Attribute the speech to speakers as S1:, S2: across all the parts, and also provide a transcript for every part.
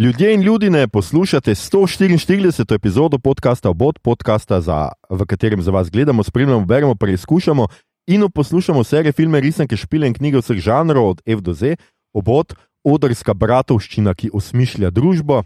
S1: Ljudje in ljudje, poslušate 144. epizodo podcasta Obod, podcasta, za, v katerem za vas gledamo, spremljamo, beremo, preizkušamo in poslušamo serije, filme, risanke, špile in knjige vseh žanrov, od F do Z, Obod, odrska bratovščina, ki osmišlja družbo.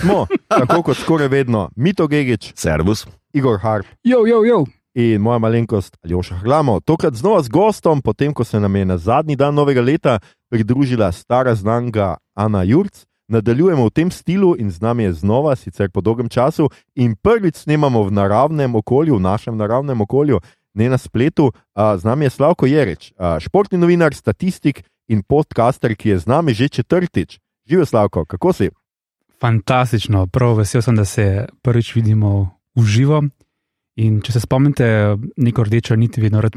S1: Smo, tako kot skoraj vedno, Mito Gigič,
S2: Servus.
S1: Igor Harp
S3: Jo, jo, jo.
S1: in moja malenkost Aljoša Hlamo. Tokrat znova z gostom, potem ko se nam je na zadnji dan novega leta pridružila stara znanka Ana Jurc. Nadaljujemo v tem stilu in z nami je znova, sicer po dolgem času, in prvič snemamo v naravnem okolju, v našem naravnem okolju, ne na spletu. Z nami je Slavko Jerič, a, športni novinar, statistik in podcaster, ki je z nami že četrtič. Živijo Slavko, kako si?
S3: Fantastično, prav vesel sem, da se prvič vidimo v živo. In če se spomnite, neko rdečo nit vedno rad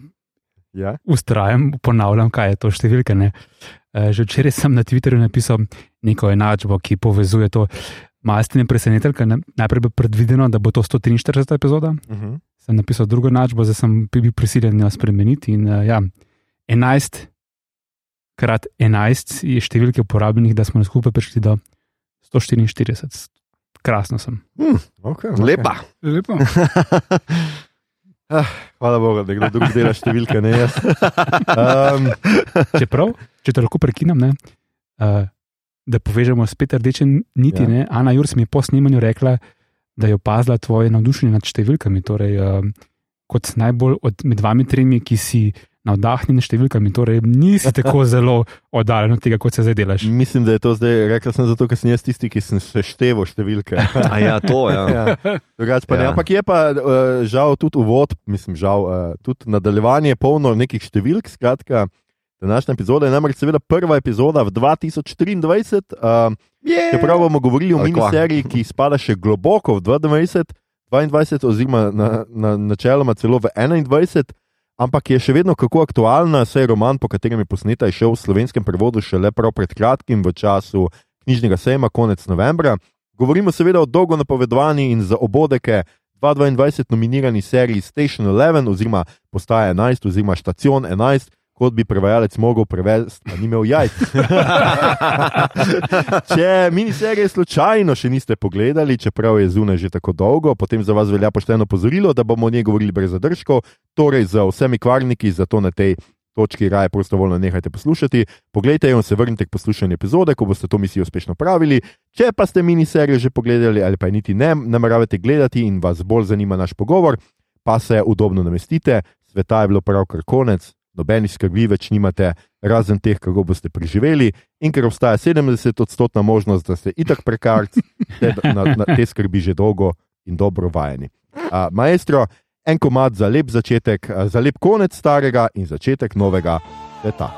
S1: Ja?
S3: ustrajam, ponavljam, kaj je to številka. Ne? Eh, Že včeraj sem na Twitterju napisal neko enačbo, ki povezuje to. Malo ste me presenetili, ker ne- najprej bilo predvideno, da bo to 143. epizoda.
S1: Uh -huh.
S3: Sem napisal drugo enačbo, zdaj sem bil prisiljen jo spremeniti. In, uh, ja, 11 krat 11 je številke uporabljenih, da smo skupaj prišli do 144. Krasno sem.
S1: Okay,
S2: Lepa.
S3: Lepo.
S1: Hvala Bogu, da kdo drug dela številke, ne jaz. Um,
S3: Čeprav, če te lahko prekinem, ne, uh, da povežemo spet rdeče niti.
S1: Ja.
S3: Ja. Ana Jurs mi je po snemanju rekla, da je opazila tvoje navdušenje nad številkami. Torej, uh, kot najbolj od med vami tremi, ki si navdahnjeni nad številkami, torej nisi tako zelo oddaljen od tega, kot se zdaj delaš.
S1: mislim, da je to zdaj, rekla sem zato, ker sem jaz tisti, ki sem sešteval številke.
S2: A ja, to je. Ja.
S1: Ja, drugače pa ne.
S2: Ja.
S1: Ampak je pa uh, žal tudi uvod, mislim, žal uh, tudi nadaljevanje polno nekih številk. Skratka, današnja epizoda je namreč seveda prva epizoda v 2023. Uh, čeprav bomo govorili o miniseriji, ki spada še globoko v 2022, 22, oziroma na, na, načeloma celo v 21. Ampak je še vedno kako aktualna, saj roman, po katerem je posneta, je šel v slovenskem prevodu šele prav pred kratkim, v času knjižnega sejma, konec novembra. Govorimo seveda o dolgo napovedovani in za obodeke 2022 nominirani seriji Station 11, oziroma postaja 11, oziroma Station 11, kot bi prevajalec mogel prevesti, pa ni imel jajc. Če miniserije slučajno še niste pogledali, čeprav je zunaj že tako dolgo, potem za vas velja pošteno pozorilo, da bomo o njej govorili brez zadržkov, torej z vsemi kvarniki, zato na tej točki raje prostovoljno nehajte poslušati. Poglejte jo in se vrnite k poslušanju epizode, ko boste to misijo uspešno pravili. Če pa ste miniserijo že pogledali ali pa je niti ne nameravate gledati in vas bolj zanima naš pogovor, pa se udobno namestite, sveta je bilo pravkar konec, nobenih skrbi več nimate, razen teh, kako boste preživeli, in ker obstaja 70-odstotna možnost, da ste itak prekarci, ste na, na te skrbi že dolgo in dobro vajeni. Uh, maestro, en komat za lep začetek, a, za lep konec starega in začetek novega sveta.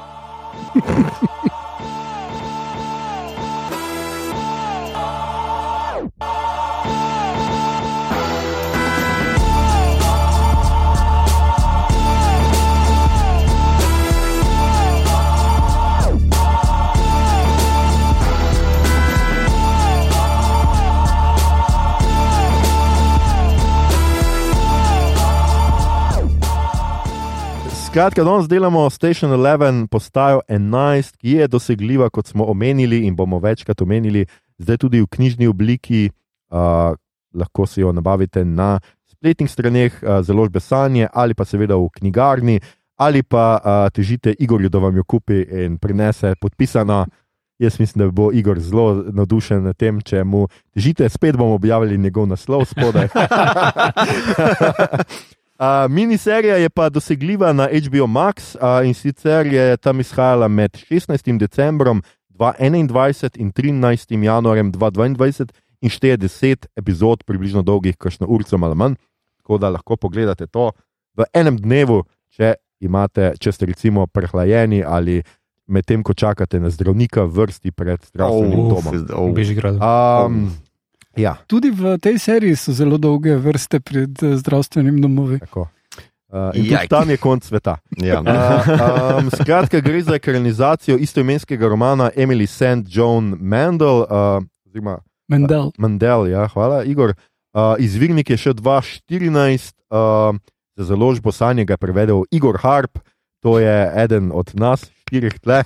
S1: Skratka, danes delamo Station 11, postajo 11, ki je dosegljiva, kot smo omenili in bomo večkrat omenili, zdaj tudi v knjižni obliki. Uh, lahko si jo nabavite na spletnih straneh, uh, založbe Sanje ali pa seveda v knjigarni, ali pa uh, težite Igorju, da vam jo kupi in prinese podpisano. Jaz mislim, da bo Igor zelo navdušen nad tem, če mu težite, spet bomo objavili njegov naslov spodaj. Uh, miniserija je pa dosegljiva na HBO Max uh, in sicer je tam izhajala med 16. decembrom 2021 in 13. januarjem 2022 in šteje 10 epizod, približno dolgih, kakšno urico ali manj. Tako da lahko pogledate to v enem dnevu, če, imate, če ste recimo prehlajeni ali medtem, ko čakate na zdravnika vrsti pred zdravstvenim
S2: Oh,
S1: domom.
S2: oh.
S1: Um, ja,
S4: Tudi v tej seriji so zelo dolge vrste pred eh, zdravstvenim domovi.
S1: tako. Uh, in tam je konc sveta.
S2: Ja.
S1: Uh, um, skratka, gre za ekranizacijo istoimenskega romana Emily St. John Mandel, uh, oziroma
S4: Mendel.
S1: Mandel, ja, hvala, Igor. Uh, izvirnik je še 2014, uh, za založbo Sanje ga je prevedel Igor Harp, to je eden od nas, štirih tle.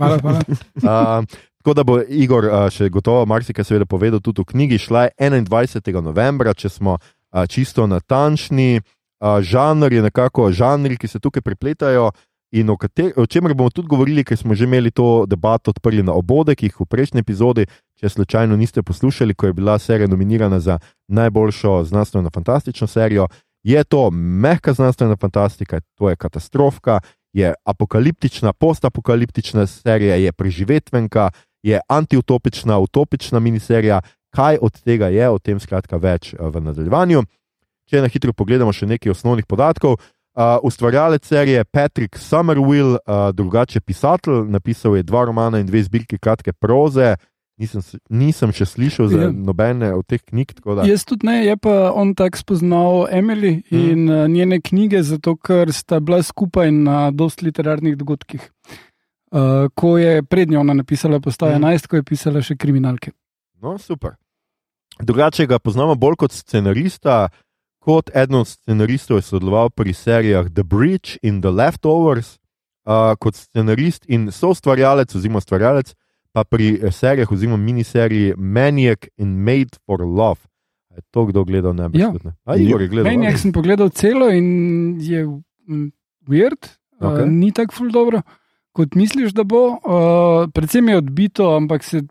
S4: Hvala, hvala.
S1: Uh, Tako da bo Igor uh, še gotovo marsikaj seveda povedal tudi v knjigi. Šla je 21. novembra, če smo uh, čisto natančni. Uh, žanr je nekako žanri, ki se tukaj prepletajo. In o, kater, o čemer bomo tudi govorili, ker smo že imeli to debato odprli na obodekih v prejšnji epizodi. Če slučajno niste poslušali, ko je bila serija nominirana za najboljšo znanstveno fantastično serijo, je to mehka znanstvena fantastika, to je katastrofka, je apokaliptična, postapokaliptična serija, je preživetvenka, je antiutopična, utopična miniserija. Kaj od tega je, o tem skratka več v nadaljevanju. Če na hitro pogledamo še nekaj osnovnih podatkov. Uh, ustvarjalec serije Patrick Summerwill, uh, drugače pisatelj, napisal je dva romana in dve zbirki kratke proze. Nisem, nisem še slišal za
S4: Ja.
S1: nobene od teh knjig.
S4: Jaz tudi ne, je pa on tako spoznal Emily in mm. njene knjige, zato ker sta bila skupaj na dosti literarnih dogodkih. Uh, ko je prednjo ona napisala Postaja
S1: Mhm.
S4: 11, ko je pisala še kriminalke.
S1: no, super. Drugače ga poznamo bolj kot scenarista. Kot eden od scenaristov je sodeloval pri serijah The Bridge in The Leftovers, uh, kot scenarist in soustvarjalec, oziroma ustvarjalec, pa pri eh, serijah, oziroma miniseriji Maniac in Made for Love. Je to kdo gledal? Ne,
S4: Ja.
S1: ja. A, Igor je gledal.
S4: Je, sem pogledal celo in je mm, weird,
S1: Okej.
S4: okay. uh, ni tako ful dobro. Kot misliš, da bo, uh, predvsem je odbito, ampak se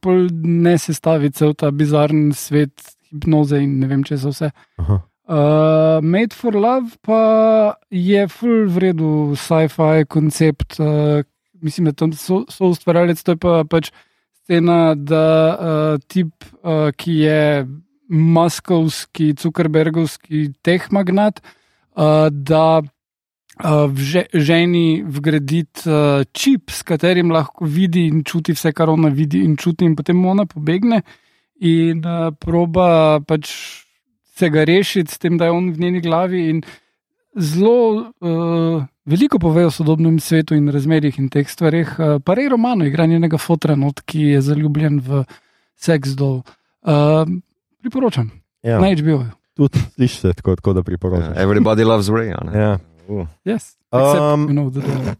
S4: ne sestavi cel ta bizarni svet hipnoze in ne vem, če so vse.
S1: Aha.
S4: Uh, Made for Love pa je full vredu sci-fi koncept. Uh, mislim, da tam so, so ustvarjalec, to je pa pač scena, da uh, tip, uh, ki je maskovski, Zuckerbergovski teh magnat, uh, da v že, ženi vgraditi uh, čip, s katerim lahko vidi in čuti vse, kar ona vidi in čuti, in potem ona pobegne in uh, proba pač se ga rešiti, s tem, da je on v njeni glavi. In zelo uh, veliko pove o sodobnem svetu in razmerjih in teh stvarih. Uh, pa rej romano, igra njenega fotra, not, ki je zaljubljen v seks dol. Uh, priporočam,
S1: Ja,
S4: na HBO.
S1: tudi slišiš se tako, tako da priporočam.
S2: Everybody loves Ray.
S1: Ja.
S2: Uh.
S4: Yes,
S1: Um,
S4: except, you know, the,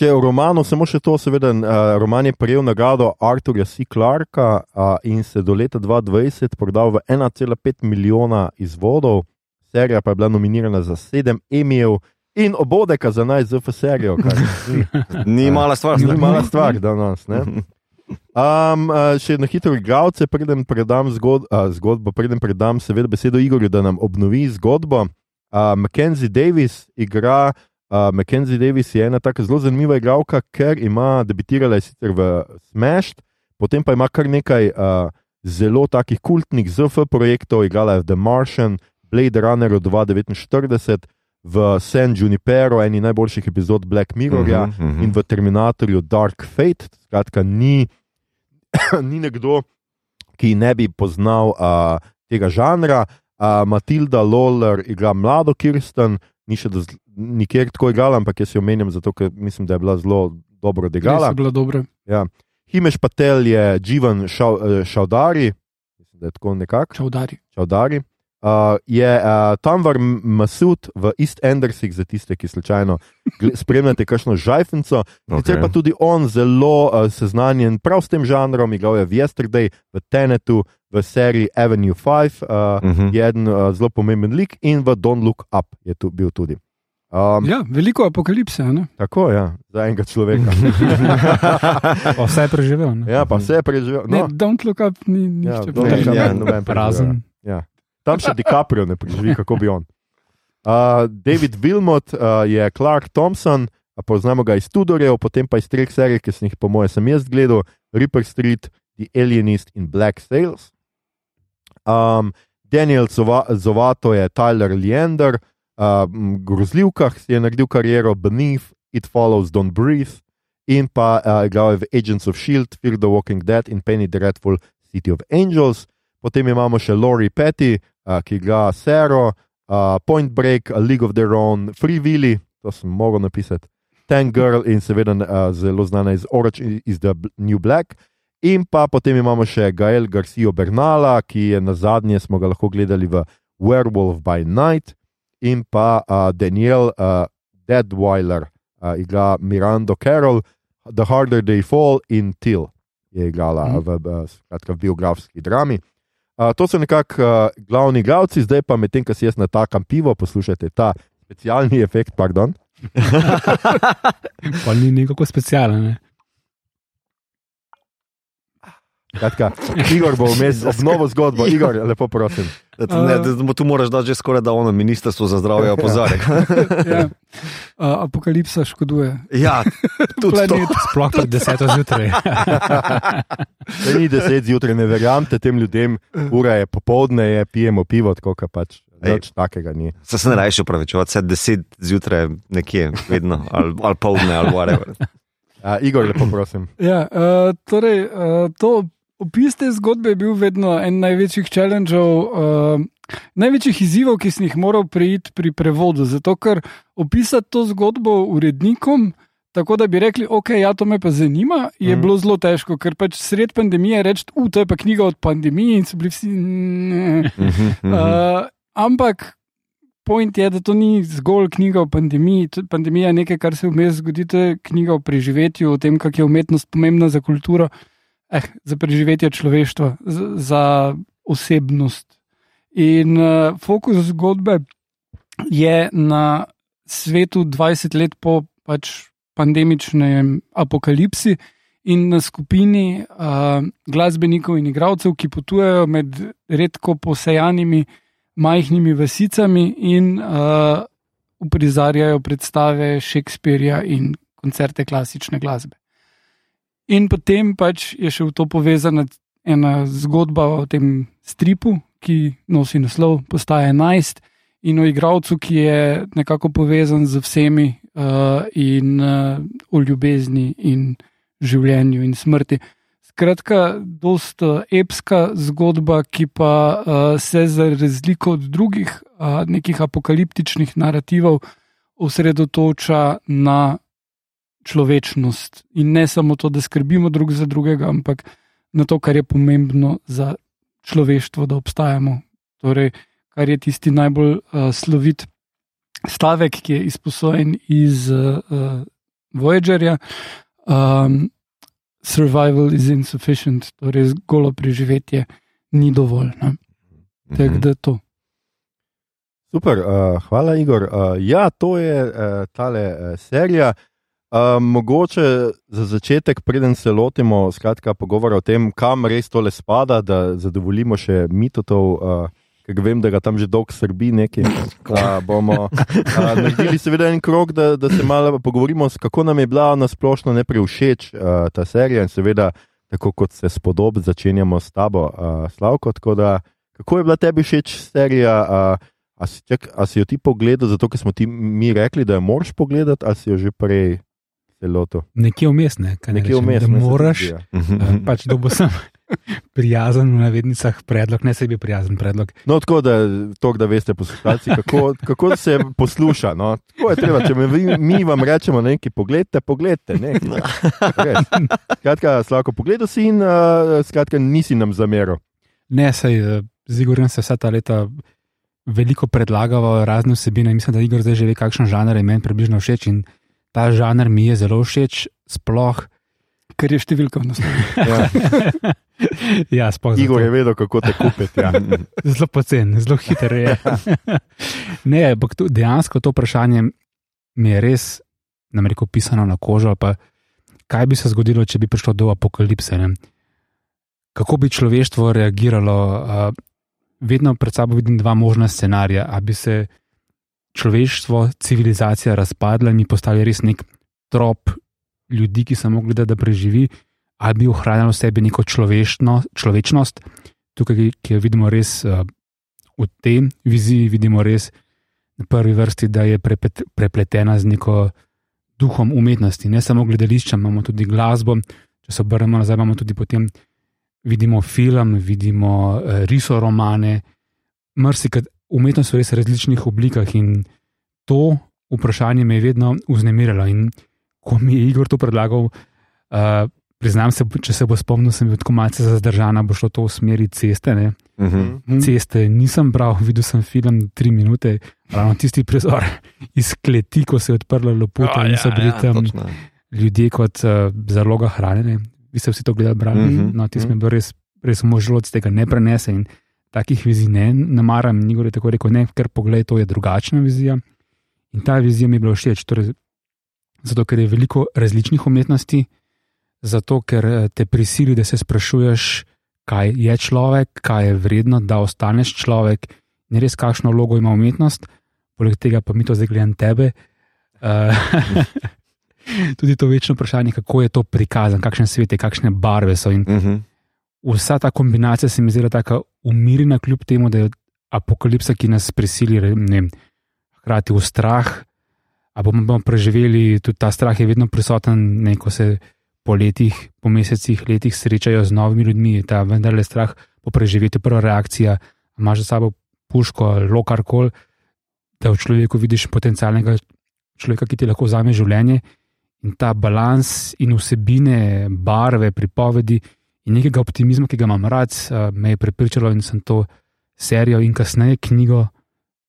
S1: Če je v romanu samo še to, seveda, uh, roman je prejel nagrado Arturja C. Clarka uh, in se do leta 2020 prodal v 1,5 milijona izvodov, serija pa je bila nominirana za 7 emijev in obodeka za naj ZF serijo, kar ni,
S2: Ni mala stvar.
S1: ni mala stvar danes. Ne? Um, uh, še na hitro, igralce, preden predam zgod, uh, zgodbo, preden predam seveda besedo Igorju, da nam obnovi zgodbo. Uh, Mackenzie Davis igra. Uh, Mackenzie Davis je ena tako zelo zanimiva igralka, ker ima debitirala je sicer v Smash, potem pa ima kar nekaj uh, zelo takih kultnih ZF projektov, igrala je v The Martian, Blade Runner 2049, v San Junipero, eni najboljših epizod Black Mirrorja.
S2: Mhm, mhm.
S1: In v Terminatorju Dark Fate, skratka, ni, ni nekdo, ki ne bi poznal uh, tega žanra. Uh, Matilda Lawler igra mlado Kirsten, ni še do, nikjer tako igrala, ampak jaz jo omenjam zato, ker mislim, da je bila zelo dobro odigrala.
S4: je bila dobra.
S1: Himeš Patel je Živan Šaudari, mislim, da je tako nekako.
S4: Čaudari.
S1: Čaudari. Uh, je uh, Tamvar Masud v East Endersih, za tiste, ki slučajno spremljate kakšno žajfenco. Sicer
S2: Okej.
S1: pa tudi on zelo uh, seznanjen prav s tem žanrom, igral je v Yesterday, v Tenetu, v seriji Avenue 5, uh,
S2: Mhm.
S1: je eden uh, zelo pomemben lik in v Don't Look Up je tu bil tudi. Um,
S4: Ja, veliko apokalipse. a Ne?
S1: Tako je, ja, za enega človeka.
S3: Pa vse je preživel. Ne?
S1: ja, pa vse je preživel.
S4: Ne,
S1: No,
S4: don't look up, ni
S1: ja,
S4: nič.
S1: Don't Look Up,
S2: Ja,
S1: noben preživel. Tam še DiCaprio ne preživi, kako bi on. Uh, David Wilmot uh, je Clark Thompson, poznamo ga iz Tudorjev, potem pa iz treh serij, ki sem jih, po mojem, sem jaz gledal: Ripper Street, The Alienist in Black Sails. Um, Daniel Zova, Zovato je Tyler Leander, uh, grozljivkah si je naredil kariero, Beneath, It Follows, Don't Breathe, in pa uh, igral je v Agents of Shield, Fear the Walking Dead in Penny Dreadful City of Angels. Potem imamo še Laurie Petty, uh, ki igra Sero, uh, Point Break, A League of Their Own, Free Willy, to sem mogel napisati, Tank Girl in seveda uh, zelo znana iz Orange is the New Black. In pa potem imamo še Gael Garcijo Bernala, ki je na zadnje smo ga lahko gledali v Werewolf by Night, in pa uh, Daniel uh, Deadweiler, uh, igra Mirando Carroll, The Harder They Fall in Till. je igrala
S3: Mhm.
S1: v, v, skratka, v biografski drami. Uh, to so nekako uh, glavni igralci, zdaj pa medtem, ko si jaz natakam pivo, poslušajte ta specialni efekt. Pardon.
S3: Pa ni nekako specialen. Ne?
S1: Skratka, Igor bo vmes ob novo zgodbo. Igor, lepo prosim.
S2: Da, ne, da, tu moraš dati že skoraj da ono ministrstvo za zdravje opozarja.
S4: ja. uh, apokalipsa škoduje.
S2: ja, tudi to.
S3: Sploh pred deseto zjutraj.
S1: Da ni deset zjutraj, ne verjamete tem ljudem, ura je popovdne, je, pijemo pivo, tako kot pač. Nič takega ni.
S2: Se se ne rajši upravičevati, vse deset zjutraj nekje, vedno, ali, ali povdne, ali whatever.
S1: Uh, Igor, lepo prosim.
S4: Ja, uh, torej, uh, to opis te zgodbe je bil vedno en največjih challengeov, uh, največjih izzivov, ki sem jih moral preiti pri prevodu. Zato, ker opisati to zgodbo urednikom. Tako da bi rekli, ok, ja, to me pa zanima, je mm. bilo zelo težko, ker pač sred pandemije reči, uh, to je pa knjiga od pandemije in so bili vsi. Uh, ampak point je, da to ni zgolj knjiga o pandemiji. Pandemija je nekaj, kar se vmes zgodi, to je knjiga o preživetju, o tem, kako je umetnost pomembna za kulturo, eh, za preživetje človeštva, za, za osebnost. In uh, fokus zgodbe je na svetu 20 let po pač pandemičnem apokalipsi. In na skupini uh, glasbenikov in igralcev, ki potujejo med redko posejanimi majhnimi vasicami in uh, uprizarjajo predstave Shakespearja in koncerte klasične glasbe. In potem pač je še v to povezana ena zgodba o tem stripu, ki nosi naslov Postaja 11, in o igralcu, ki je nekako povezan z vsemi uh, in uh, o ljubezni in življenju in smrti. Skratka, dosta epska zgodba, ki pa uh, se za razliko od drugih uh, nekih apokaliptičnih narativov osredotoča na človečnost in ne samo to, da skrbimo drug za drugega, ampak na to, kar je pomembno za človeštvo, da obstajamo. Torej, kar je tisti najbolj uh, slovit stavek, ki je izposojen iz uh, uh, Voyagerja. Um, survival is insufficient, torej golo preživetje ni dovolj. Ne? Tako
S2: Mhm.
S4: da to.
S1: Super, uh, hvala, Igor. Uh, ja, to je uh, tale uh, serija. Uh, mogoče za začetek, preden se lotimo skratka, pogovora o tem, kam res tole spada, da zadovoljimo še mitotov, uh, ker vem, da ga tam že dolgo srbi nekaj. Uh, bomo uh, naredili seveda en krok, da, da se malo pogovorimo, kako nam je bila nasplošno najprej všeč uh, ta serija in seveda, tako kot se spodob, začenjamo s tabo, uh, Slavko. Tako da, kako je bila tebi všeč serija? Uh, A si, čak, a si jo ti pogledal, zato ker smo ti mi rekli, da jo moraš pogledati, ali si jo že prej celoto?
S3: Nekje vmes, ne, kaj ne
S1: Nekje
S3: rečem,
S1: vmes.
S3: da
S1: ne,
S3: moraš. eh,
S2: mhm.
S3: Pač dobo sem prijazen v navednicah predlog, ne sebi prijazen predlog.
S1: No, tako da, to, da veste, poslušalci, kako, kako se posluša. No? Tako je treba, če me vi, mi vam rečemo nekaj, pogledajte, pogledajte. Ne, Res. skratka, Slavko, pogledal si in uh, skratka, nisi nam zameril.
S3: Ne, sej z Igorjem se vsa ta leta veliko predlagava razne vsebine. Mislim, da Igor zdaj že ve, kakšen žanr je meni približno všeč in ta žanr mi je zelo všeč, sploh.
S4: Ker je številka v naslovu.
S1: Ja.
S3: ja.
S1: Igor je vedel, kako te kupiti. Ja.
S3: Zelo pocen, zelo hiter je. ne, ampak dejansko to vprašanje mi je res, nam reko, pisano na kožo. ali Pa, kaj bi se zgodilo, če bi prišlo do apokalipse? Ne? Kako bi človeštvo reagiralo? Uh, vedno pred sabo vidim dva možna scenarija. Ali bi se človeštvo, civilizacija razpadla in mi postali res nek trop ljudi, ki samo gleda, da preživi, ali bi ohranjalo v sebi neko človečno, človečnost, tukaj, ki jo vidimo res uh, v tej viziji, vidimo res na prvi vrsti, da je prepet, prepletena z neko duhom umetnosti. Ne samo gledališče, imamo tudi glasbo. Če se obrnemo nazaj, imamo tudi potem vidimo film, vidimo uh, risoromane, mrsikrat umetnost v res različnih oblikah in to vprašanje me je vedno vznemirjalo. In ko mi je Igor to predlagal, uh, priznam se, če se bo spomnil, sem bil tako malce zazdržan, bo šlo to v smeri ceste. Ne?
S2: Mhm.
S3: Ceste nisem bral, videl sem film tri minute, ravno tisti prizor iz kleti, ko se je odprla lopota
S2: A,
S3: in so bili tam
S2: točno.
S3: ljudje kot uh, zaloga hrane. vi ste vsi to gledali, brali.
S2: Mhm,
S3: No, ti
S2: mhm.
S3: smo bil res, res možno od tega ne prenese in takih vizij ne namaram. Ni gore tako rekel, ne, ker pogled, to je drugačna vizija. In ta vizija mi je bila všeč, torej, zato ker je veliko različnih umetnosti, zato ker eh, te prisili, da se sprašuješ, kaj je človek, kaj je vredno, da ostaneš človek in res kakšno vlogo ima umetnost. Poleg tega pa mi to zdaj gledam tebe. Uh, tudi to večno vprašanje, kako je to prikazano, kakšne svete, kakšne barve so. In
S2: Mhm.
S3: Vsa ta kombinacija se mi zdi tako umirjena, kljub temu, da je apokalipsa, ki nas prisili, ne hkrati v strah. A bomo, bomo preživeli, tudi ta strah je vedno prisoten, ne, ko se po letih, po mesecih, letih srečajo z novimi ljudmi, ta vendarle strah po preživetju, prva reakcija, imaš za sabo puško ali karkoli, da v človeku vidiš potencialnega človeka, ki ti lahko vzame življenje. In ta balans in vsebine, barve, pripovedi in nekega optimizma, ki ga imam rad, eh, me je prepričalo in sem to serijo in kasneje knjigo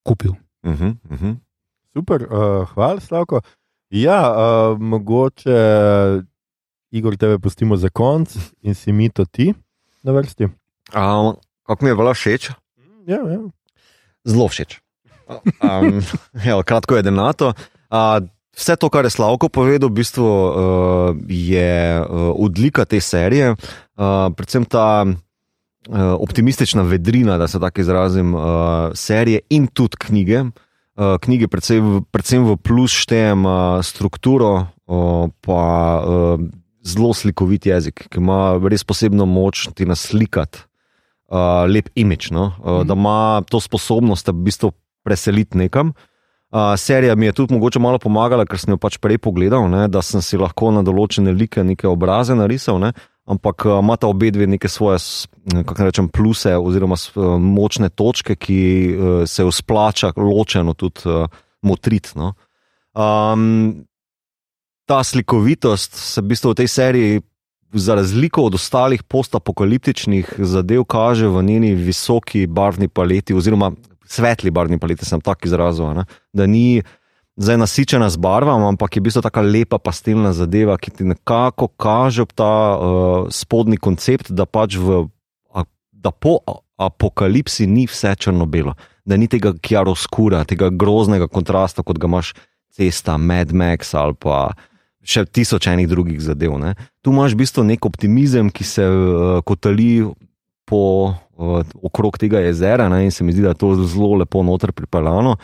S3: kupil.
S2: Mhm. Mhm.
S1: Super, uh, hvala, Slavko. Ja, uh, mogoče Igor tebe pustimo za konc in si mi to ti na vrsti.
S2: Um, kako mi je bila všeč?
S1: Ja, ja.
S2: Zelo všeč. Um, ja, kratko je denato. Uh, vse to, kar je Slavko povedal, v bistvu, uh, je uh, odlika te serije, uh, predvsem ta uh, optimistična vedrina, da se tako izrazim, uh, serije in tudi knjige. Uh, knjige, predvsem, predvsem v plus štejem uh, strukturo, uh, pa uh, zelo slikovit jezik, ki ima res posebno moč ti naslikati uh, lep imič, no? uh, da ima to sposobnost, da v bistvu preseliti nekam. Uh, serija mi je tudi mogoče malo pomagala, ker sem jo pač prej pogledal, ne, da sem si lahko na določene like, neke obraze narisal, ne, ampak uh, imata obe dve neke svoje, s- kako rečem, pluse oziroma uh, močne točke, ki uh, se jo splača ločeno tudi uh, motriti. No. Um, ta slikovitost se v bistvu v tej seriji, za razliko od ostalih postapokaliptičnih zadev, kaže v njeni visoki barvni paleti, oziroma svetli barvni paleti, sem tako izrazil. ne. Da ni zdaj nasičena z barvami, ampak je v bistvu tako lepa pastelna zadeva, ki ti nekako kaže ta uh, spodnji koncept, da pač v, a, da po apokalipsi ni vse črno-belo, da ni tega kjaroskura, tega groznega kontrasta, kot ga imaš cesta, Mad Max ali pa še tisoč enih drugih zadev. Ne. Tu imaš v bistvu nek optimizem, ki se uh, kotali po, uh, okrog tega jezera ne, in se mi zdi, da je to zelo lepo noter pripeljano.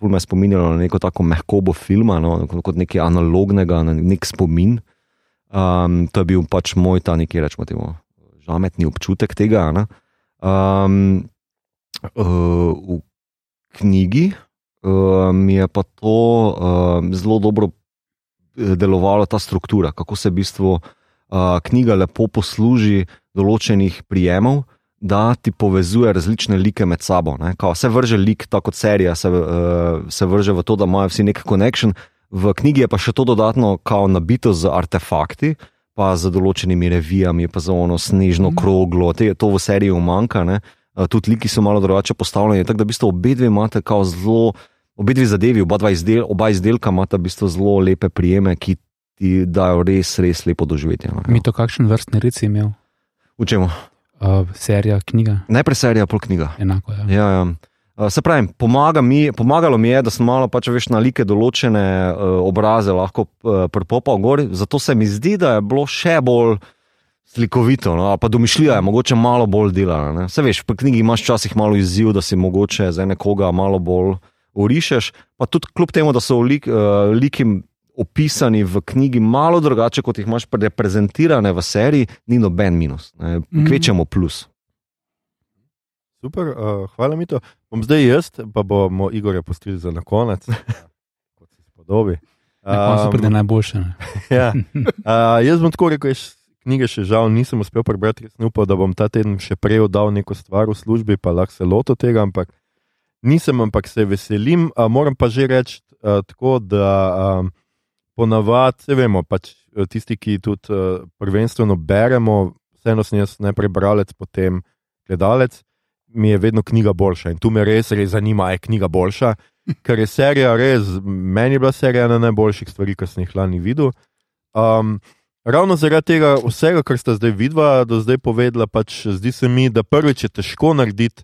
S2: Ful me spominjalo na neko tako mehkobo filma, no, kot nekaj analognega, na nek spomin. Um, to je bil pač moj ta neki, rečemo, temu, žametni občutek tega. Ne. Um, uh, v knjigi uh, mi je pa to uh, zelo dobro eh, delovala ta struktura, kako se v bistvu uh, knjiga lepo posluži določenih prijemov, da ti povezuje različne like med sabo. ne. Kao, se vrže lik, tako kot serija, se, uh, se vrže v to, da imajo vsi nek connection. V knjigi je pa še to dodatno kao nabito z artefakti, pa z določenimi revijami, pa za ono snežno kroglo, te, to v seriji umanka. Ne? Uh, tudi liki so malo drugače postavljeni, tako da v bistvu obe dve imate kao zelo. Obe dve zadevi, oba, izdel, oba izdelka imata v bistvu zelo lepe prijeme, ki ti dajo res, res lepo doživetje. No,
S3: Mi to kakšen vrstni red si imel,
S2: V čemu?
S3: Uh, serija, knjiga,
S2: Najprej serija, pol knjiga.
S3: enako. Ja.
S2: Ja, ja. Uh, Se pravi, pomaga mi, pomagalo mi je, da sem malo pač veš na like določene uh, obraze lahko uh, prepopal gor, zato se mi zdi, da je bilo še bolj slikovito, no, pa domišljija je mogoče malo bolj delana. Se veš, pri knjigi imaš včasih malo izziv, da si mogoče za nekoga malo bolj urišeš, pa tudi kljub temu, da so lik, uh, liki opisani v knjigi malo drugače, kot jih imaš reprezentirane v seriji, ni noben minus, ne,
S4: Mhm.
S2: kvečemo plus.
S1: Super, uh, hvala mi to. Bom zdaj jaz, pa bomo Igorja pustili za na konec, kot se spodobi.
S3: Na koncu
S1: Um,
S3: pride najboljše. ne.
S1: ja. uh, jaz bom tako rekel, jaz knjige še žal nisem uspel prebrati, ker sem upal, da bom ta teden še prej oddal neko stvar v službi, pa lahko se loto tega, ampak nisem, ampak se veselim. Uh, moram pa že reči uh, tako, da um, ponavadi, se vemo, pač eh, tisti, ki tudi uh, prvenstveno beremo, vseeno sem jaz najprej bralec, potem gledalec. Mi je vedno knjiga boljša in tu me res, res zanima, je knjiga boljša, ker je serija res, meni je bila serija ena najboljših stvari, ki sem jih lani videl. Um, ravno zaradi tega vsega, kar sta zdaj vidva, do zdaj povedala, pač zdi se mi, da prvič je težko narediti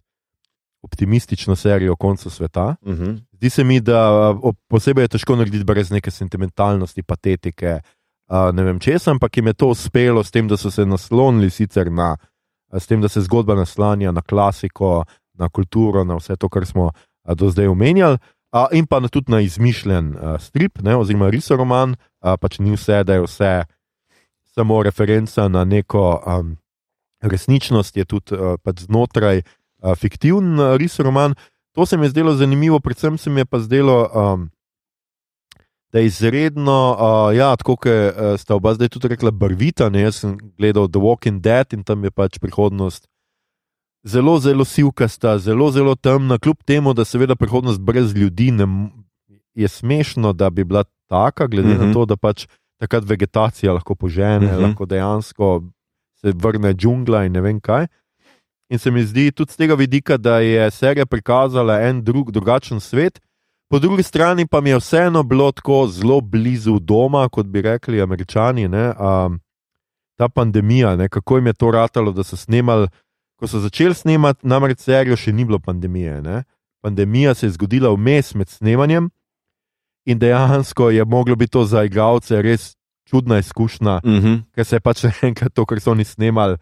S1: optimistično serijo o koncu sveta.
S2: Uh -huh.
S1: Zdi se mi, da posebej je težko narediti brez neke sentimentalnosti, patetike, uh, ne vem česa, ampak jim je to uspelo s tem, da so se naslonili sicer na, s tem, da se zgodba naslanja na klasiko, na kulturo, na vse to, kar smo a, do zdaj omenjali. A, in pa na, tudi na izmišljen a, strip, ne, oziroma risoroman, a, pač ni vse, da je vse samo referenca na neko um, resničnost, je tudi uh, pač znotraj uh, fiktivn uh, risoroman. To se mi je zdelo zanimivo, predvsem se mi je pa zdelo, um, da je izredno, uh, ja, tako kot uh, sta oba zdaj tudi rekla, barvita. Ne? Jaz sem gledal The Walking Dead in tam je pač prihodnost. Zelo, zelo sivkasta, zelo, zelo temna, kljub temu, da seveda prihodnost brez ljudi ne, je smešno, da bi bila taka, glede mm -hmm. na
S2: Mhm.
S1: to, da pač takrat vegetacija lahko požene, mm
S2: Mhm.
S1: -hmm. lahko dejansko se vrne džungla in ne vem kaj. In se mi zdi tudi z tega vidika, da je serija prikazala en drug, drugačen svet, po drugi strani pa mi je vseeno bilo tako zelo blizu doma, kot bi rekli američani. Ne, um, ta pandemija, ne, kako jim je to ratalo, da so snemali. Ko so začeli snemati, namreč serijo, še ni bilo pandemije. Ne? Pandemija se je zgodila vmes med snemanjem in dejansko je moglo biti to za igralce res čudna izkušnja,
S2: Uh -huh.
S1: ker se je pač enkrat to, kar so oni snemali,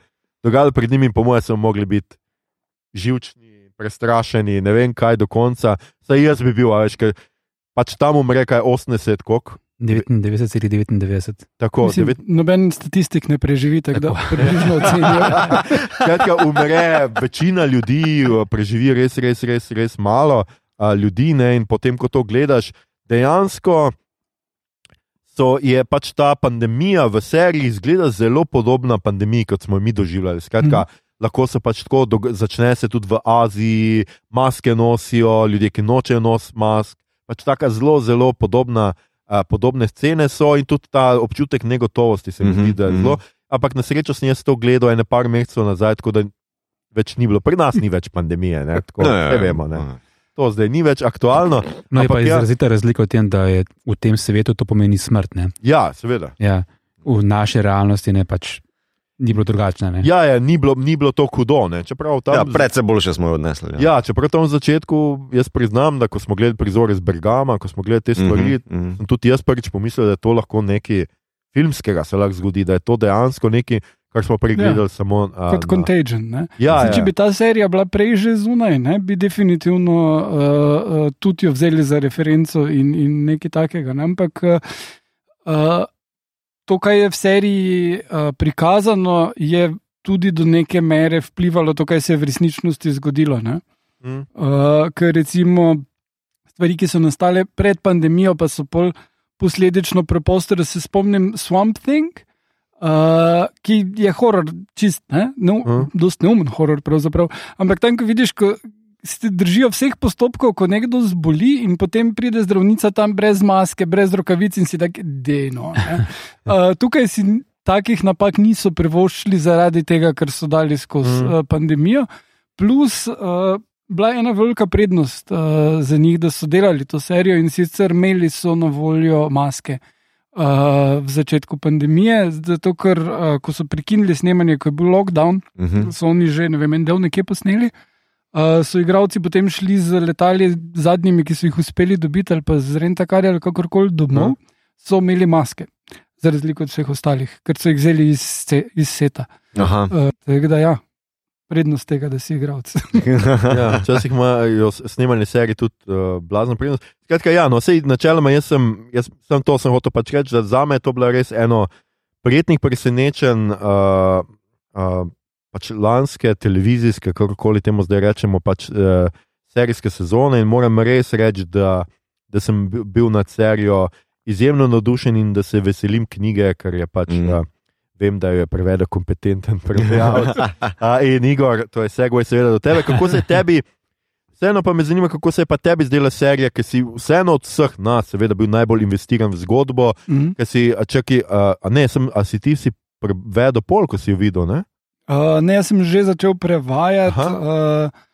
S1: dogajalo pred njimi, po mojem, so mogli biti živčni, prestrašeni, ne vem kaj do konca. Saj jaz bi bil, a veš, ker pač tam umre kaj 80, koliko.
S3: 99,99.
S1: Tako,
S4: Mislim,
S1: devet,
S4: noben statistik ne preživi, tako da
S3: Tako.
S4: približno ocenijo.
S1: Skratka, umre večina ljudi, preživi res, res, res, res malo a, ljudi. Ne? In potem, ko to gledaš, dejansko so, je pač ta pandemija v seriji izgleda zelo podobna pandemiji, kot smo jo mi doživljali. Skratka, mm. Lahko se pač tako začne se tudi v Aziji, maske nosijo, ljudje, ki nočejo nositi mask. Pač taka zelo, zelo podobna, a, podobne scene so in tudi ta občutek negotovosti se mi
S2: Mhm,
S1: zdi, da je
S2: mhm.
S1: zelo. Ampak na srečo sem jaz to gledal ene par mesecev nazaj, tako da več ni bilo. Pri nas ni več pandemije, ne, tako, ne vemo. Ne. To zdaj ni več aktualno.
S3: No, je pa
S1: ja.
S3: izrazita razlika v tem, da je v tem svetu to pomeni smrt. Ne?
S1: Ja, seveda.
S3: Ja, v naši realnosti ne pač ni bilo drugačno. Ne?
S1: Ja, ja ni, bilo, ni bilo to hudo. ne. Čeprav tam,
S2: Ja, predvsej boljše smo jo odnesli.
S1: ja, čeprav tam v začetku, jaz priznam, da ko smo gledali prizore iz Bergama, ko smo gledali te stvari,
S2: Mhm, mhm.
S1: sem tudi jaz prvič pomislil, da je to lahko nekaj filmskega, se lahko zgodi, da je to dejansko nekaj, kar smo prej
S4: Ja.
S1: gledali samo a,
S4: Kot
S1: na-
S4: Contagion. Ne?
S1: Ja,
S4: Zdaj, če
S1: ja.
S4: bi ta serija bila prej že zunaj, ne, bi definitivno uh, uh, tudi jo vzeli za referenco in, in nekaj takega. Ne? Ampak uh, to, kar je v seriji uh, prikazano, je tudi do neke mere vplivalo to, kar se je v resničnosti zgodilo. Ne?
S1: Mm.
S4: Uh, ker recimo stvari, ki so nastale pred pandemijo, pa so pol posledično preprosto, da se spomnim Swamp Thing. Uh, ki je horor, čist, ne, ne,
S1: Mhm.
S4: dost neumen horor, pravzaprav. Ampak tam, ko vidiš, ko se držijo vseh postopkov, ko nekdo zboli, in potem pride zdravnica tam brez maske, brez rokavic in si tako, dejno. Uh, tukaj si takih napak niso privoščili zaradi tega, ker so dali skozi
S1: Mhm.
S4: uh, pandemijo. Plus, uh, bila je ena velika prednost uh, za njih, da so delali to serijo in sicer imeli so na voljo maske. Uh, v začetku pandemije, zato ker uh, ko so prekinili snemanje, ko je bil lockdown,
S2: Mhm.
S4: so oni že ne vem, en del nekje posneli. Uh, so igravci potem šli z letali zadnjimi, ki so jih uspeli dobiti, ali pa z rentakarja ali kakorkoli domov,
S1: No.
S4: so imeli maske, za razliko od vseh ostalih, ker so jih vzeli iz, iz seta.
S2: Aha.
S4: Uh, tako da ja, prednost tega, da si igravc.
S1: Ja, včasih imajo snemanje serij tudi uh, blazno prednost. Skratka, ja, no, sej, načeloma jaz sem, jaz sem to sem hotel pač reči, da za me je to bila res eno prijetnih presenečenj. Uh, uh, Pač lanske televizijske, kako temu zdaj rečemo, pač, uh, serijske sezone, in moram res reči, da, da sem bil- nad serijo izjemno navdušen in da se veselim knjige, ker je pač.
S2: Mm.
S1: Mm. Vem, da jo je prevedel kompetenten prevajalec. In Igor, to je segway, seveda do tebe. Kako se je tebi, vseeno pa me zanima, kako se je pa tebi zdela serija, ki si vseeno od vseh nas, seveda, bil najbolj investiran v zgodbo.
S4: Mhm.
S1: Ker si, a, čaki, a, a ne, sem, a si ti si prevedel pol, ko si jo videl. Ne?
S4: Uh, ne, jaz sem že začel prevajati.
S1: Aha.
S4: Uh,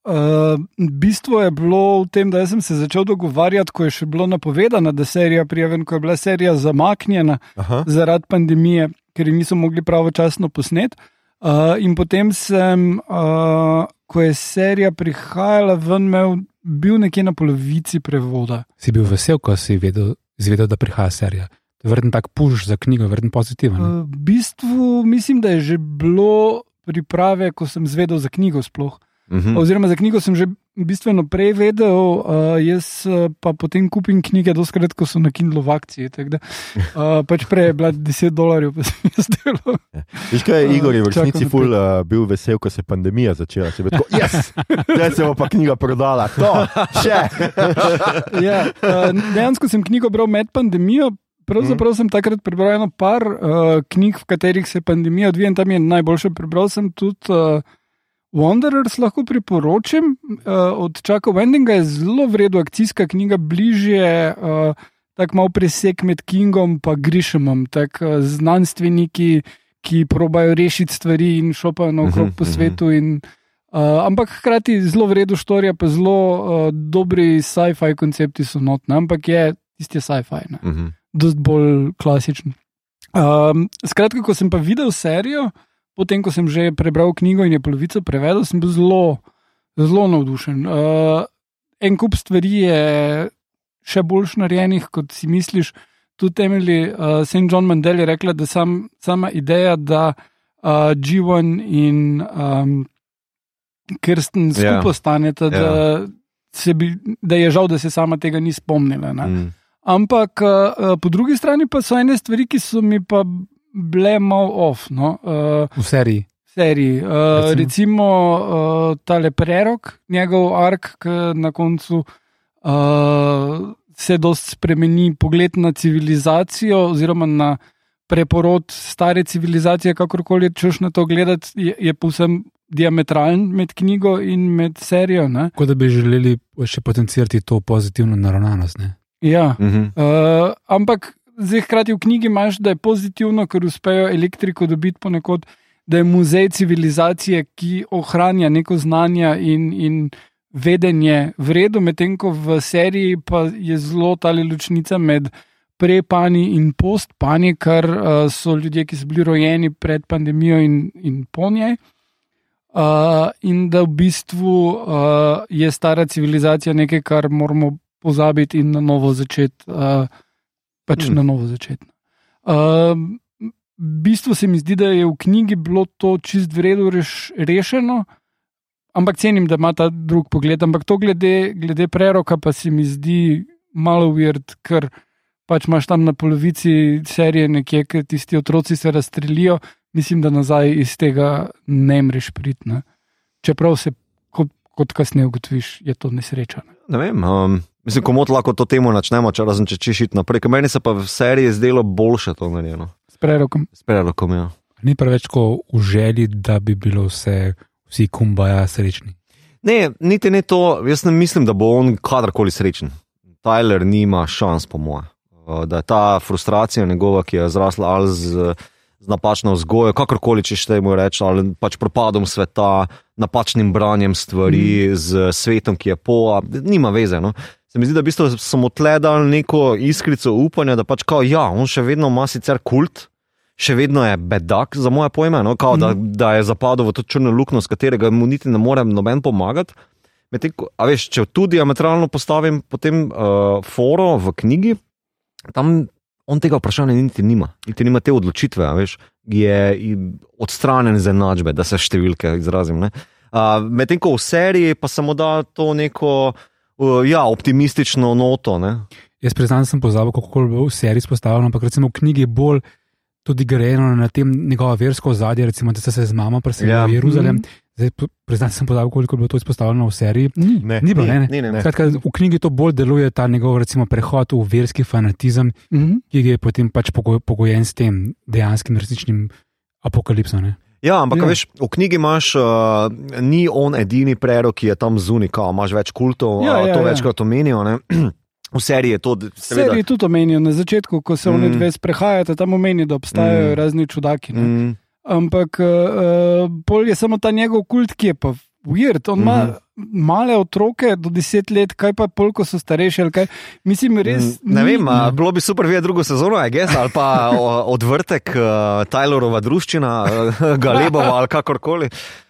S4: Uh, bistvo je bilo v tem, da sem se začel dogovarjati, ko je še bilo napovedano, da je serija prijaven, ko je bila serija zamaknjena
S1: Aha.
S4: zaradi pandemije, ker ji niso mogli pravočasno posnet. Uh, in potem sem, uh, ko je serija prihajala ven, imel, bil nekje na polovici prevoda.
S3: Si bil vesel, ko si vedel, izvedel, da prihaja serija. To je verjetno tak puš za knjigo, verjetno pozitiven.
S4: Uh, v bistvu mislim, da je že bilo priprave, ko sem zvedel za knjigo sploh.
S2: Mhm.
S4: Oziroma, za knjigo sem že bistveno prej vedel, uh, jaz uh, pa potem kupim knjige, doskrat, ko so na Kindlu v akciji. Da, uh, pač prej je bila 10 dolarjev, pa se mi je zdelo.
S1: Veš kaj,
S4: Uh,
S1: Igor je v resnici
S4: čakam
S1: ful uh, bil vesel, ko se je pandemija začela. Se je tako, yes! Zdaj se bo pa knjiga prodala, to, še.
S4: ja, uh, dejansko sem knjigo bral med pandemijo. Pravzaprav sem takrat prebral eno par uh, knjig, v katerih se pandemija odvija, in tam je najboljše. Prebral sem tudi uh, Wanderers, lahko priporočam. Uh, od Čaka Wendinga je zelo vredna akcijska knjiga, bližje, uh, tako malo presek med Kingom in Grišemom, tako uh, znanstveniki, ki probajo rešiti stvari in šopajo naokrog
S2: Mhm,
S4: po
S2: mhm.
S4: svetu. In, Uh, ampak hkrati zelo vredno štorija, pa zelo uh, dobri sci-fi koncepti so notni, ampak je tisti sci-fi, ne.
S2: Mhm.
S4: dosti bolj klasičen. Um, skratka, ko sem pa videl serijo, potem ko sem že prebral knjigo in je polovico prevedel, sem bil zelo, zelo navdušen. Uh, en kup stvari je še boljš narejenih, kot si misliš. Tudi temelji uh, St. John Mandel je rekla, da sam, sama ideja, da uh, G1 in um, Kirsten
S2: Ja.
S4: skupaj staneta, da, se bi, da je žal, da se sama tega ni spomnila. Ne?
S2: Mhm.
S4: Ampak uh, po drugi strani pa so ene stvari, ki so mi pa bile malo off. No? Uh,
S3: V seriji.
S4: seriji. Uh,
S3: Recimo?
S4: recimo uh, tale prerok, njegov ark, ki na koncu uh, se dosti spremeni pogled na civilizacijo, oziroma na preporod stare civilizacije, kakorkoli češ na to gledati, je, je povsem diametralen med knjigo in med serijo. Ne?
S3: Kot da bi želeli še potencirati to pozitivno naravnanost. Ne?
S4: Ja.
S2: Mhm.
S4: Uh, ampak zdaj hkrati v knjigi imaš, da je pozitivno, ker uspejo elektriko dobiti ponekod, da je muzej civilizacije, ki ohranja neko znanje in, in vedenje vredno, medtem ko v seriji pa je zelo ta ločnica med pre-pani in post-pani, kar uh, so ljudje, ki so bili rojeni pred pandemijo in, in po njej. Uh, in da v bistvu uh, je stara civilizacija nekaj, kar moramo pozabiti in na novo začeti. Uh, pač mm. na novo začeti. Uh, v bistvu se mi zdi, da je v knjigi bilo to čist vredno reš, rešeno, ampak cenim, da ima ta drug pogled. Ampak to glede, glede preroka pa se mi zdi malo weird, ker pač imaš tam na polovici serije nekje, ker tisti otroci se razstrelijo, mislim, da nazaj iz tega ne mreš pritne. Čeprav se, kot, kot kasneje ugotoviš, je to nesreča. ne.
S2: Ne vem. Um, mislim, komot lahko to temo načnemo, če razen če čišiti naprej. Meni se pa v seriji zdelo boljše to narejeno.
S4: S prerokom.
S2: S prerokom, ja.
S3: Ni preveč kot v želji, da bi bilo vse, vsi kumbaja srečni.
S2: Ne, niti ne to, jaz ne mislim, da bo on kadarkoli srečen. Tyler nima šans, po mojem. Da je ta frustracija njegova, ki je zrasla ali z, z napačno vzgojo, kakorkoli če štejemo reči, ali pač propadom sveta, napačnim branjem stvari, mm. z svetom, ki je po, nima veze. No? Se mi zdi, da v bistvu smo tle dali neko iskrico upanja, da pač kao, ja, on še vedno ima sicer kult. Še vedno je bedak, za moje pojme, no? Kao, da, da je zapadel v to črno luknjo, z katerega mu niti ne more noben pomagati. Medtem A veš, če tu diametralno postavim potem uh, foro v knjigi, tam on tega vprašanja niti nima, niti nima te odločitve, a veš, je odstranjen iz enačbe, da se številke izrazim. ne. Uh, Medtem ko v seriji pa samo da to neko uh, ja, optimistično noto. Ne?
S3: Jaz priznam, da sem pozabil, kako je bilo v seriji izpostavljeno, ampak recimo v knjigi je bolj tudi grejeno na tem njegovo versko ozadje, recimo, da ste se z mamo preselili
S2: Ja.
S3: ja. v Jeruzalem.
S4: Mhm.
S3: Zdaj, po- priznam, da sem pozabil, koliko je bilo to izpostavljeno v seriji.
S4: Ni.
S1: Ne.
S3: Ni bilo, ne, ne.
S2: Ni, ne, ne.
S3: Skratka, v knjigi to bolj deluje ta njegov recimo, prehod v verski fanatizem,
S4: Mhm.
S3: ki je potem pač pogo- pogojen s tem dejanskim resničnim apokalipsom. Ne?
S2: Ja, ampak
S4: Ja.
S2: veš, v knjigi imaš, uh, ni on edini prerok, ki je tam zunaj, imaš več kultov,
S4: Ja,
S2: ja,
S4: ja,
S2: to
S4: ja.
S2: večkrat omenijo. ne. V seriji je to, seveda.
S4: Seriji tudi omenijo na začetku, ko se
S2: Mm.
S4: oni dve sprehajata, tam omenijo, da obstajajo
S2: Mm.
S4: razni čudaki. ne.
S2: Mm,
S4: Ampak uh, pol je samo ta njegov kult, ki je pa weird. On ima
S2: Mhm.
S4: male otroke do deset let, kaj pa polko so starejši. Mislim, res.
S2: Ne
S4: ni-
S2: vem, a, bilo bi super videti drugo sezono, I guess, ali pa odvrtek uh, Tylerova druščina, uh, Galebova ali kakorkoli.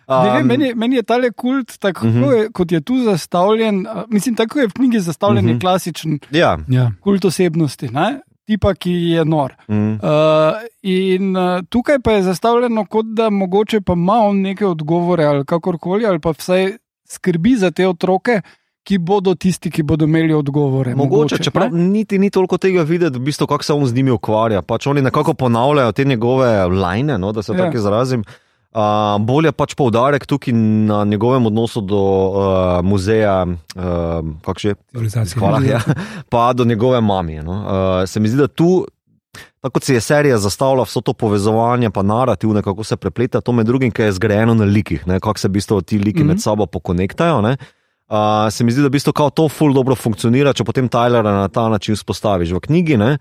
S4: Ne vem,
S2: Um,
S4: meni, meni je tale kult, tako uh
S2: Mhm.
S4: -huh. je, kot je tu zastavljen. a, Mislim, tako je v knjigi zastavljen, uh
S2: Mhm.
S4: -huh. je klasičen
S2: Ja.
S3: Ja.
S4: kult osebnosti, ne? Tipa, ki je nor.
S2: Mm.
S4: Uh, in uh, tukaj pa je zastavljeno, kot da mogoče pa ima on neke odgovore ali kakorkoli, ali pa vsaj skrbi za te otroke, ki bodo tisti, ki bodo imeli odgovore.
S2: Mogoče,
S4: ne?
S2: čeprav niti ni toliko tega videti, v bistvu, kako se on z njimi ukvarja. Pač oni nekako ponavljajo te njegove lajne, no, da se
S4: Ja.
S2: tako izrazim. Uh, bolje pač poudarek tukaj na njegovem odnosu do uh, muzeja, uh, kako že,
S3: Civilizacija.
S2: Hvala, ja. pa do njegove mame. No. Uh, se mi zdi, da tu, tako kot se je serija zastavila, vso to povezovanje, pa narativ, kako se prepleta, to med drugim, ki je zgrajeno na likih, kako se v bistvu ti liki mm -hmm. med
S4: Mhm.
S2: sabo pokonektajo. Ne. Uh, se mi zdi, da v bistvu to ful dobro funkcionira, če potem Tylera na ta način spostaviš v knjigi. Ne.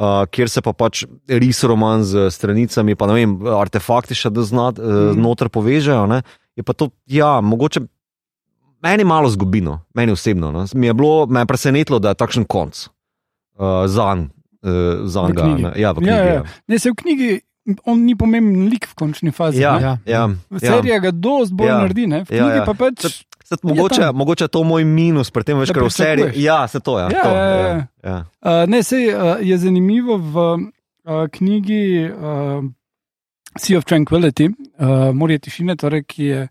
S2: Uh, kjer se pa pač ris roman z stranicami, pa ne vem, artefakti še znat, uh,
S4: Mhm.
S2: noter povežejo. Ne. Je pa to, ja, mogoče meni malo zgubino, meni osebno. No. Mi je bilo, me je presenetilo, da je takšen konc uh, za uh, njega.
S4: knjigi.
S2: ne. Ja, v knjigi.
S4: Ja,
S2: Ja,
S4: ja. Ne, se v knjigi on ni pomemben lik v končni fazi.
S2: ja,
S4: ne.
S2: ja, ja, ja.
S4: Serija ga dosti bolj
S2: Ja.
S4: naredi, ne? v
S2: Ja,
S4: knjigi
S2: ja.
S4: pa pač.
S2: Mogoče,
S4: tam.
S2: mogoče je to moj minus pri tem, veš,
S4: Da
S2: ker v seriji. Ja, se to je.
S4: Ja,
S2: to,
S4: ja, ja.
S2: ja, ja.
S4: Uh, ne, sej, uh, je zanimivo v uh, knjigi uh, Sea of Tranquility, uh, Morje tišine, torej, ki je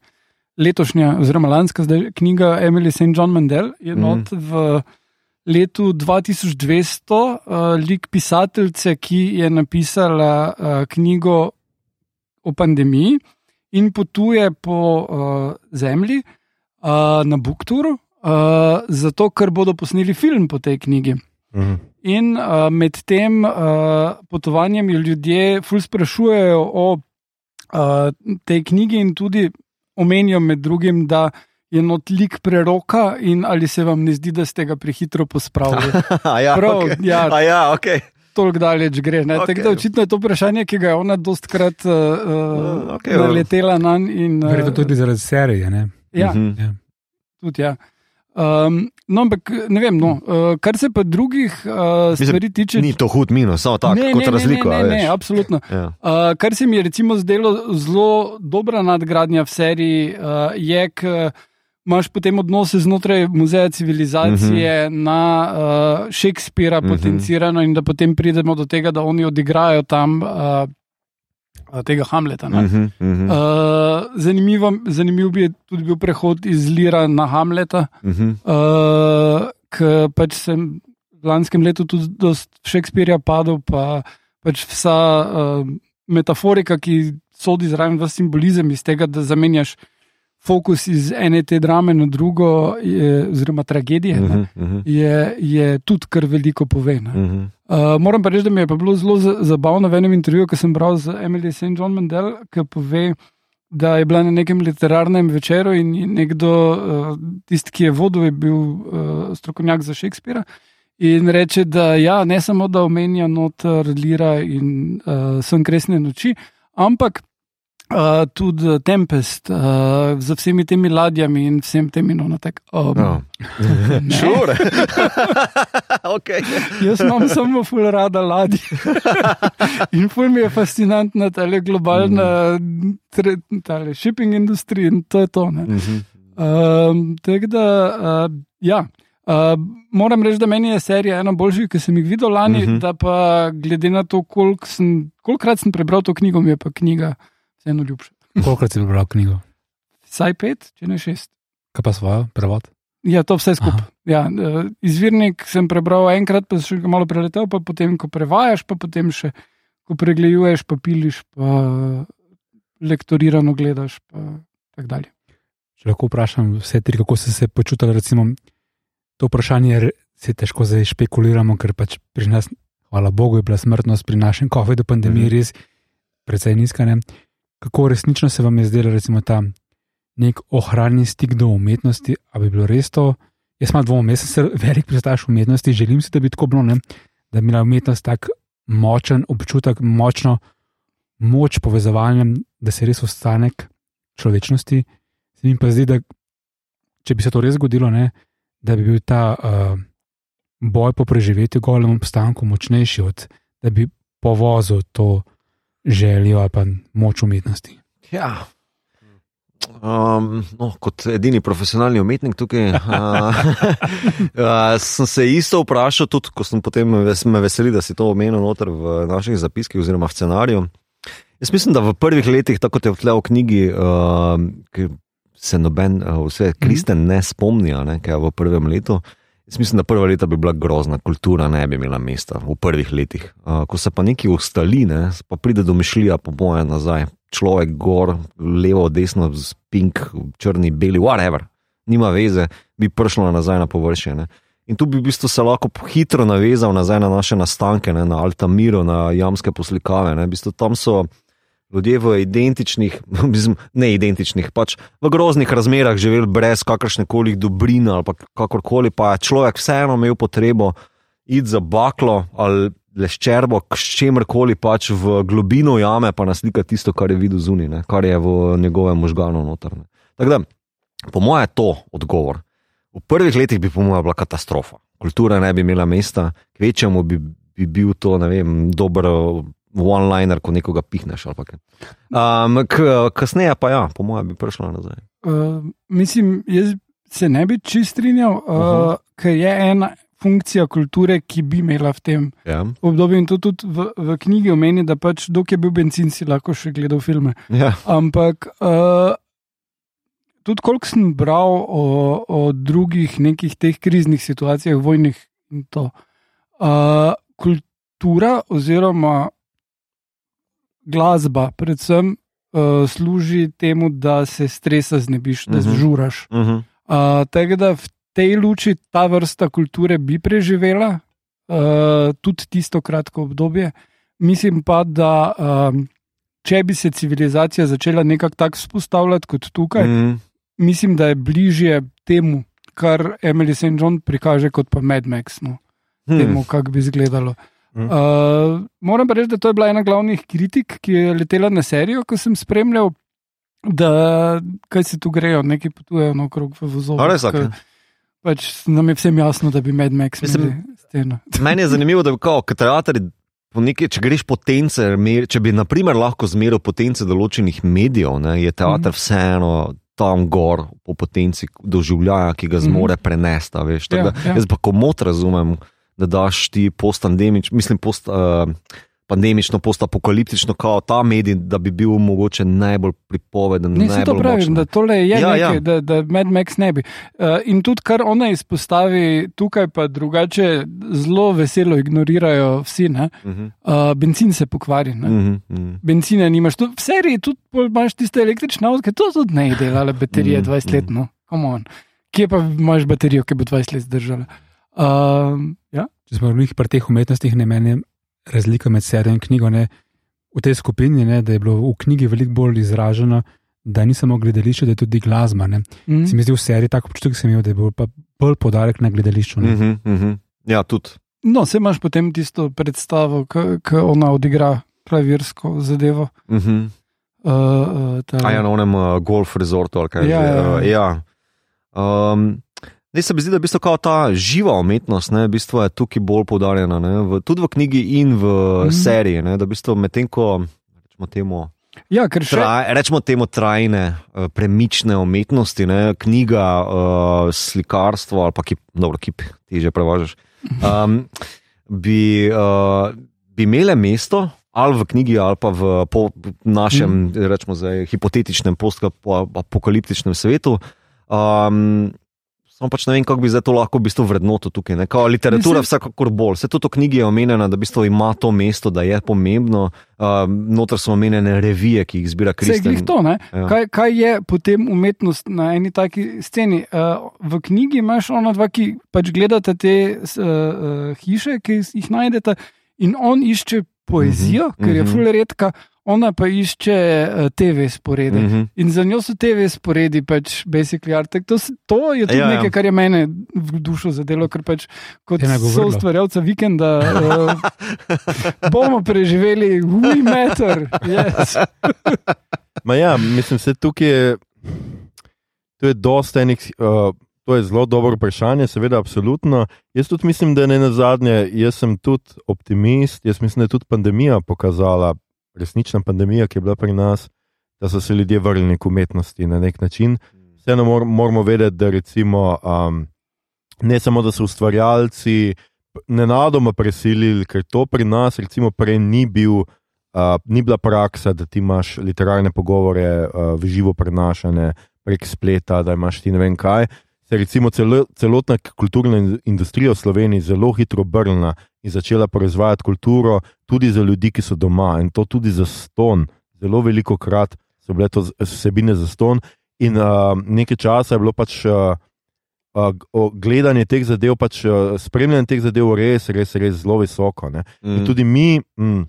S4: letošnja, oziroma lanska zdaj, knjiga Emily St. John Mandel, je
S2: Mhm.
S4: mm. not v letu 2200 uh, lik pisateljice, ki je napisala uh, knjigo o pandemiji in potuje po uh, zemlji uh, na Bukturu, uh, zato ker bodo posneli film po tej knjigi.
S2: Mhm.
S4: In uh, med tem uh, potovanjem ljudje ful sprašujejo o uh, tej knjigi in tudi omenijo med drugim, da je not lik preroka in ali se vam ne zdi, da ste ga prehitro pospravili.
S2: A ja,
S4: Prav,
S2: okay.
S4: ja.
S2: A ja, okay.
S4: Toliko daleč gre. Okay.
S2: Ok.
S4: Tako da očitno je to vprašanje, ki ga je ona dostkrat uh, uh,
S2: okej,
S4: naletela na njega.
S3: Verjetno tudi zaradi serije. Ne?
S4: Ja,
S2: Mhm.
S3: Ja.
S4: tudi ja. Um, no, ampak ne vem, no, uh, kar se pa drugih uh,
S2: Mislim,
S4: stvari tiče.
S2: Ni to hud minus, samo tako,
S4: ne,
S2: kot
S4: ne,
S2: razliko.
S4: Ne, ne, ne, absolutno.
S2: Ja.
S4: Uh, kar se mi je recimo zdelo zelo dobra nadgradnja v seriji, uh, je, ker imaš potem odnose znotraj muzeja civilizacije uh -huh. na uh, Shakespearea
S2: Mhm.
S4: potencirano in da potem pridemo do tega, da oni odigrajo tam uh, tega Hamleta. ne.
S2: Mhm, mhm,
S4: Uh, zanimivo, zanimiv bi tudi bil prehod iz Lira na Hamleta,
S2: mhm.
S4: uh, ker pač sem v lanskem letu tudi dost Shakespearea padel, pa pač vsa uh, metaforika, ki sodi zraven v simbolizem iz tega, da zamenjaš fokus iz ene te drame na drugo, je, oziroma tragedije. ne,
S2: Mhm, mhm,
S4: Je, je tudi kar veliko pove. ne.
S2: mhm.
S4: Uh, moram pa reči, da mi je bilo zelo za- zabavno v enem intervjuju, ki sem bral z Emily St. John Mandel, ki pove, da je bila na nekem literarnem večeru in nekdo, uh, tisti, ki je vodil, je bil uh, strokovnjak za Shakespearea. In reče, da ja, ne samo da omenja noter Lira in uh, Sen kresne noči, ampak uh, tudi Tempest uh, z vsemi temi ladjami in vsem tem in ono tako. Um,
S2: No.
S4: ne.
S2: Sure. okay.
S4: Jaz imam samo ful rada ladje. in ful mi je fascinantna ta globalna tre, tale shipping industrija in to je to. ne.
S2: Mhm.
S4: Um, Tako da, uh, ja. Uh, moram reči, da meni je serija ena boljših, ki sem jih videl lani, uh
S2: Mhm.
S4: -huh. da pa glede na to, koliko sem, kolikrat sem prebral to knjigo, mi je pa knjiga vseeno ljubša.
S3: Kolikrat si prebral knjigo?
S4: Vsaj pet, če ne šest.
S3: Kaj pa svojo, prevod?
S4: Ja, to vse skupaj. Ja, eh, izvirnik sem prebral enkrat, pa še ga malo preletel, pa potem, ko prevajaš, pa potem še, ko pregleduješ, pa piliš, pa lektorirano gledaš. Pa tako dalje.
S3: Če lahko vprašam vse tri, kako ste se počutili, recimo, to vprašanje se težko zdaj špekuliramo, ker pač pri nas, hvala Bogu, je bila smrtnost pri našem COVID-u pandemiji
S2: Mhm.
S3: res precej nizka. Ne? Kako resnično se vam je zdelo, recimo, ta nek ohranjen stik do umetnosti, ali bi bilo res to? Jaz imam dvom, jaz sem se velik pristaš umetnosti, želim si, da bi tako bilo, ne? da bi imela umetnost tak močen občutek, močno moč povezovanja, da se res ostanek človečnosti. Se mi pa zdi, da če bi se to res zgodilo, ne, da bi bil ta uh, boj po preživetju, golem obstanku močnejši od da bi povozil to željo ali pa moč umetnosti.
S2: Ja. Um, no, kot edini profesionalni umetnik tukaj, uh, uh, sem se isto vprašal, tudi ko sem potem me veseli, da si to omenil v naših zapiskih oziroma v scenariju. Jaz mislim, da v prvih letih, tako kot je v tle v knjigi, uh, se noben, uh, vse kristen ne spomni, ne, kaj je v prvem letu. Jaz mislim, da prva leta bi bila grozna, kultura ne bi imela mesta v prvih letih. Uh, ko se pa neki ustali, ne, pa pride domišljija, po mojem, nazaj človek gor, levo, desno, pink, črni, beli, whatever, nima veze, bi prišlo nazaj na površje. Ne. In tu bi v bistvu se lahko hitro navezal nazaj na naše nastanke, ne, na Altamiro, na jamske poslikave. Ne. V bistvu tam so ljudje v identičnih, ne identičnih, pač v groznih razmerah živeli brez kakršne koli dobrine ali kakorkoli, pa je človek vseeno imel potrebo iti za baklo ali leščerbo, s čemkoli pač v globino jame, pa naslika tisto, kar je videl zunaj, kar je v njegovem možganu notrne. Tako da, po mojem, je to odgovor. V prvih letih bi, po mojem, bila katastrofa. Kultura ne bi imela mesta, kvečemu bi, bi bil to, ne vem, dober one-liner, ko nekoga pihneš. Um, kasneje pa ja, po mojem, bi prišla nazaj.
S4: Uh, mislim, jaz se ne bi čist strinjal, uh, uh -huh. ker je ena funkcija kulture, ki bi imela v tem
S2: ja.
S4: obdobju. In to tudi v, v knjigi omeni, da pač dok je bil benzin, si lahko še gledal filme.
S2: Ja.
S4: Ampak uh, tudi koliko sem bral o, o drugih nekih teh kriznih situacijah, vojnih in to. Uh, kultura oziroma glasba, predvsem. Uh, služi temu, da se stresa znebiš, da
S2: Mhm.
S4: zžuraš.
S2: Uh -huh.
S4: Uh, tako da v tej luči ta vrsta kulture bi preživela uh, tudi tisto kratko obdobje. Mislim pa, da um, če bi se civilizacija začela nekako tako vzpostavljati kot tukaj, mm.
S2: mm.
S4: mislim, da je bližje temu, kar Emily St. John prikaže kot pa Mad Max, no, temu, kako bi izgledalo. Uh, moram pa reči, da to je bila ena glavnih kritik, ki je letela na serijo, ko sem spremljal, da kaj se tu grejo, neki potujejo naokrog v vozovih.
S2: A res, okej.
S4: Pač nam je vsem jasno, da bi Mad Max imeli sceno.
S2: Meni je zanimivo, da bi kot po nekaj, če greš potence, mer- če bi naprimer lahko zmeril potence določenih medijev, ne, je teater
S4: Mhm.
S2: vseeno tam gor po potenci doživljaja, ki ga zmore prenesti. Veš, Tako
S4: Ja, ja.
S2: Jaz pa komot razumem, da daš ti post-pandemič, mislim, post. Uh, Pandemično, postapokaliptično, kot ta medij, da bi bil mogoče najbolj pripoveden.
S4: Ne, se to pravim,
S2: močen.
S4: da tole je
S2: Ja,
S4: ja, nekaj,
S2: ja.
S4: Da, da Mad Max ne bi. Uh, in tudi, kar ona izpostavi tukaj, pa drugače zelo veselo ignorirajo vsi. Ne?
S2: Uh -huh,
S4: Uh, benzin se pokvari. Ne?
S2: uh -huh, uh -huh.
S4: Benzina nimaš. Tu, v seriji tudi imaš tiste električne avtomobile, to tudi ne delale baterije
S2: Mm,
S4: 20 let. No? Come on. Kje pa imaš baterijo, ki bo 20 let zdržala? Uh, ja?
S3: Če smo v pri teh umetnostih, ne meni razlika med serijo in knjigo. Ne, v tej skupini ne, da je bilo v knjigi veliko bolj izraženo, da ni samo gledališče, da je tudi glasba. Ne.
S4: Mm.
S3: Se mi zdi v seriji tako občutek, sem imel, da je bil pa bolj podarek na gledališču. Ne.
S2: Uh -huh, uh -huh. Ja, tudi.
S4: No, se imaš potem tisto predstavo, ki ona odigra klavirsko zadevo.
S2: Uh -huh.
S4: Uh, uh, ta-
S2: A ja, na onem uh, golf resortu ali kaj
S4: Ja,
S2: že.
S4: ja,
S2: Uh, ja. Um, Ne, se mi zdi, da je v bistvu kao ta živa umetnost, ne, v bistvu je tukaj bolj poudarjena, ne, v, tudi v knjigi in v mm. Seriji. Ne, da v bistvu medtem ko rečemo temu,
S4: ja, ker še.
S2: traj, rečemo temu trajne, uh, premične umetnosti, ne, knjiga, uh, slikarstvo ali pa kip, dobro, kip, ti že prevažaš, um, bi, uh, bi imele mesto. Ali v knjigi, ali pa v po našem, mm. rečemo, zdaj, hipotetičnem, postapokaliptičnem svetu. Um, Samo pač ne vem, kako bi zdaj to lahko v bistvu vrednoto tukaj. Ne? Kao literatura,
S4: Mislim-
S2: vsekakor bolj. Vse to v knjigi je omenjeno, da v bistvu ima to mesto, da je pomembno. Uh, Notor so omenjene revije, ki jih zbira
S4: Vse je
S2: Kristjan.
S4: glih to, ne?
S2: Ja.
S4: Kaj, kaj je potem umetnost na eni taki sceni? Uh, v knjigi imaš ona dva, ki pač gledata te uh, uh, hiše, ki jih najdete, in on išče poezijo,
S2: Mhm,
S4: ker je
S2: mhm.
S4: ful redka, ona pa išče uh, TV sporede.
S2: Mm -hmm.
S4: In za njo so TV sporedi, pač basically art. To, to je tudi
S2: Ja,
S4: ja, nekaj, kar je mene v dušo zadelo, ker pač kot
S3: Je nagovorilo.
S4: soustvarjalca vikenda uh, bomo preživeli, we matter. Yes.
S1: Ma ja, mislim, se tukaj je. to je dosta enih. Uh, To je zelo dobro vprašanje, seveda, absolutno. Jaz tudi mislim, da ne na zadnje, jaz sem tudi optimist. Jaz mislim, da je tudi pandemija pokazala, resnična pandemija, ki je bila pri nas, da so se ljudje vrnili k umetnosti na nek način. Vseeno mor moramo vedeti, da recimo, um, ne samo, da so ustvarjalci nenadoma presilili, ker to pri nas, recimo, prej ni, bil, uh, ni bila praksa, da ti imaš literarne pogovore uh, v živo prenašane prek spleta, da imaš ti ne vem kaj se je recimo celo, celotna kulturna industrija v Sloveniji zelo hitro obrnila in začela proizvajati kulturo tudi za ljudi, ki so doma in to tudi za ston. Zelo veliko krat so bile to vsebine za ston, in uh, nekaj časa je bilo pač. Uh, Uh, gledanje teh zadev, pač uh, spremljanje teh zadev, res, res, res zelo visoko. Mm. Tudi mi mm,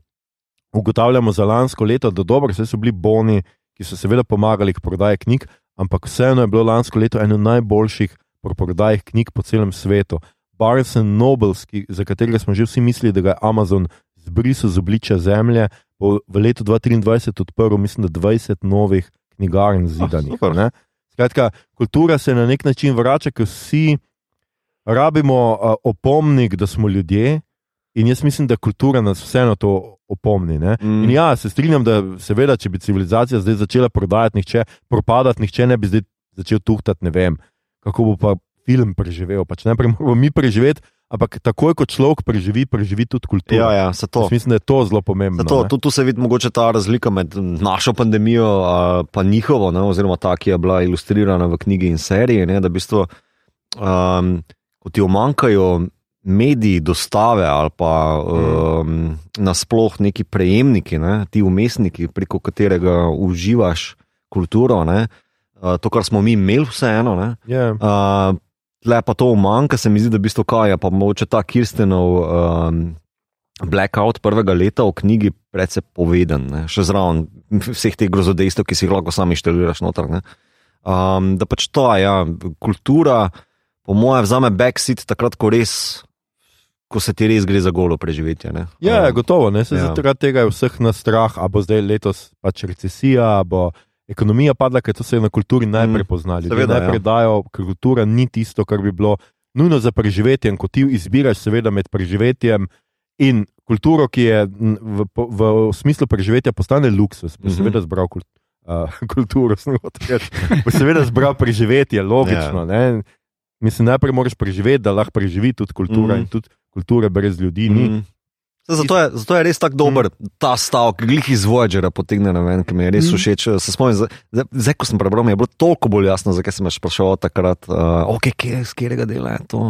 S1: ugotavljamo za lansko leto, da dobro, so bili boni, ki so seveda pomagali k prodaji knjig, ampak vseeno je bilo lansko leto eno najboljših prodajnih knjig po celem svetu. Barnes Nobles, ki, za katerega smo že vsi mislili, da ga je Amazon zbrisal z obličja zemlje, bo v letu 2023 odprl, mislim, da 20 novih knjigarn zidanih. Oh, Skratka, kultura se na nek način vrača, ker vsi rabimo uh, opomnik, da smo ljudje. In jaz mislim, da kultura nas vseeno to opomni. Mm. In ja, se strinjam, da seveda, če bi civilizacija zdaj začela prodajati, nihče, propadati, nihče ne bi zdaj začel tuhtati, ne vem, kako bo pa film preživel. Pač najprej moramo mi preživeti. Ampak takoj, ko človek preživi, preživi tudi kulturo.
S2: Ja, ja,
S1: mislim, da je to zelo pomembno.
S2: To, tu, tu se vidi mogoče ta razlika med našo pandemijo in njihovo, ne, oziroma ta, ki je bila ilustrirana v knjigi in seriji. Ne, da v bistvu, um, ko ti omankajo mediji dostave ali pa um, nasplošno neki prejemniki, ne, ti umestniki, preko katerega uživaš kulturo, ne, uh, to, kar smo mi imeli, vseeno.
S1: Yeah. Ja.
S2: Uh, Le pa to umanka, se mi zdi, da bi to kaj, pa moče ta Kirstenov um, blackout prvega leta v knjigi predvsej poveden, ne? še zraven vseh teh grozodejstev, ki si jih lahko sami šteliraš noter. Um, da pač to, ja, kultura, po mojem, vzame backseat takrat, ko res ko se ti res gre za golo preživetje. Ne?
S1: Ja, um, gotovo. Ne? Se ja. zaradi tega je vseh nas strah, a bo zdaj letos pač recesija, bo ekonomija padla, ker to se je na kulturi najprej mm, poznali. Ljudje najprej ja. dajo, ker kultura ni tisto, kar bi bilo nujno za preživetje. Ko ti izbiraš, seveda, med preživetjem in kulturo, ki je v, v, v smislu preživetja postane luksus, bo mm -hmm. seveda zbral kult, uh, kulturo, bo seveda zbral preživetje, logično. Yeah. Mislim, najprej moraš preživeti, da lahko preživi tudi kultura mm. in tudi kulture brez ljudi. Mm.
S2: Zato je, zato je res tako dober mm. ta stavek, glih iz Voyagera potegne na ven, ki mi je res mm. všeč. Se spomnim, zdaj, ko sem prebral, mi je bilo toliko bolj jasno, zakaj sem me spraševal takrat, uh, okay, kje, z katerega dela je to.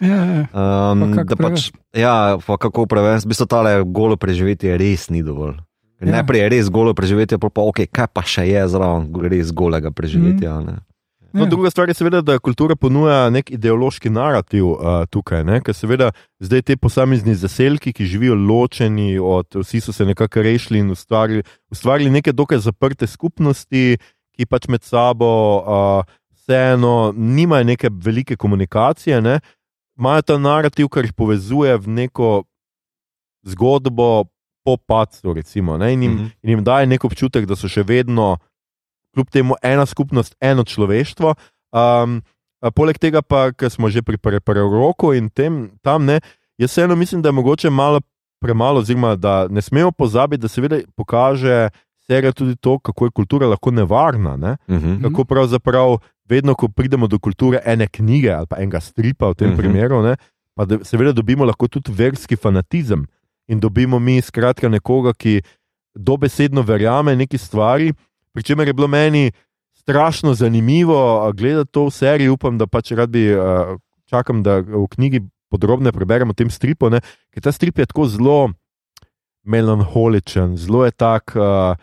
S4: Ja, ja. Um, pa
S2: pač, ja, pa kako prevesti, v bistvu tale golo preživetje res ni dovolj. Ja. Najprej je res golo preživetje, pa, pa okay, kaj pa še je zraven res golega preživetja. Mm.
S1: No, ja. druga stvar je, seveda, da kultura ponuja nek ideološki narativ uh, tukaj. Ne? Ker seveda zdaj te posamezni zaselki, ki živijo ločeni, od, vsi so se nekako rešili in ustvarili, ustvarili neke dokaj zaprte skupnosti, ki pač med sabo uh, vseeno nimajo neke velike komunikacije. Ne? Imajo ta narativ, kar jih povezuje v neko zgodbo po pacu, recimo, in jim, mm -hmm. in jim daje nek občutek, da so še vedno kljub temu ena skupnost, eno človeštvo. Um, poleg tega, pa, ker smo že pri proroku in tem, tam, ne, jaz vseeno mislim, da je mogoče malo premalo, oziroma da ne smemo pozabiti, da se vidi, pokaže serija tudi to, kako je kultura lahko nevarna. Ne? Uh mhm. -huh. Kako pravzaprav, vedno, ko pridemo do kulture ene knjige ali pa enega stripa v tem uh mhm. -huh. primeru, ne, pa da, seveda dobimo lahko tudi verski fanatizem in dobimo mi skratka nekoga, ki dobesedno verjame neki stvari. Pričemer je bilo meni strašno zanimivo gledati to v seriji, upam, da pač rad bi čakam, da v knjigi podrobneje preberemo tem stripu, ne? ker ta strip je tako zelo melanholičen, zelo je tak. Uh,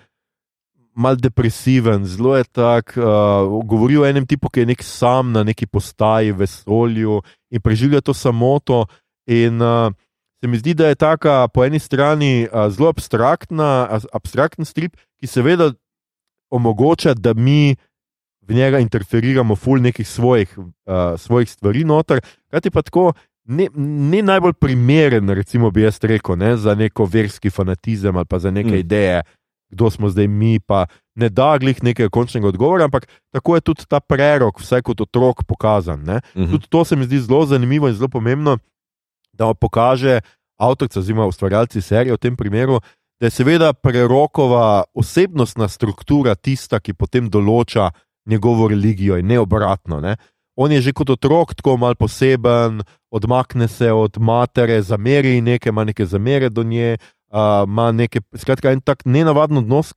S1: Mal depresiven, zelo je tak, uh, govori o enem tipu, ki je nek sam na neki postaji vesolju in preživlja to samoto. In uh, se mi zdi, da je taka po eni strani uh, zelo abstraktna, abstraktna strip, ki seveda omogoča, da mi v njega interferiramo, ful nekih svojih, uh, svojih stvari noter. Kaj ti pa tako, ne, ne najbolj primeren, recimo, bi jaz rekel, ne, za neko verski fanatizem ali pa za neke mm. ideje, kdo smo zdaj mi, pa ne da glih nekega končnega odgovora, ampak tako je tudi ta prerok, vse kot otrok, pokazan. Ne?
S2: Mhm.
S1: Tudi to se mi zdi zelo zanimivo in zelo pomembno, da pokaže avtorica, oziroma ustvarjalci serije v tem primeru, da je seveda prerokova osebnostna struktura tista, ki potem določa njegovo religijo in ne obratno. Ne? On je že kot otrok tako mal poseben, odmakne se od matere, zameri nekaj, ima neke zamere do nje, uh, ima neke, skratka, en tak nenavaden odnos,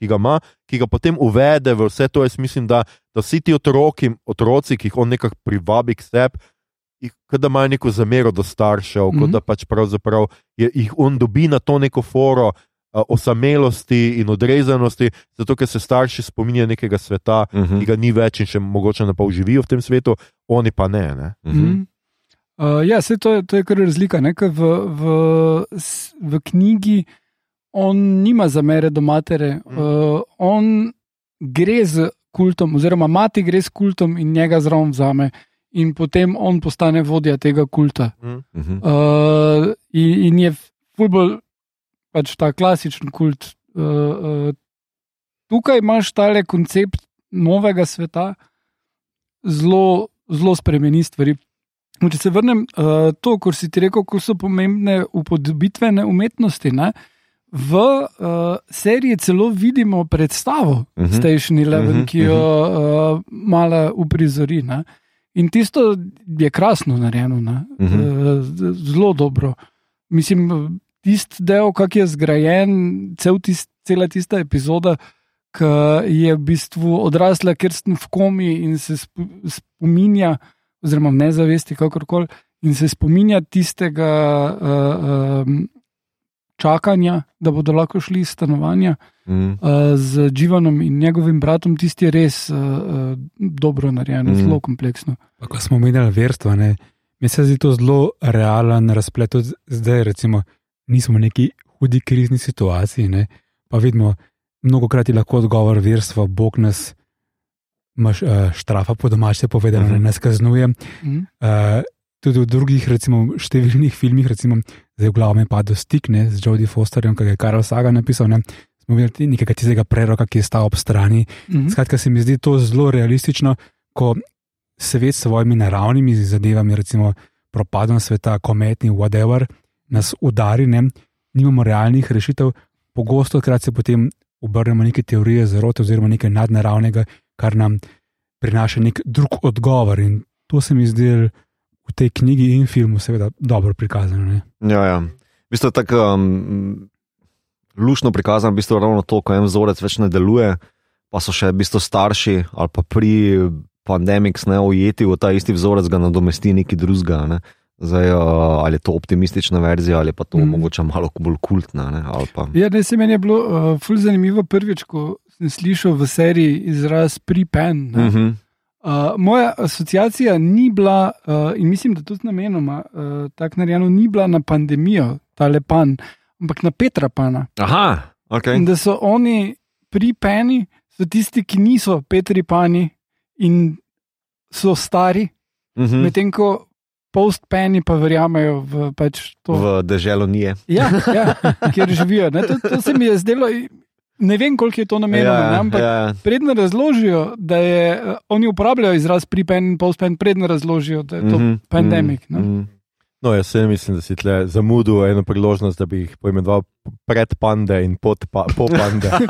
S1: ki ga ima, ki ga potem uvede v vse to. Jaz mislim, da, da vsi ti otroki, otroci, ki jih on nekako privabi k sebi, jih- da imajo neko zamero do staršev, mm -hmm. da pač pravzaprav je, jih on dobi na to neko foro. a, Osamelosti in odrezanosti, zato ker se starši spominjajo nekega sveta,
S2: Mhm.
S1: ki ga ni več in še mogoče ne pol živijo v tem svetu, oni pa ne. ne?
S4: Mm. Uh, ja, se to, je- to je kar razlika. Ne? ker V, v, v knjigi on nima zamere do matere, uh, on gre z kultom, oziroma mati gre s kultom in njega zraven vzame, in potem on postane vodja tega kulta.
S2: Mhm.
S4: Uh, in, in je fulbol pač ta klasičen kult. Uh, uh, tukaj imaš tale koncept novega sveta, zelo, zelo spremeni stvari. No, Če se vrnem uh, to, kar si ti rekel, ko so pomembne upodobitvene umetnosti. Ne? V uh, seriji celo vidimo predstavo uh
S2: Mhm.
S4: -huh. Station Eleven,
S2: Mhm,
S4: uh -huh, ki jo uh, malo uprizori. Ne? In tisto je krasno narejeno, uh
S2: Mhm.
S4: -huh. uh, zelo dobro. Mislim, tisti del, kako je zgrajen, cel tist, cela tista epizoda, ki je v bistvu odrasla, ker sem v komi in se spo, spominja, oziroma v nezavesti, kakorkoli, in se spominja tistega uh, um, čakanja, da bodo lahko šli iz stanovanja
S2: Mhm.
S4: uh, z Dživanom in njegovim bratom, tisti je res uh, uh, dobro narejeno,
S2: Mhm.
S4: mm. zelo kompleksno.
S3: Pa ko smo omenjali verstvo, ne, mi se zdi to zelo realen razplet. Tudi zdaj, recimo, nismo v neki hudi krizni situaciji, ne, pa vidimo, mnogo krat je lahko odgovor verstva, Bog nas maš, uh, štrafa, po domače povedano,
S2: Mhm.
S3: ne nas kaznuje.
S4: Mm.
S3: Uh, tudi v drugih, recimo, številnih filmih, recimo, zdaj v glavu mi pade stik ne, z Jodie Fosterjem, ki je Karl Saga napisal. Ne, smo videli nekaj tistega preroka, ki je stal ob strani.
S4: Mm.
S3: Skratka, se mi zdi to zelo realistično, ko svet s svojimi naravnimi zadevami, recimo propadom sveta, kometni, whatever, nas udari, ne, nimamo realnih rešitev, pogosto krat se potem obrnemo neke teorije zarote oziroma nekaj nadnaravnega, kar nam prinaša nek drug odgovor. In to se mi zdi v tej knjigi in filmu, seveda, dobro prikazano. Ne.
S2: Ja, ja. V bistvu je tako um, lušno prikazano, v bistvu ravno to, ko en vzorec več ne deluje, pa so še v bistvu starši ali pa pri pandemiks ne ujeti v ta isti vzorec, ga nadomesti neki drugega. Ne. Zdaj, uh, ali je to optimistična verzija, ali pa to mm. mogoče malo bolj kultna. Ne, pa,
S4: Ja, ne, se meni je bilo uh, ful zanimivo prvič, ko sem slišal v seriji izraz pripen.
S2: mm -hmm.
S4: Uh, moja asociacija ni bila, uh, in mislim, da tudi namenoma uh, tako narejeno, ni bila na pandemijo, ta lepan, ampak na Petra Pana.
S2: Aha,
S4: In
S2: ok.
S4: da so oni pripeni, so tisti, ki niso Petri Pani in so stari,
S2: Mm
S4: mm.
S2: -hmm.
S4: medtem ko post-peni pa verjamejo v pač to.
S2: V deželo nije.
S4: Ja, ja, kjer živijo. Ne, to, to se mi je zdelo, ne vem, koliko je to namenjeno, ja, ampak ja. predno razložijo, da je, uh, oni uporabljajo izraz prepen in post-pen, predno razložijo, da je to mm -hmm. pandemik. Mm -hmm.
S2: mhm.
S1: No, jaz se mislim, da si tle zamudil eno priložnost, da bi jih poimenoval pred pande in pod pa, po pande.
S4: uh,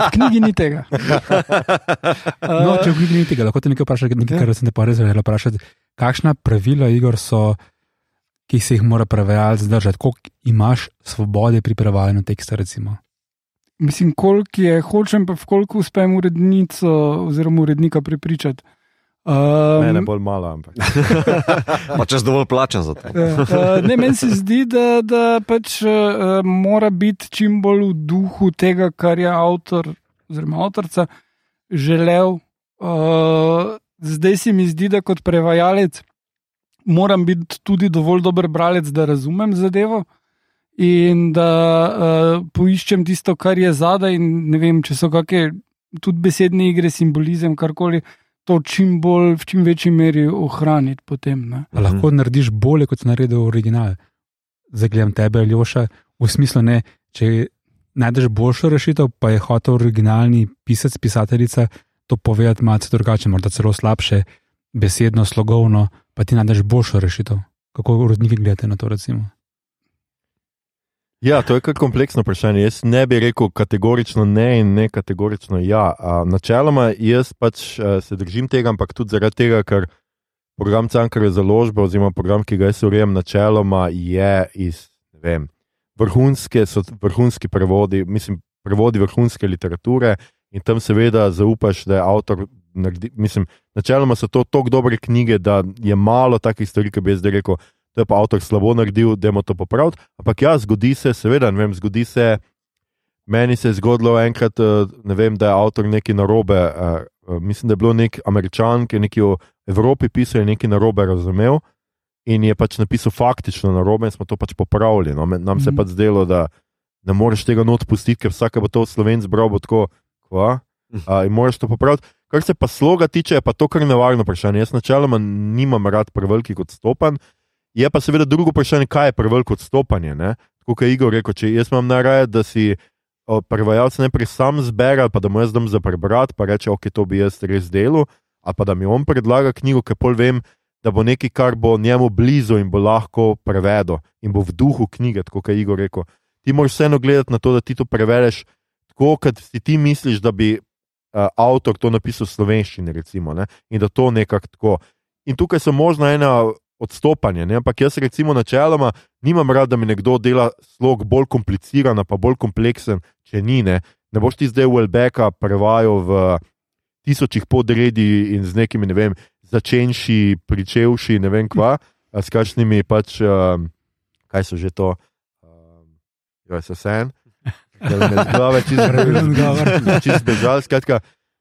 S4: v knjigi ni tega.
S3: No, če v knjigi ni tega, lahko te nekaj vprašam, nekaj, kar sem te pa res želel vprašati. Kakšna pravila, Igor, so, ki se jih mora prevajalec zdržati? Koliko imaš svobode pri prevajanju teksta? Recimo?
S4: Mislim, koliko je hočem, pa v koliko uspem urednico oziroma urednika prepričati. Um,
S1: Ne, ne bolj malo, ampak.
S2: Pa če si dovolj plačen za to.
S4: Uh, ne, meni se zdi, da, da pač, uh, mora biti čim bolj v duhu tega, kar je avtor oziroma avtorica želel. Uh, zdaj se mi zdi, da kot prevajalec moram biti tudi dovolj dober bralec, da razumem zadevo in da uh, poiščem tisto, kar je zadaj. in Ne vem, če so kakšne tudi besedne igre, simbolizem, karkoli. To čim bolj, v čim večji meri ohraniti potem. Ne?
S3: Lahko narediš bolje, kot si naredil original. Zdaj gledam tebe, Ljoša, v smislu ne, če najdeš boljšo rešitev, pa je hotel originalni pisec, pisateljica to povedati malce drugače, morda celo slabše, besedno, slogovno, pa ti najdeš boljšo rešitev. Kako urodniki gledate na to? Recimo?
S1: Ja, to je kar kompleksno vprašanje. Jaz ne bi rekel kategorično ne in ne kategorično ja. A, načeloma jaz pač a, se držim tega, ampak tudi zaradi tega, ker program Cankareve založbe oziroma program, ki ga jaz urejem, načeloma je iz vem, vrhunske, so vrhunski prevodi, mislim, prevodi vrhunske literature in tam seveda zaupaš, da je avtor. Naredi, mislim, načeloma so to tako dobre knjige, da je malo takih stvari, ki bi jaz rekel to je pa avtor slabo naredil, da je to popravil. Ampak ja, zgodi se, seveda, ne vem, zgodi se. Meni se je zgodilo enkrat, eh, vem, da je avtor nekaj narobe. Eh, eh, mislim, da je bilo nek američan, ki je nekaj o Evropi pisal in nekaj narobe razumel. In je pač napisal faktično narobe, in smo to pač popravili. No, nam se je mm. pač zdelo, da ne moreš tega not pustiti, ker vsak bo to v slovenski bral, bo tako, kva. Uh, in moraš to popraviti. Kar se pa sloga tiče, je pa to kar nevarno vprašanje. Jaz načeloma nimam rad prevelikih odstopanj, Je pa seveda drugo vprašanje, kaj je preveliko odstopanje. Kot je Igor rekel, če jaz imam najraje, da si prevajalec najprej sam zbere, pa da mu jaz dam za prebrati, pa reče, ok, to bi jaz res delal, ali pa da mi on predlaga knjigo, ker pol vem, da bo nekaj, kar bo njemu blizu in bo lahko prevedel in bo v duhu knjige, kot je Igor rekel. Ti moraš vseeno gledati na to, da ti to prevedeš tako, kot si ti misliš, da bi uh, avtor to napisal v slovenščini, recimo, ne? in da to nekako tako. In tukaj so možno ena odstopanje. Ne? Ampak jaz, recimo, načeloma nimam rad, da mi nekdo dela slog bolj kompliciran, pa bolj kompleksen, če ni. Ne, ne boš ti zdaj v Elbeka prevajal v tisočih podredi in z nekimi, ne vem, začenši, pričevši, ne vem kva, s kakšnimi pač, um, kaj so že to, um, jo je sen. Da ne je čisto zbežal. Skratka,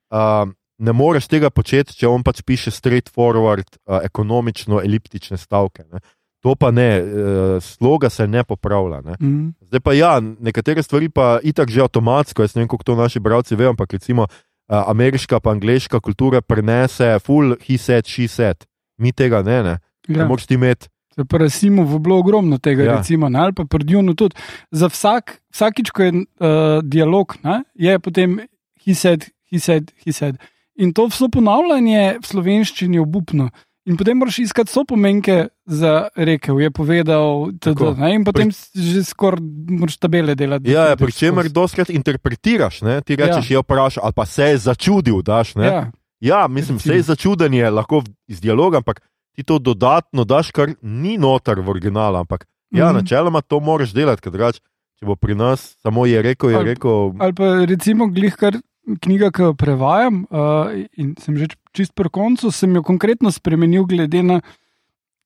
S1: um, ne moreš tega početi, če on pač piše straightforward, uh, ekonomično, eliptične stavke. Ne. To pa ne, uh, sloga se ne popravlja. Ne. Mm. Zdaj pa ja, nekatere stvari pa itak že avtomatsko, jaz ne vem, kako to naši bralci vejo, ampak recimo uh, ameriška pa angliška kultura prenese full he said, she said. Mi tega ne, ne. Ja. ne moreš ti imeti.
S4: Presimo v bilo ogromno tega, ja. recimo, ne, ali pa prdjuno tudi. Za vsak, vsakič, ko je uh, dialog, ne, je potem he said, he said, he said. In to vso ponavljanje v slovenščini je obupno. In potem moraš iskati so pomenke za rekel, je povedal, da je in potem pri... že skoraj moraš tabele delati.
S1: Ja, ja pri čemer doskrat interpretiraš, ne? ti rečeš, ja. je vprašal ali pa se je začudil. Daš, ja. ja, mislim, se je začudenje lahko iz dialoga, ampak ti to dodatno daš, kar ni notar v originalu. Ampak ja, mm -hmm. načeloma to moraš delati, ker drugače. Če bo pri nas samo je rekel, je
S4: ali,
S1: rekel.
S4: Ali pa recimo, glih kar knjiga, ki jo prevajam, uh, in sem že čist pri koncu, sem jo konkretno spremenil, glede na.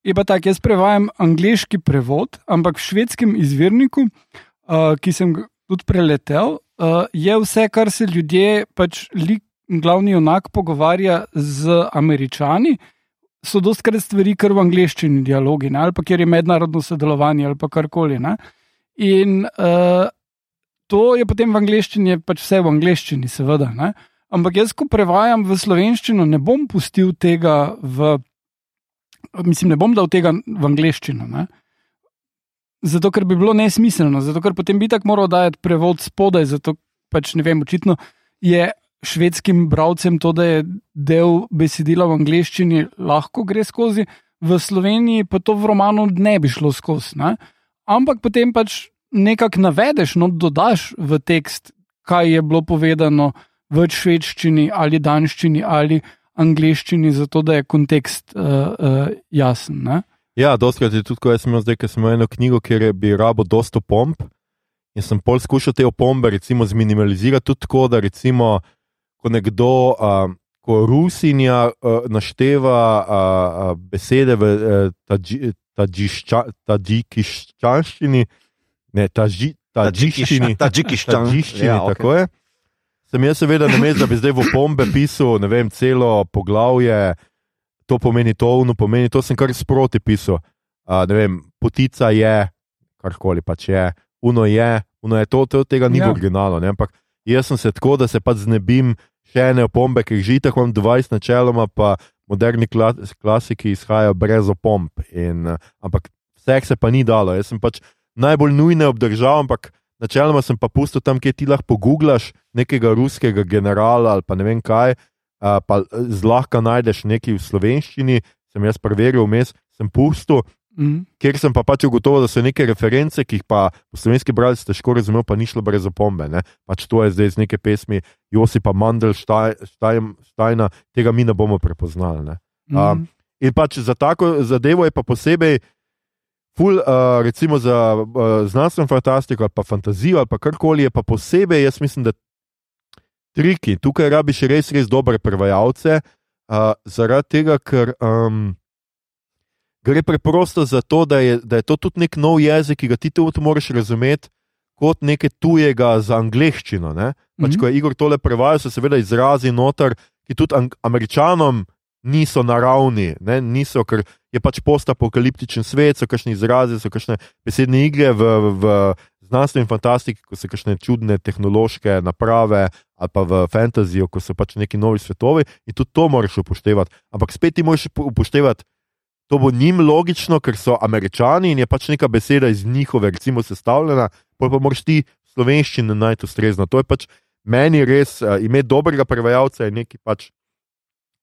S4: Je pa tako, jaz prevajam angliški prevod, ampak v švedskem izvirniku, uh, ki sem tudi preletel, uh, je vse, kar se ljudje, pač lik, glavni onak, pogovarja z američani. So dostkrat stvari, kar v angleščini dialogi, ne? ali pa kjer je mednarodno sodelovanje, ali pa karkoli. Ne? In uh, to je potem v angleščini, pač vse v angleščini, seveda. Ne? Ampak jaz, ko prevajam v slovenščino, ne bom pustil tega v. Mislim, ne bom dal tega v angleščino. Ne? Zato, ker bi bilo nesmiselno, zato, ker potem bi tako moral dajati prevod spodaj. Zato, pač ne vem, očitno je švedskim bralcem to, da je del besedila v angleščini, lahko gre skozi, v Sloveniji pa to v romanu ne bi šlo skozi. Ne? Ampak potem pač nekako navedeš, no, dodaš v tekst, kaj je bilo povedano v švedščini ali danščini ali angliščini, zato da je kontekst uh, uh, jasen. Ne?
S1: Ja, doskrat je tudi, ko sem imel zdaj, ker sem imel eno knjigo, kjer je bi rabo dosto pomp. In sem pol skušal te opombe, recimo, zminimalizirati tudi tako, da recimo, ko nekdo, uh, ko Rusinja uh, našteva uh, uh, besede v uh, tadžiščanščini, ta ne, ta žiščini.
S2: Ta žiščini,
S1: ja, tako okay. je. Sem jaz seveda na mestu, da bi zdaj v pombe pisal, ne vem, celo poglavje, to pomeni to, uno pomeni to, sem kar sproti pisal. Uh, ne vem, potica je, karkoli pač je, uno je, uno je to, to tega ni ja. originalno. Ne? Ampak jaz sem se tako, da se pač znebim še ene opombe, jih že tako imam 20 načeloma, pa moderni klasiki izhajajo brez opomb. In, uh, ampak vse se pa ni dalo. Jaz sem pač najbolj nujne obdržal, ampak načeloma sem pa pustil tam, kjer ti lahko googlaš nekega ruskega generala ali pa ne vem kaj, uh, pa zlahka najdeš nekaj v slovenščini, sem jaz preveril, vmes sem pustil.
S4: Mm.
S1: Ker sem pa pač ugotovil, da so neke reference, ki jih pa slovenski bralci težko razumel, pa ni šlo brez opombe. Ne? Pač to je zdaj iz neke pesmi Josipa Mandelštajna, tega mi ne bomo prepoznali. Ne?
S4: Mm.
S1: Um, in pač za tako zadevo je pa posebej, ful, uh, recimo za uh, znanstveno fantastiko ali pa fantazijo ali pa karkoli, je pa posebej, jaz mislim, da triki. Tukaj rabiš res, res dobre prevajalce, uh, zaradi tega, ker. Um, Gre preprosto za to, da je, da je to tudi nek nov jezik, ki ga ti tudi moraš razumeti kot nekaj tujega za angleščino. Ne? Pač,
S4: Mhm.
S1: ko je Igor tole prevajal, so seveda izrazi noter, ki tudi američanom niso naravni, ne? niso, ker je pač postapokaliptičen svet, so kakšni izrazi, so kakšne besedne igre v, v znanstveni fantastiki, ko so kakšne čudne tehnološke naprave, ali pa v fantaziju, ko so pač neki novi svetovi in tudi to moraš upoštevati. Ampak spet ti moraš upo- upoštevati. To bo njim logično, ker so američani in je pač neka beseda iz njihove, recimo, sestavljena, pol pa moraš ti slovenščino najti ustrezno. To je pač meni res uh, imeti dobrega prevajalca, je nekaj pač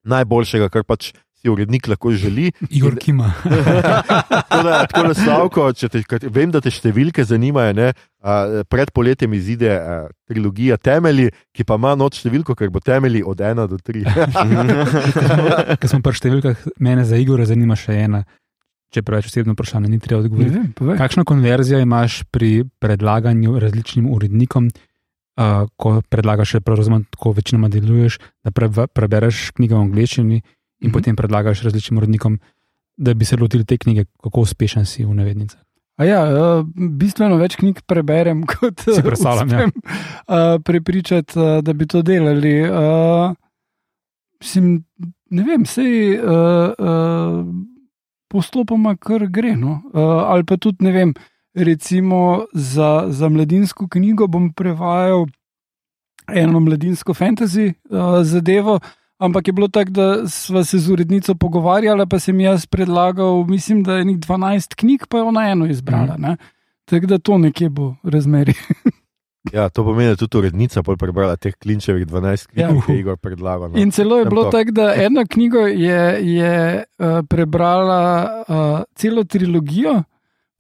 S1: najboljšega, kar pač si urednik lahko želi.
S3: Igor Kima.
S1: Tako da, tako da Slavko, če te, vem, da te številke zanimajo. Ne, uh, pred poletjem izide uh, trilogija Temelji, ki pa ima noč številko, ker bo temelji od 1 do 3.
S3: Ker smo pri številkah, mene za Igora zanima še ena. Če preveč osebno vprašanje, ni treba odgovoriti.
S4: vem.
S3: Kakšno konverzijo imaš pri predlaganju različnim urednikom, uh, ko predlagaš, prav razumem, tako večinoma deluješ, da pre, prebereš knjige v angleščini in mm. potem predlagaš različnim urednikom, da bi se lotili te knjige, kako uspešen si v navednicah.
S4: A Ja, uh, bistveno več knjig preberem, kot
S3: Si predstavljam, ja.
S4: uh, prepričati, uh, da bi to delali. Uh, mislim, ne vem, sej uh, uh, postopoma kar gre. No? Uh, ali pa tudi, ne vem, recimo za, za mladinsko knjigo bom prevajal eno mladinsko fantasy uh, zadevo. Ampak je bilo tako, da smo se z urednico pogovarjali, pa sem jaz predlagal, mislim, da je nekaj 12 knjig, pa je ona eno izbrala. Mm. Tako da to nekje bo razmerje.
S1: ja, to pomeni, da tudi urednica pol prebrala teh klinčevih 12 knjig,
S4: Ja.
S1: ki je Igor predlagal. No.
S4: In celo je bilo tako, da eno knjigo je, je uh, prebrala uh, celo trilogijo,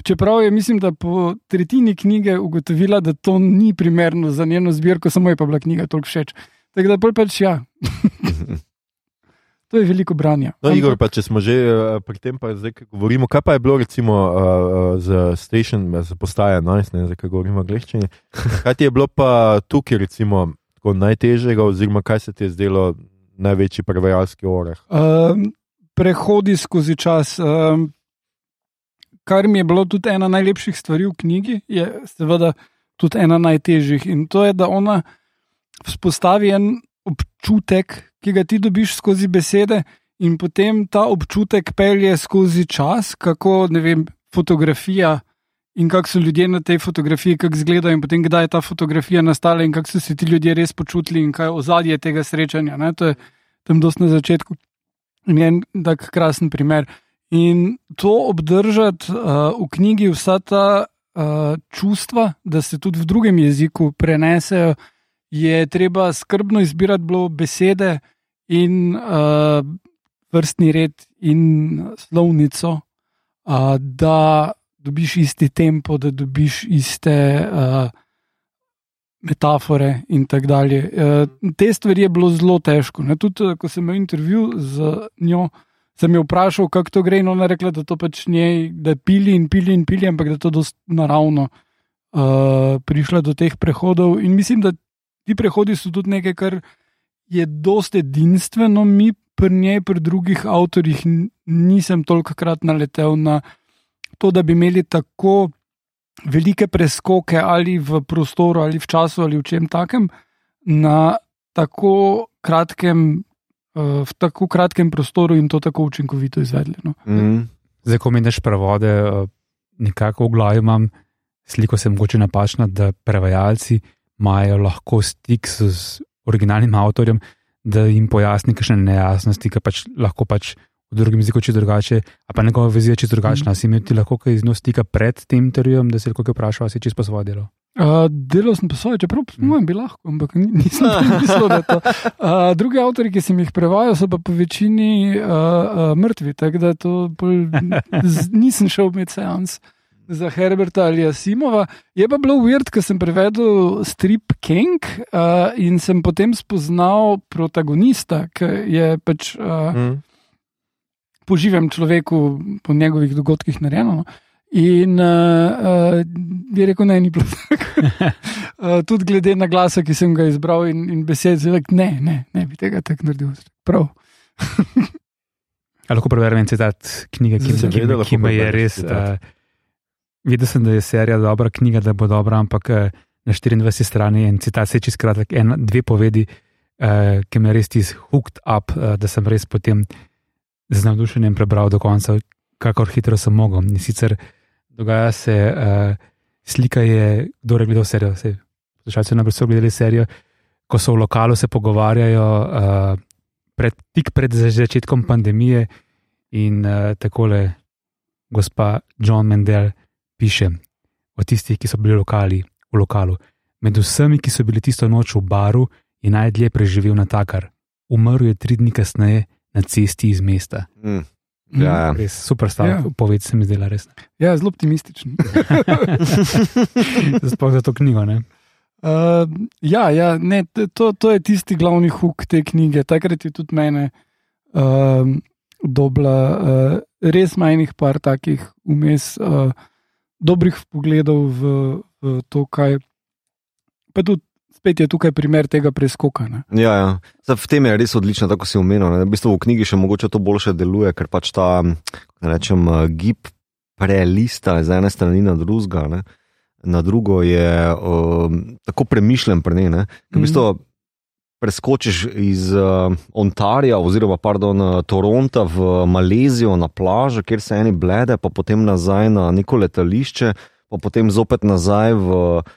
S4: čeprav je, mislim, da po tretjini knjige ugotovila, da to ni primerno za njeno zbirko, samo je pa bila knjiga toliko všeč. Tako da pol pač ja. to je veliko branja.
S1: No, Igor, pa če smo že uh, pri tem, pa zdaj govorimo, kaj pa je bilo recimo uh, Station, eh, z postaje 11, ne, zdaj govorimo o angleščini. Kaj ti je bilo pa tukaj recimo najtežjega, oziroma kaj se ti je zdelo največji prevajalski oreh?
S4: Um, prehodi skozi čas. Um, kar mi je bilo tudi ena najlepših stvari v knjigi, je seveda tudi ena najtežjih. In to je, da ona vzpostavi en občutek, ki ga ti dobiš skozi besede, in potem ta občutek pelje skozi čas, kako ne vem, fotografija. In kako so ljudje na tej fotografiji, kako izgledajo, in potem kdaj je ta fotografija nastala, in kako so se ti ljudje res počutili, in kaj je ozadje tega srečanja. Ne? To je tam dosti na začetku. In en tak krasen primer. In to obdržati uh, v knjigi, vsa ta uh, čustva, da se tudi v drugem jeziku prenesejo, je treba skrbno izbirati bilo besede in uh, vrstni red in slovnico, uh, da dobiš isti tempo, da dobiš iste. Uh, metafore in tako dalje. Uh, te stvari je bilo zelo težko. Ne? Tudi, ko sem imel intervju z njo, sem jo vprašal, kako to gre, in ona je rekla, da to pač njej, da pili in pili in pili, ampak da to dost naravno uh, prišla do teh prehodov. In mislim, da ti prehodi so tudi nekaj, kar je dosti edinstveno, mi pri njej, pri drugih avtorjih nisem tolikokrat naletel na to, da bi imeli tako velike preskoke ali v prostoru, ali v času, ali v čem takem, na tako kratkem, v tako kratkem prostoru in to tako učinkovito izvedli. No.
S2: Mm.
S3: Zdaj, ko meniš prevode, eh, nekako v glavi imam sliko, se mogoče napačna, da prevajalci imajo lahko stik s s originalnim avtorjem, da jim pojasni kakšne nejasnosti, ki pač lahko pač v drugem jeziku čisto drugače, a pa njegova vizija čisto drugačna. Mm. Si imel ti lahko kaj z njo stika pred tem intervjujem, da si lahko kaj vprašal, ali si čisto svoje delo?
S4: Uh, delal sem pa svoje, čeprav po mojem bi lahko, ampak ni- nisem mislil, da je to. Uh, drugi avtori, ki sem jih prevajal, so pa po večini uh, uh, mrtvi, tako da to bolj, z, nisem šel med seans za Herberta ali Asimova. Je pa bilo uvert, ker sem prevedel strip King uh, in sem potem spoznal protagonista, ki je pač uh,
S1: Mm.
S4: po živem človeku, po njegovih dogodkih narejeno. no. In uh, uh, je rekel, ne, ni bilo tako. uh, tudi glede na glasa, ki sem ga izbral, in, in besed, rekel, ne, ne, ne bi tega tako naredil. Prav.
S3: A lahko preberem en citat knjige, ki, ki, me-
S1: lahko
S3: ki me je res. Uh, videl sem, da je serija dobra knjiga, da bo dobra, ampak uh, na 24 strani je en citat, se čez kratek, en, dve povedi, uh, ki me res tisti hooked up, uh, da sem res potem z navdušenjem prebral do konca, kakor hitro sem mogel. In sicer dogaja se, uh, slika je, kdo je gledal serijo, se poslušalci so gledali serijo, ko so v lokalu se pogovarjajo. Uh, Pred, tik pred začetkom pandemije, in uh, takole, gospa John Mendel piše o tistih, ki so bili lokali, v lokalu. Med vsemi, ki so bili tisto noč v baru, je najdlje preživel na takar. Umrl je tri dni kasneje na cesti iz mesta.
S2: Mm. Ja, ja.
S3: Res super stavek,
S4: Ja.
S3: poved se mi zdela res.
S4: Ja, zelo optimističen.
S3: Sploh za to knjigo. Ne?
S4: Uh, ja, ja ne, to, to je tisti glavni huk te knjige. Takrat je tudi mene uh, dobla uh, res majhnih par takih vmes, uh, dobrih pogledov v, v to, kaj. Pa tudi spet je tukaj primer tega preskoka. Ne.
S2: Ja, ja. Zdaj, v tem je res odlično, tako si omenil. Ne. V bistvu v knjigi še mogoče to boljše deluje, ker pač ta rečem, eh, gib prelista z ene strani na drugega. Ne. Na drugo je um, tako premišljen, pri njej, ne. Ker v bistvu preskočiš iz uh, Ontarija, oziroma pardon, Toronta v Malezijo na plažo, kjer se eni blede, pa potem nazaj na neko letališče, pa potem zopet nazaj v uh,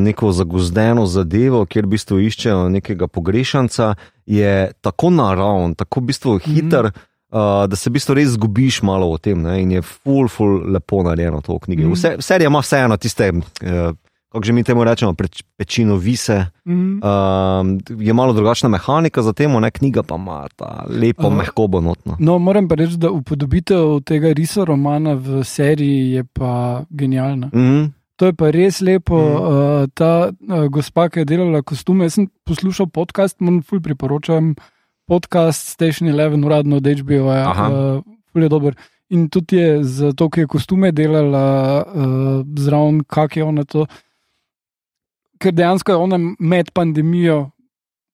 S2: neko zagozdeno zadevo, kjer v bistvu iščejo nekega pogrešanca, je tako naravn, tako v bistvu hiter. Uh, da se v bistvu res zgubiš malo v tem, ne? in je ful, ful lepo narejeno to v knjigi.
S4: Mhm.
S2: Vse, serija ima vseeno tiste, uh, kako že mi temu rečemo, preč, pečino vise,
S4: Mm.
S2: uh, je malo drugačna mehanika za tem, ne knjiga pa ima ta lepo,
S4: Aha.
S2: mehko bonotno.
S4: No, moram pa reči, da upodobitev tega risa romana v seriji je pa genialna.
S2: Mm,
S4: To je pa res lepo. Mm. Uh, ta uh, gospa, ki je delala kostume, jaz sem poslušal podcast, mu ful priporočam podcast Station Eleven, uradno od HBO. -ja,
S2: Aha.
S4: Uh, ful je dober. In tudi je za to, ki je kostume delala uh, zraven, kak je ona to. Ker dejansko je ona med pandemijo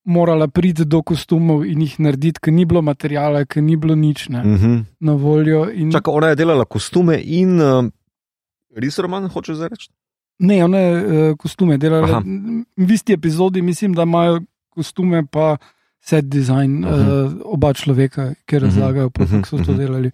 S4: morala priti do kostumov in jih narediti, ker ni bilo materijala, ker ni bilo nič ne,
S2: mm -hmm.
S4: na voljo. In...
S2: Čaka, ona je delala kostume in uh, risroman, hoče zdaj reči.
S4: Ne, one uh, kostume delajo.
S2: Aha.
S4: V isti epizodi mislim, da imajo kostume, pa set design, uh
S2: Mhm.
S4: -huh. uh, oba človeka, ki razlagajo, uh -huh. kako so to
S2: Mhm.
S4: delali.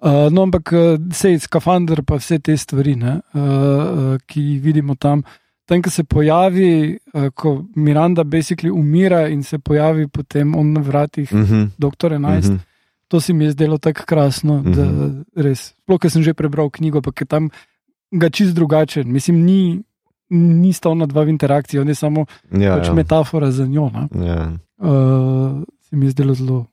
S4: Uh, no, ampak uh, sej skafander, pa vse te stvari, ne, uh, uh, ki jih vidimo tam. Tam, ko se pojavi, uh, ko Miranda basically umira in se pojavi potem on na vratih, -hmm.
S2: -hmm.
S4: doktor 11, mm
S2: Mhm.
S4: -hmm. to se mi je zdelo tako krasno, da
S2: Mhm.
S4: res. Sploh, ker sem že prebral knjigo, pa je tam ga čist drugačen. Mislim, ni, ni sta ona dva v interakciji, on je samo
S2: Ja,
S4: pač
S2: ja.
S4: metafora za njo. ne.
S2: Ja.
S4: Uh, se mi je zdelo zelo.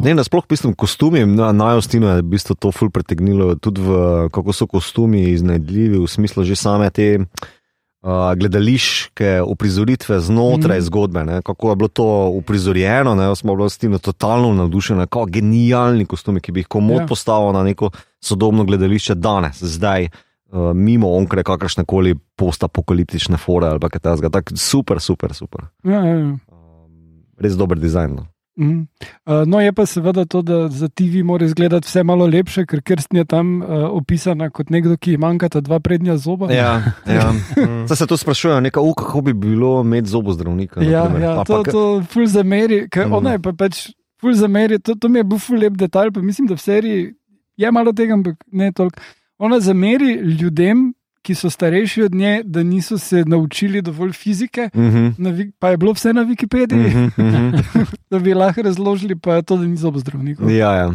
S2: Ne, nasploh mislim, kostumi na najostino je v bistvu to ful pretegnilo, tudi v kako so kostumi iznajdljivi, v smislu že same te uh, gledališke uprizoritve znotraj mm. zgodbe, ne, kako je bilo to uprizorjeno, ne, smo bili s tem totalno navdušeni, kako genialni kostumi, ki bi jih komod
S4: Ja.
S2: ja. postavil na neko sodobno gledališče danes, zdaj. Uh, mimo onkraj kakršne koli postapokaliptične fore ali pa kaj takega. Tak, super, super, super.
S4: Ja, ja, ja.
S2: Um, res dober dizajn. No.
S4: Mhm. Uh, no, je pa seveda to, da za TV mora izgledati vse malo lepše, ker Krsten je tam uh, opisana kot nekdo, ki manjkata dva prednja zoba.
S2: Ja, ja.
S1: Mm.
S2: Zdaj se to sprašujejo, neka, uh, kako bi bilo imeti zobozdravnika.
S4: ja,
S2: primer.
S4: ja
S2: Pa-
S4: to,
S2: pa-
S4: to ful zameri, ker mm. ona je pa pač ful zameri, to, to mi je bil ful lep detalj, pa mislim, da v seriji je malo tega, ampak ne toliko. Ona zameri ljudem, ki so starejši od nje, da niso se naučili dovolj fizike,
S2: Mhm,
S4: na, Wik- pa je bilo vse na Wikipediji,
S2: mhm, mhm.
S4: da bi lahko razložili, pa je to, da ni zobozdravnikov.
S2: Ja, ja.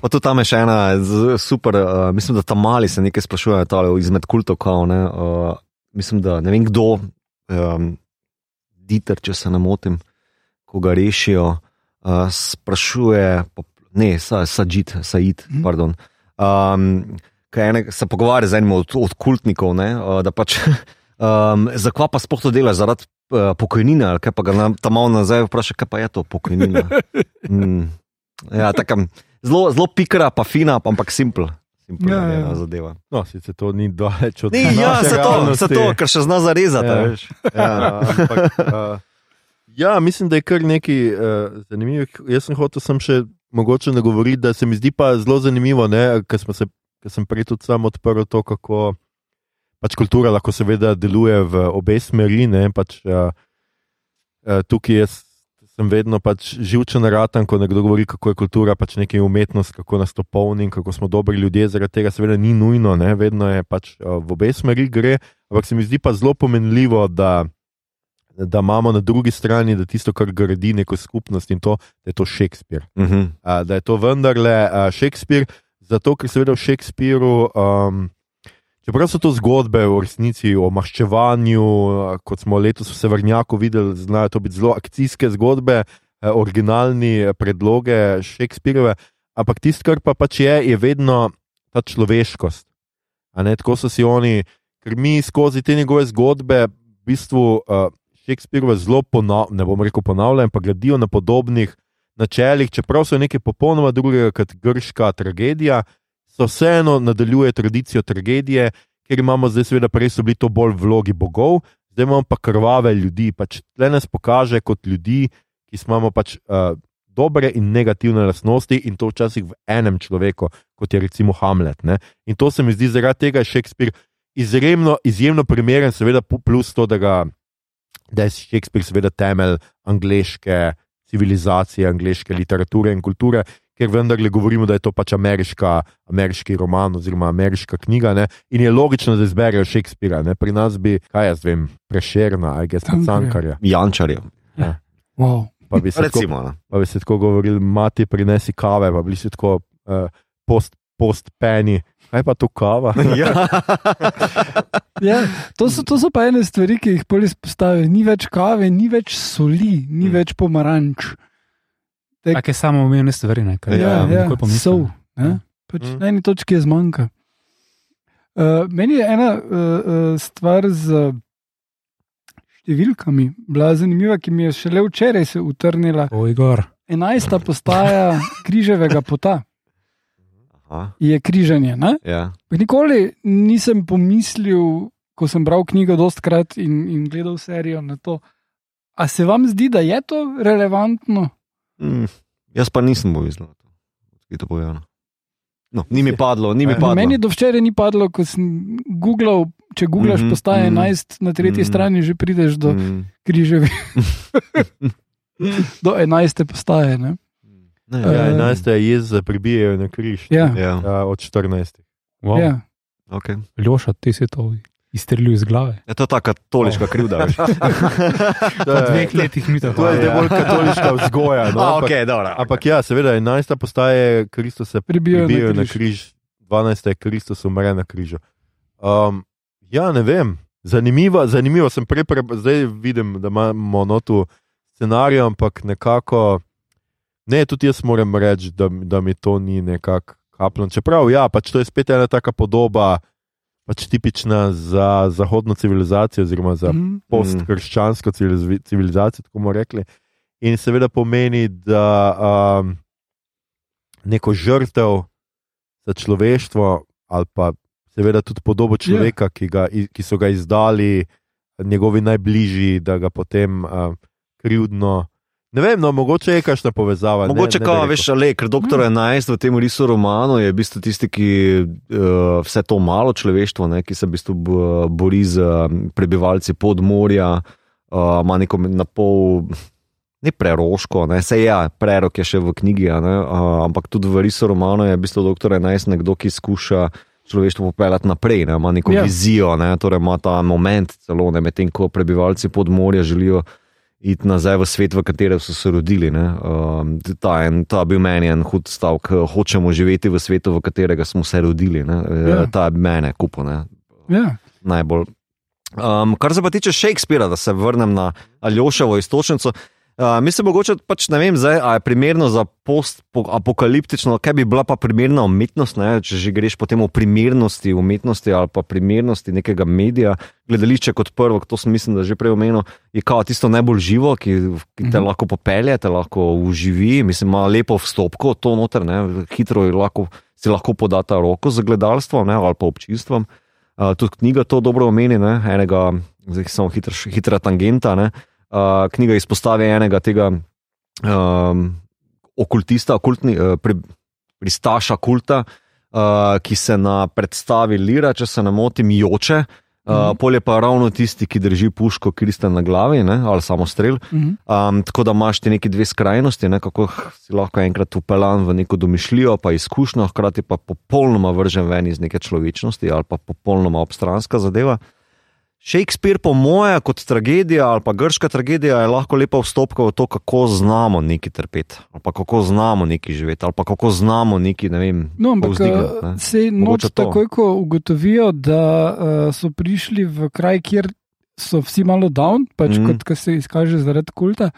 S2: Pa tudi tam je še ena super, uh, mislim, da tam mali se nekaj sprašujejo, tale izmed kultov, kao, ne, uh, mislim, da ne vem kdo, um, Dieter, če se ne motim, ko ga rešijo, uh, sprašuje, ne, sa, Sajid, Sajid,
S4: Mhm.
S2: pardon. Um, ene, se pogovarja z enim od, od kultnikov, ne, uh, da pač, um, zakaj pa sploh to delaš, zaradi uh, pokojnine, ali kaj pa ga tam malo nazaj vpraša, kaj pa je to pokojnina. Mm. Ja, taka, zelo, zelo pikra, pa fina, pa ampak simpel.
S4: Ja,
S2: je
S4: ja.
S2: zadeva.
S1: No, sicer to ni daleč od
S2: Ni, ja, se to, se to, ker še zna zarezati.
S1: Ja.
S2: Ja. Veš.
S1: Ampak, uh, ja, mislim, da je kar nekaj uh, zanimivih. Jaz sem hotel sem še mogoče nagovoriti, da se mi zdi pa zelo zanimivo, ker sem prej tudi sam odprl to, kako pač kultura lahko seveda deluje v obe smeri. Ne, pač, uh, uh, tukaj jaz sem vedno pač živčen raten, ko nekdo govori, kako je kultura pač nekaj umetnost, kako nas to polni kako smo dobri ljudje. Zaradi tega seveda ni nujno, ne, vedno je pač uh, v obe smeri gre. Ampak se mi zdi pa zelo pomenljivo, da, da imamo na drugi strani, da tisto, kar gradi neko skupnost in to, da je to Shakespeare.
S2: Uh -huh.
S1: A, da je to vendarle a, Shakespeare, zato ker seveda v Shakespeareu. Um, Čeprav so to zgodbe v resnici o maščevanju, kot smo letos v Severnjaku videli, znajo to biti zelo akcijske zgodbe, eh, originalni eh, predloge Shakespeareve, ampak tisto, kar pa pač je, je vedno ta človeškost. Ne, tako so si oni, ker mi skozi te njegove zgodbe, v bistvu uh, Shakespeareve zelo ponavljajo, ne bom rekel ponavljajo, pa gradijo na podobnih načelih, čeprav so nekaj popolnoma drugega kot grška tragedija, so vseeno nadaljuje tradicijo tragedije, ker imamo zdaj, seveda, prej so bili to bolj vlogi bogov, zdaj imamo pa krvave ljudi. Pač tle nas pokaže kot ljudi, ki imamo pač uh, dobre in negativne lastnosti in to včasih v enem človeku, kot je recimo Hamlet. Ne? In to se mi zdi, zaradi tega je Shakespeare izjemno, izjemno primeren, seveda plus to, da, ga, da je Shakespeare seveda temelj angleške civilizacije, angleške literature in kulture, ker vendarle govorimo, da je to pač ameriška, ameriški roman oziroma ameriška knjiga. Ne? In je logično, da izberejo Shakespearea. Ne? Pri nas bi, kaj jaz vem, prešerna, aj gess
S4: Cankarja.
S1: cankarja.
S2: Jančarjev.
S4: Wow.
S1: Pa bi se tako,
S2: Recimo. no.
S1: pa bi se tako govorili, mati prinesi kave, pa bili si tako uh, post, post penny. Kaj pa to kava?
S2: ja.
S4: Ja, to, so, to so pa ene stvari, ki jih bolj izpostavijo. Ni več kave, ni več soli, ni
S2: Mm.
S4: več pomaranč. Tek-
S3: Take samo umevne stvari, ne, kar
S4: Ja, ja,
S3: pomislim.
S4: sol. ne. Pač
S1: Mm.
S4: Na eni točki je zmanjka. Uh, meni je ena uh, uh, stvar z številkami bila zanimiva, ki mi je šele včeraj se utrnila.
S3: O, Igor.
S4: Enajsta postaja križevega pota
S2: Aha,
S4: je križanje. Ne?
S2: ja.
S4: Nikoli nisem pomislil, ko sem bral knjigo dostkrat in, in gledal serijo na to. A se vam zdi, da je to relevantno?
S2: mm, jaz pa nisem izlato. Kaj to povedano? No, ni mi padlo, ni mi
S1: Ja,
S2: padlo.
S4: Meni do včeraj ni padlo, ko sem googlal. Če googlaš
S2: Mhm,
S4: postaje
S2: mhm.
S4: 11, na tretji
S2: Mhm.
S4: strani že prideš do
S2: Mm.
S4: križevi, do 11. postaje. Ne?
S2: Ne,
S1: Ja, 11. je jez, pribijajo na križ.
S4: Ja.
S2: ja,
S1: Ja, od 14.
S3: Wow.
S4: Ja.
S2: okay.
S3: Ljoša, ti si to izstrelil iz glave.
S2: ja, to je ta katoliška krivda. veš.
S1: To je-
S3: letih mi to
S1: To je zdaj bolj katoliška vzgoja. No,
S2: A,
S1: ampak,
S2: okay, dobro.
S1: ampak ja, seveda, 11. postaje Kristus se
S4: Pribijajo
S1: pribijajo
S4: na
S1: na
S4: križ.
S1: križ, 12. je Kristus umre na križu. Um, ja, ne vem. Zanimivo, zanimivo sem prej, pre, zdaj vidim, da imamo notu scenarij, ampak nekako. Ne, tudi jaz moram reči, da, da mi to ni nekako kapljeno. Čeprav, ja, pač to je spet ena taka podoba, pač tipična za zahodno civilizacijo, oziroma za
S4: Mhm.
S1: postkrščansko civiliz- civilizacijo, tako bomo rekli. In seveda pomeni, da um, neko žrtev za človeštvo, ali pa seveda tudi podobo človeka, ki, ga, ki so ga izdali njegovi najbližji, da ga potem uh, krivdno. Ne vem, no, mogoče je kakšna povezava.
S2: Mogoče,
S1: ne, ne bi
S2: kao, veš, ale, ker doktor 11 v tem risu romanu je v bistvu tisti, ki uh, vse to malo človeštvo, ne, ki se v bistvu bori z prebivalci podmorja, uh, ima neko na pol. Ne preroško, ne, se ja, prerok je še v knjigi, a ne, uh, ampak tudi v risu romanu je v bistvu doktor 11 nekdo, ki skuša človeštvo popeljati naprej, ne, ima neko
S4: Ja.
S2: ja. vizijo, ne, torej ima ta moment celo, medtem ko prebivalci podmorja želijo iti nazaj v svet, v katerem so se rodili. ne. Um, ta, en, ta bil meni en hud stavek, hočemo živeti v svetu, v katerega smo se rodili. ne.
S4: Ja.
S2: Ta je mene kupo, ne.
S4: Ja.
S2: najbolj Um, kar se pa tiče Shakespearea, da se vrnem na Aljoševo istočnico. Uh, mislim, mogoče pač ne vem, zdaj, je primerno za post-apokaliptično, kaj bi bila pa primerna umetnost, ne? če že greš po tem o primernosti umetnosti ali pa primernosti nekega medija. Gledališče kot prvo, to sem mislim, da že prej omenil, je kao tisto najbolj živo, ki, ki te -hmm. lahko popelje, te lahko uživi, mislim, ima lepo vstopko, to noter, ne? hitro lahko, si lahko podata roko za gledalstvo ne? ali pa občinstvom. Uh, tudi knjiga to dobro omeni, ne? enega, zdaj samo hitra, hitra tangenta. Ne? Uh, knjiga izpostavi enega tega um, okultista, okultni, uh, pri, pristaša kulta, uh, ki se na predstavi Lira, če se ne motim, joče. Uh, mhm. Polje pa ravno tisti, ki drži puško, ki ste na glavi, ne, ali samo strel. Mhm. Um, tako da imaš ti neki dve skrajnosti, ne, kako si lahko enkrat upeljan v neko domišljijo, pa izkušnjo, hkrati pa popolnoma vržen ven iz neke človečnosti ali pa popolnoma obstranska zadeva. Shakespeare, po moje, kot tragedija ali pa grška tragedija, je lahko lepa vstopka v to, kako znamo neki trpeti, ali pa kako znamo neki živeti, ali pa kako znamo neki, ne vem,
S4: no, ampak ne? se noč takoj, ko ugotovijo, da uh, so prišli v kraj, kjer so vsi malo down, pač mm. kot se izkaže zaradi kulta.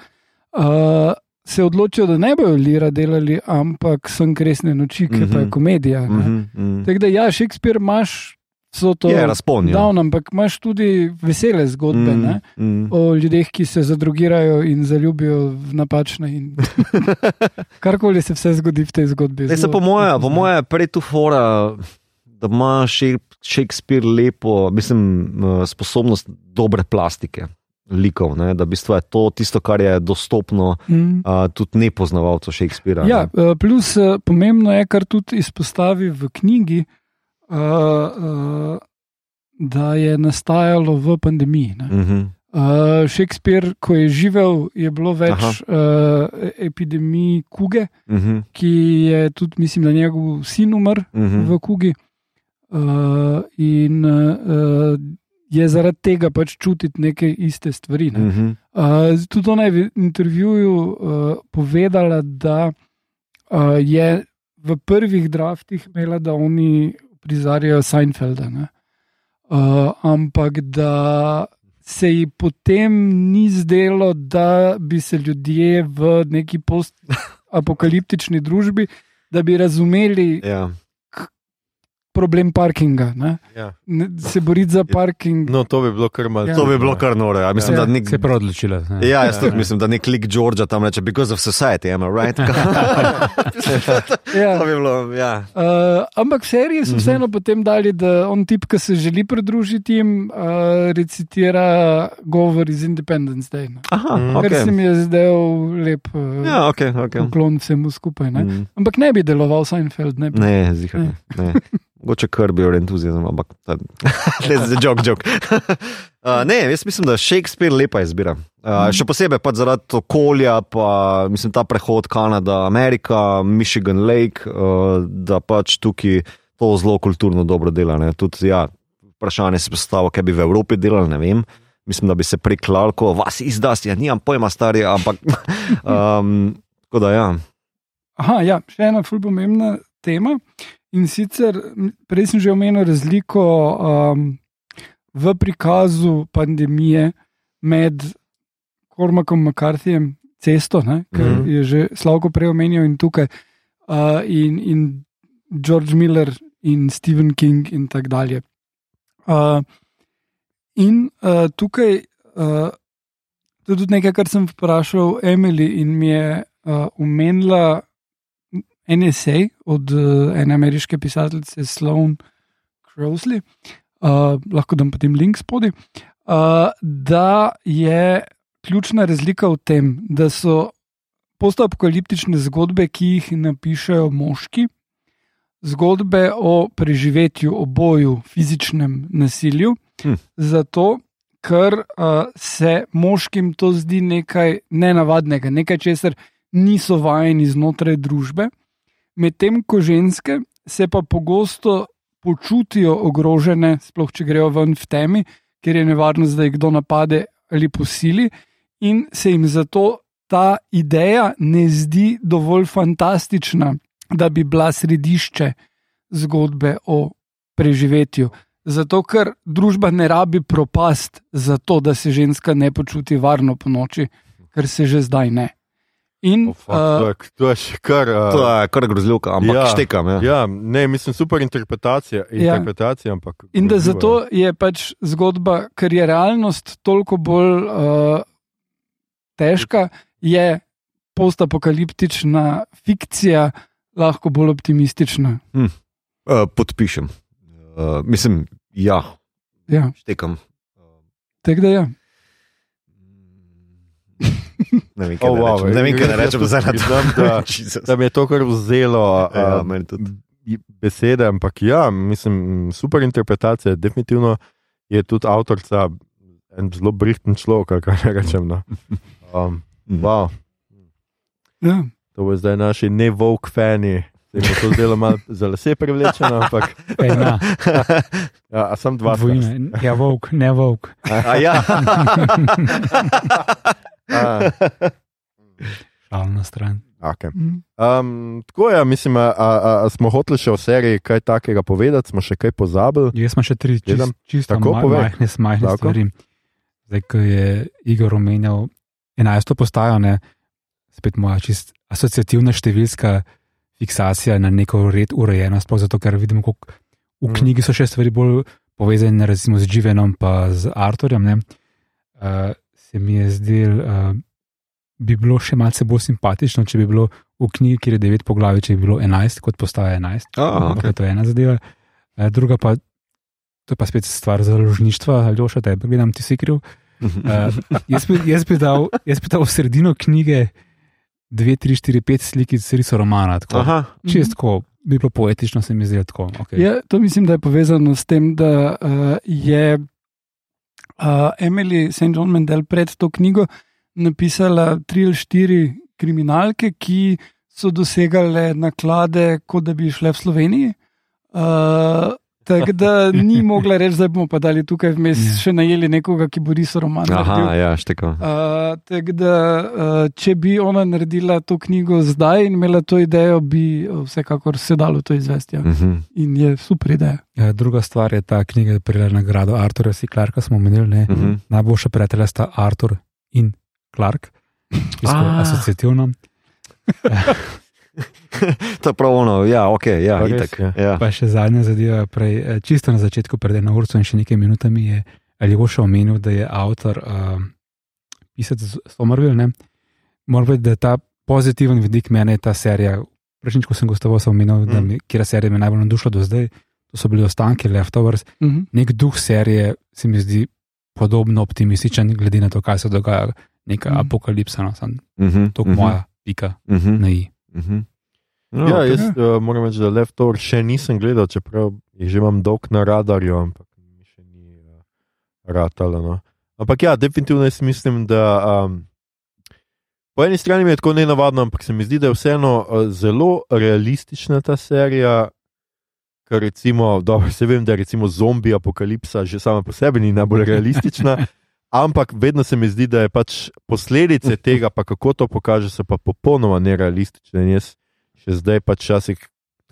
S4: Uh, Se odločijo, da ne bodo lira delali, ampak so kresne noči, ki mm -hmm. pa je mhm. komedija. -hmm, mm -hmm. Tako da, ja, Shakespeare imaš so to
S2: razpolnjeni.
S4: Ja. Ampak imaš tudi vesele zgodbe mm, mm. o ljudeh, ki se zadrugirajo in zaljubijo v napačne. In... Karkoli se vse zgodi v tej zgodbi.
S2: Ne, po moje, po moje prej tu fora, da ima Shakespeare lepo, mislim, sposobnost dobre plastike. Likov, ne, da bistvo je to tisto, kar je dostopno mm. uh, tudi nepoznavalcu Shakespearea.
S4: Ja, ne. plus pomembno je, kar tudi izpostavi v knjigi, uh, uh, da je nastajalo v pandemiji. Uh -huh. uh, Shakespeare, ko je živel, je bilo več uh, epidemij kuge, uh -huh. ki je tudi, mislim, da njegov sin umrl uh -huh. v kugi. Uh, in uh, je zaradi tega pač čutiti neke iste stvari. Ne. Uh -huh. uh, tudi ona je v intervjuju uh, povedala, da uh, je v prvih draftih imela, da oni prizarjajo Seinfelda. Uh, ampak da se ji potem ni zdelo, da bi se ljudje v neki post-apokaliptični družbi, da bi razumeli. Ja problem parkinga. Ja. Se boriti za parking.
S1: No, to bi bilo kar malo.
S2: Ja. To bi bilo kar noro. Ja. Mislim, ja.
S3: nek... Se je prav odločila.
S2: Ja, ja jaz ja. tudi mislim, da nek lik Georgia tam reče: because of society, am I right? ja. To bi bilo. Ja.
S4: Uh, ampak seriji so mhm. vseeno mm -hmm. potem dali, da on tip, ki se želi pridružiti jim, uh, recitira govor iz Independence Day. Aha, mm. Kar okay. se mi je zdel lep. Uh,
S2: ja, ok, ok.
S4: Uklon vsemu skupaj. Ne? Mm. Ampak ne bi deloval Seinfeld. Ne,
S2: bi. ne zihar. Ne. Ne. Mogoče krbijo entuzijazem, ampak ne za jok, jok. Uh, ne, jaz mislim, da je Shakespeare lepa izbira. Uh, še posebej pa zaradi okolja, pa mislim ta prehod Kanada, Amerika, Michigan Lake, uh, da pač tukaj to zelo kulturno dobro dela. Tudi, ja, vprašanje se postavlja, kaj bi v Evropi delali, ne vem. Mislim, da bi se priklal, ko vas izdaš, ja, nimam pojma, stari, ampak. Um, da, ja.
S4: Aha, ja, še ena fulimembna tema. In sicer, prej sem že omenil razliko um, v prikazu pandemije med Kormakom McCarthyjem, cesto, ne, kar mm -hmm. je že Slavko prej omenil, in tukaj, uh, in, in George Miller in Stephen King in tako dalje. Uh, in uh, tukaj, uh, to je tudi nekaj, kar sem vprašal Emily in mi je uh, omenila en esej od uh, ene ameriške pisateljice Sloan Crowley, uh, lahko dam potem link spodaj, uh, da je ključna razlika v tem, da so postapokaliptične zgodbe, ki jih napišejo moški, zgodbe o preživetju, o boju, fizičnem nasilju, hm. zato. Ker uh, se moškim to zdi nekaj nenavadnega, nekaj, česar niso vajeni znotraj družbe medtem ko ženske se pa pogosto počutijo ogrožene, sploh če grejo ven v temi, ker je nevarnost, da jih kdo napade ali posili, in se jim zato ta ideja ne zdi dovolj fantastična, da bi bila središče zgodbe o preživetju. Zato, ker družba ne rabi propast, zato da se ženska ne počuti varno po noči, ker se že zdaj ne. In,
S1: Oh, fuck, to,
S4: uh,
S1: je, to je še kar.
S2: To
S1: Uh,
S2: je kar grozljivka, ampak
S1: Ja.
S2: ja. štekam. Ja.
S1: ja, ne, mislim, super interpretacija.
S4: Ja.
S1: interpretacija ampak
S4: in da zato je pač zgodba, ker je realnost toliko bolj uh, težka, je postapokaliptična fikcija lahko bolj optimistična.
S2: Uh, podpišem. Uh, mislim, ja,
S4: Ja,
S2: štekam.
S4: tako da ja.
S2: Ne vem, kaj
S1: Oh, wow,
S2: ne, vem, kaj ne rečem za
S1: priznam, da-. Da mi je to kar vzelo.
S2: Ja, meni tudi.
S1: besede, ampak ja, mislim, super interpretacija. Definitivno je tudi avtorica en zelo brihten človek, ali kaj naj rečem. No. Um, wow,
S4: ja.
S1: to bo zdaj naši ne-vok fani. Se bo to zdelo malo za lase privlečeno, ampak
S3: Ena,
S1: ja, a sem dva.
S3: dvojina, ja, volk, ne volk.
S2: A ja.
S1: A,
S3: Šalna stran.
S1: okay.
S4: Mm.
S1: um, tako je, mislim, a, a, a smo hoteli še o seriji kaj takega povedati, smo še kaj pozabili.
S3: Jaz imam še tri čist, čisto
S1: Tako povej.
S3: majhne, majhne
S1: Lahko.
S3: stvari. Zdaj, ko je Igor omenjal 11. postajo, ne, spet moja čist asociativna številska fiksacija na neko red urejenost, sploh zato, ker vidimo, kako v
S1: Mhm.
S3: knjigi so še stvari bolj povezane recimo, z Živenom in z Arturjem. Ne, uh, se mi je zdel, uh, bi bilo še malce bolj simpatično, če bi bilo v knjigi, kjer je 9 poglavij, če bi bilo 11, kot postaja 11.
S2: A,
S3: Okay. To je ena zadeva. Eh, Druga pa, to je pa spet stvar založništva, ali oša tebe, gledam, ti si kriv. Uh, jaz, bi, jaz, bi dal, jaz bi dal v sredino knjige 2, 3, 4, 5 slikic riso romana. Tako.
S2: Aha.
S3: Čist tako, bi bilo poetično, se mi zdi tako. Okay.
S4: Ja, to mislim, da je povezano s tem, da uh, je uh, Emily St. John Mendel pred to knjigo napisala tri ali štiri kriminalke, ki so dosegale naklade, kot da bi šle v Sloveniji. Uh, Tako da ni mogla reči, da bomo pa dali tukaj vmes
S3: Ja.
S4: še najeli nekoga, ki bo riso roman. naredil.
S2: Aha, ja, štekam.
S4: Uh, tako da, uh, če bi ona naredila to knjigo zdaj in imela to idejo, bi uh, vsekakor se dalo to izvesti. Ja.
S2: Mhm.
S4: In je super ideja.
S3: Eh, Druga stvar je ta knjiga, ki je prejela nagrado Arturja C. Clarka, smo omenili. ne.
S2: Mhm.
S3: Najboljša prijatelja sta Artur in Clark, čisto
S2: A.
S3: asociativno.
S2: To je prav ono, ja, ok, ja,
S1: res,
S2: itak.
S1: ja.
S2: Ja.
S3: Pa še zadnja zadeva, prej, eh, čisto na začetku, pred eno uro in še nekaj minutami, je Aljoša omenil, da je avtor, uh, pisec Somerville. ne. Moram reči, da je ta pozitiven vidik mene ta serija. Prejšnjič, ko sem gostoval, sem omenil, da
S1: Mm.
S3: mi, kjer serija me najbolj navdušila do zdaj. To so bili ostanki Leftovers.
S4: Mhm.
S3: Nek duh serije se mi zdi podobno optimističen, glede na to, kaj se dogaja. Neka
S4: Mhm.
S3: apokalipsa, no, sem
S2: Mhm,
S3: to
S2: mhm,
S3: moja pika
S2: mhm,
S3: na i.
S2: mhm. No,
S1: Ja,
S2: ok.
S1: jaz uh, moram reči, da Leftover še nisem gledal, čeprav jih že imam dolg na radarju, ampak mi še ni uh, ratalo. No. Ampak ja, definitivno jaz mislim, da um, po eni strani mi je tako nenavadno, ampak se mi zdi, da je vseeno uh, zelo realistična ta serija. Ker recimo, dobro, se vem, da je recimo zombi apokalipsa že sama po sebi ni najbolj realistična, ampak vedno se mi zdi, da je pač posledice tega, pa kako to pokaže, so pa popolnoma nerealistične. In jaz še zdaj pač včasih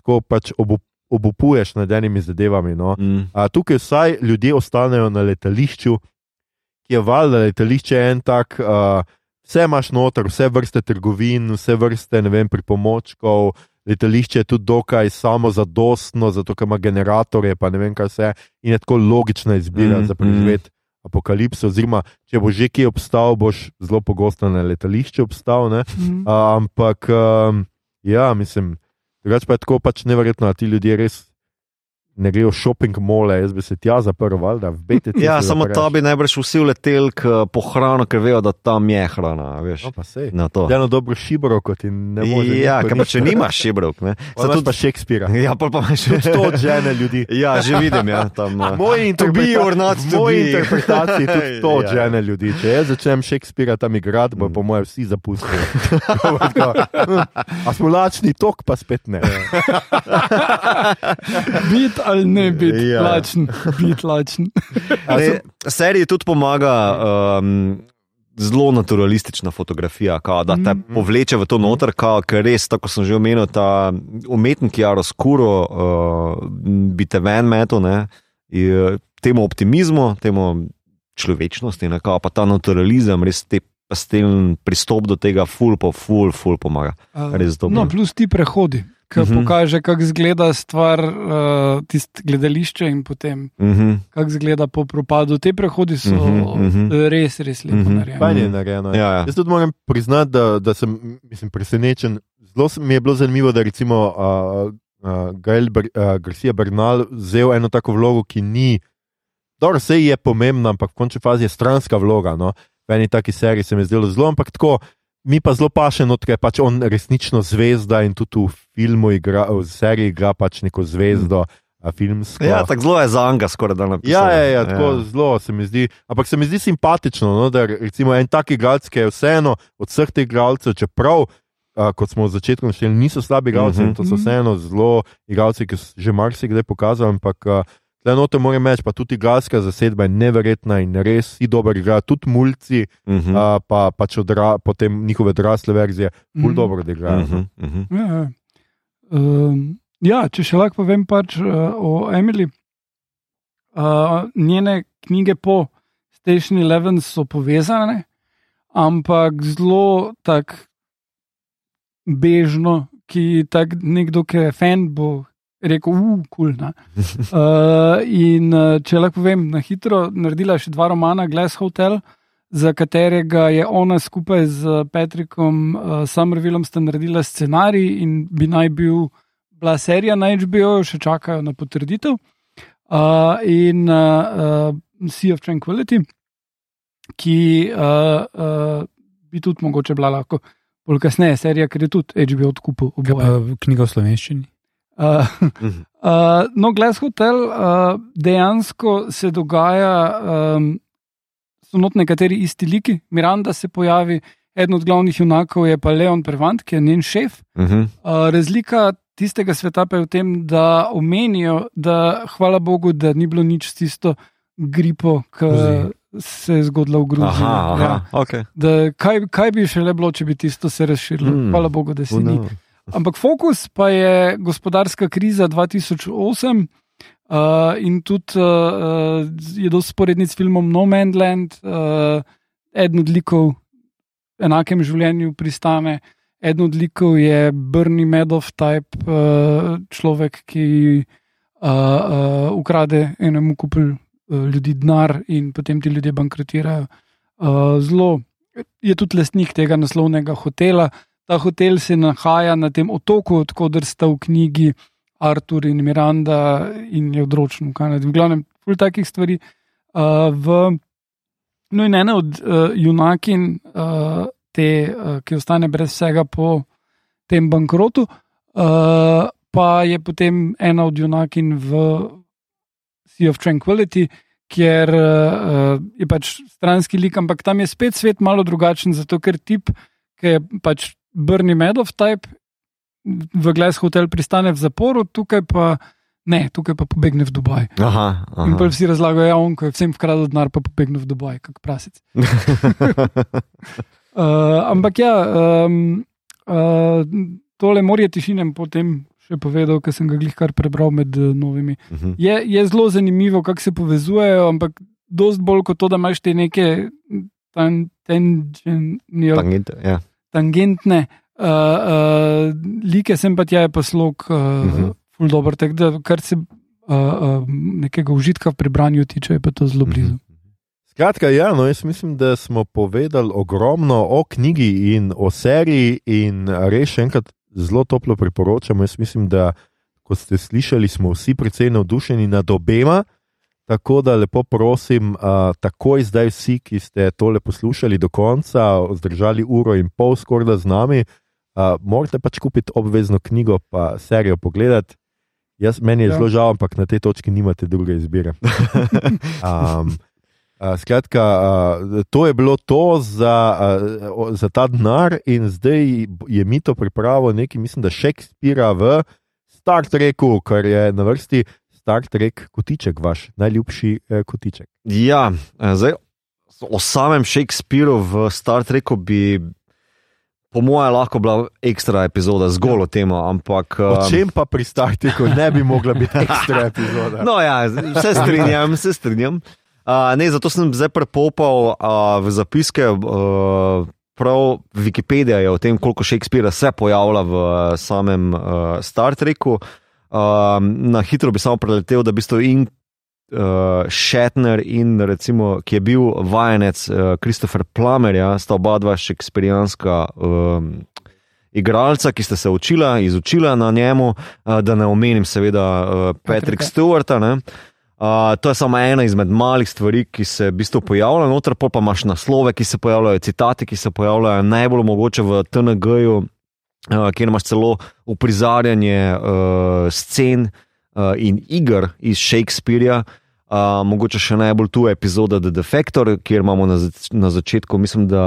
S1: tako pač obu, obupuješ nad enimi zadevami. No.
S2: Mm.
S1: A, tukaj vsaj ljudje ostanejo na letališču, ki je valjda letališče en tak. A, Vse imaš noter, vse vrste trgovin, vse vrste vem, pripomočkov, letališče je tudi dokaj samozadostno, zato ker ima generatorje, pa ne vem kaj vse. In je tako logična izbira
S2: Mm,
S1: mm, za preživeti mm. Apokalipso. Oziroma, če boš že kje obstal, boš zelo pogosto na letališču obstal. Ne?
S4: Mhm.
S1: A, ampak, um, ja, mislim, drugače pa je tako pač neverjetno, da ti ljudje res ne grejo v shopping mole, jaz bi se tja zaprl, valjda, v BTT.
S2: Ja, samo ta bi najbrž vsi uletel k- po hrano, ker vejo, da tam je hrana. Veš,
S1: No, pa sej.
S2: na to.
S1: Eno dobro šibro, kot ti ne more.
S2: Ja, ker pa če nimaš šibrov. ne.
S1: Pa imaš pa Shakespearea.
S2: Ja, pa pa
S1: Tudi to odžene ljudi.
S2: Ja, že vidim, ja, tam.
S1: V moji interpretaciji, moji interpretaciji tudi to
S2: Ja.
S1: odžene ljudi. Če jaz začnem Shakespearea tam igrati, bo
S2: Mm.
S1: po mojem vsi zapustili. A smo lačni tok, pa spet ne.
S4: Bit ali ne biti
S2: Ja.
S4: lačen, biti lačen.
S2: Ne, seriji tudi pomaga um, zelo naturalistična fotografija, kao, da te
S4: Mhm.
S2: povleče v to noter, kao, ker res, tako sem že omenil, ta umetnik Jaro Skuro uh, bi te ven metal. Ne? je, temu optimizmu, temu človečnosti, nekako, pa ta naturalizem, res te pastelni pristop do tega, ful po ful, ful pomaga. Res dobro.
S4: No, plus ti prehodi, ki uh
S2: Mhm.
S4: -huh. pokaže, kako izgleda stvar, uh, tisto gledališče in potem
S2: Uh -huh.
S4: kako izgleda po propadu. Te prehodi so uh
S2: Mhm,
S4: -huh,
S2: mhm.
S4: uh -huh. res, res lepo uh
S2: Mhm.
S4: -huh. narejeni.
S1: Fajn je narejeno.
S2: Ja, ja.
S1: Jaz tudi moram priznati, da, da sem mislim, presenečen. Zelo mi je bilo zanimivo, da recimo uh, uh, Gael Ber, uh, Garcia Bernal vzel eno tako vlogo, ki ni, dobro, vse je pomembna, ampak v končni fazi je stranska vloga. No? V eni taki seriji se mi je zdelo zelo, ampak tako. Mi pa zelo paše, no, ker je pač on resnično zvezda in tudi v filmu, igra, v seriji igra pač neko zvezdo, mm. filmsko.
S2: Ja, tako zelo je za Anga, skoraj da napisal.
S1: Ja, ja, ja, tako ja. zelo se mi zdi. Ampak se mi zdi simpatično, no, da recimo en tak igralec, ki je vseeno od vseh teh igralcev, čeprav. Uh, kot smo v začetku našli, niso slabi igralci, mm
S2: Mhm.
S1: -hmm. to so vseeno zelo igralci, ki so že marsikdaj pokazali. Ampak uh, le noto moram reči, pa tudi igralska zasedba je neverjetna in res si dober igra, tudi mulci,
S2: Uh -huh.
S1: uh, pa pač odra, potem njihove odrasle verzije, bolj
S4: Mhm.
S1: dobro igrajo.
S2: Uh -huh. Uh -huh.
S4: Ja, ja. Um, ja, če še lahko povem pač, uh, o Emily. Uh, njene knjige po Station Eleven so povezane, ampak zelo tako bežno, ki tak nekdo, ki je fan, bo rekel, uf, kul. Cool, uh, in uh, če lahko povem, na hitro naredila še dva romana, Glass Hotel. Za katerega je ona skupaj z Patrickom uh, Summervillom sta naredila scenarij, in bi naj bil bila serija na HBO, še čakajo na potrditev. Uh, in uh, uh, Sea of Tranquility, ki uh, uh, bi tudi mogoče bila lahko bolj kasneje serija, ker je tudi HBO odkupil oboje.
S3: knjiga v slovenščini.
S4: Uh, uh, no, Glass Hotel uh, dejansko se dogaja, um, so not nekateri isti liki. Miranda se pojavi, eden od glavnih junakov je pa Leon Prevant, ki je njen šef.
S2: Uh -huh.
S4: Uh, razlika tistega sveta pa je v tem, da omenijo, da hvala Bogu, da ni bilo nič s tisto gripo, ki se je zgodila v Gruziji.
S2: Aha, aha.
S4: Ja.
S2: Okay.
S4: Da, kaj, kaj bi še le bilo, če bi tisto se razširilo?
S2: Mm.
S4: Hvala Bogu, da se
S2: Oh,
S4: ni. Ampak fokus pa je gospodarska kriza 2008 uh, in tudi uh, je dosti sporednic s filmom No Man's Land, uh, eden od likov v enakem življenju pristane. Eden od likov je Bernie Madoff, type uh, človek, ki uh, uh, ukrade enemu kupu uh, ljudi denar in potem ti ljudje bankrotirajo. Uh, zelo je tudi lastnik tega naslovnega hotela. Ta hotel se nahaja na tem otoku, odkuder sta v knjigi Artur in Miranda in je odročen v Kanadi. V glavnem, ful takih stvari. Uh, v, no, in ena od uh, junakin, uh, te, uh, ki ostane brez vsega po tem bankrotu, uh, pa je potem ena od junakin v Sea of Tranquility. Ker uh, je pač stranski lik, ampak tam je spet svet malo drugačen, zato ker tip, ki je pač Brni Medov type, v Glass Hotel pristane v zaporu, tukaj pa ne, tukaj pa pobegne v Dubaj.
S2: Aha, aha.
S4: In pa vsi razlagajo, ja, on, ko je vsem vkradel denar, pa pobegne v Dubaj, kot prasic. Uh, ampak ja, um, uh, tole morje tišine potem še povedal, ker sem ga glih kar prebral med uh, novimi.
S2: Mhm.
S4: Je, je zelo zanimivo, kako se povezujejo, ampak dost bolj kot to, da imaš te neke tan, tangential,
S2: Tangente, ja.
S4: Tangentne uh, uh, like, sem pa tja je pa slog, uh, uh
S2: Mhm.
S4: -huh. ful dobr. Tako da, kar se uh, uh, nekega užitka v prebranju tiče, je pa to zelo blizu.
S1: Skratka, ja, no, jaz mislim, da smo povedali ogromno o knjigi in o seriji, in res še enkrat zelo toplo priporočamo. Jaz mislim, da, kot ste slišali, smo vsi precej navdušeni nad obema. Tako da lepo prosim, uh, takoj zdaj vsi, ki ste tole poslušali do konca, zdržali uro in pol skoraj z nami, uh, morate pač kupiti obvezno knjigo, pa serijo pogledati. Jaz, meni je
S4: Ja.
S1: zelo žal, ampak na tej točki nimate druge izbire. um, Uh, skratka, uh, to je bilo to za, uh, za ta denar, in zdaj je mi to pripravil nekaj, mislim, da Shakespearea v Star Treku, kar je na vrsti Star Trek kotiček, vaš najljubši eh, kotiček.
S2: Ja, eh, zdaj, o samem Shakespearu v Star Treku bi po mojem, lahko bila ekstra epizoda zgolj o tem, ampak.
S1: O
S2: um,
S1: čem pa pri Startiku ne bi mogla biti ekstra epizoda?
S2: No, ja, se strinjam, se strinjam. Uh, ne, zato sem zdaj prepopal uh, v zapiske. Uh, prav Wikipedija je o tem, koliko Shakespearea se pojavlja v uh, samem uh, Star Treku. Uh, na hitro bi samo preletel, da bi to in uh, Shatner, in recimo, ki je bil vajenec uh, Christopher Plummerja, sta oba dva Shakespeareanska. Um, Igralca, ki ste se učila, izučila na njemu, uh, da ne omenim, seveda, uh, Patrick Stewarta. Ne? Uh, to je samo ena izmed malih stvari, ki se v bistvu pojavljajo, noter pa imaš naslove, ki se pojavljajo, citati, ki se pojavljajo, najbolj mogoče v TNG-ju, uh, kjer imaš celo uprizarjanje uh, scen uh, in iger iz Shakespearea. Uh, mogoče še najbolj tu epizoda The Defector, kjer imamo na, zač na začetku, mislim, da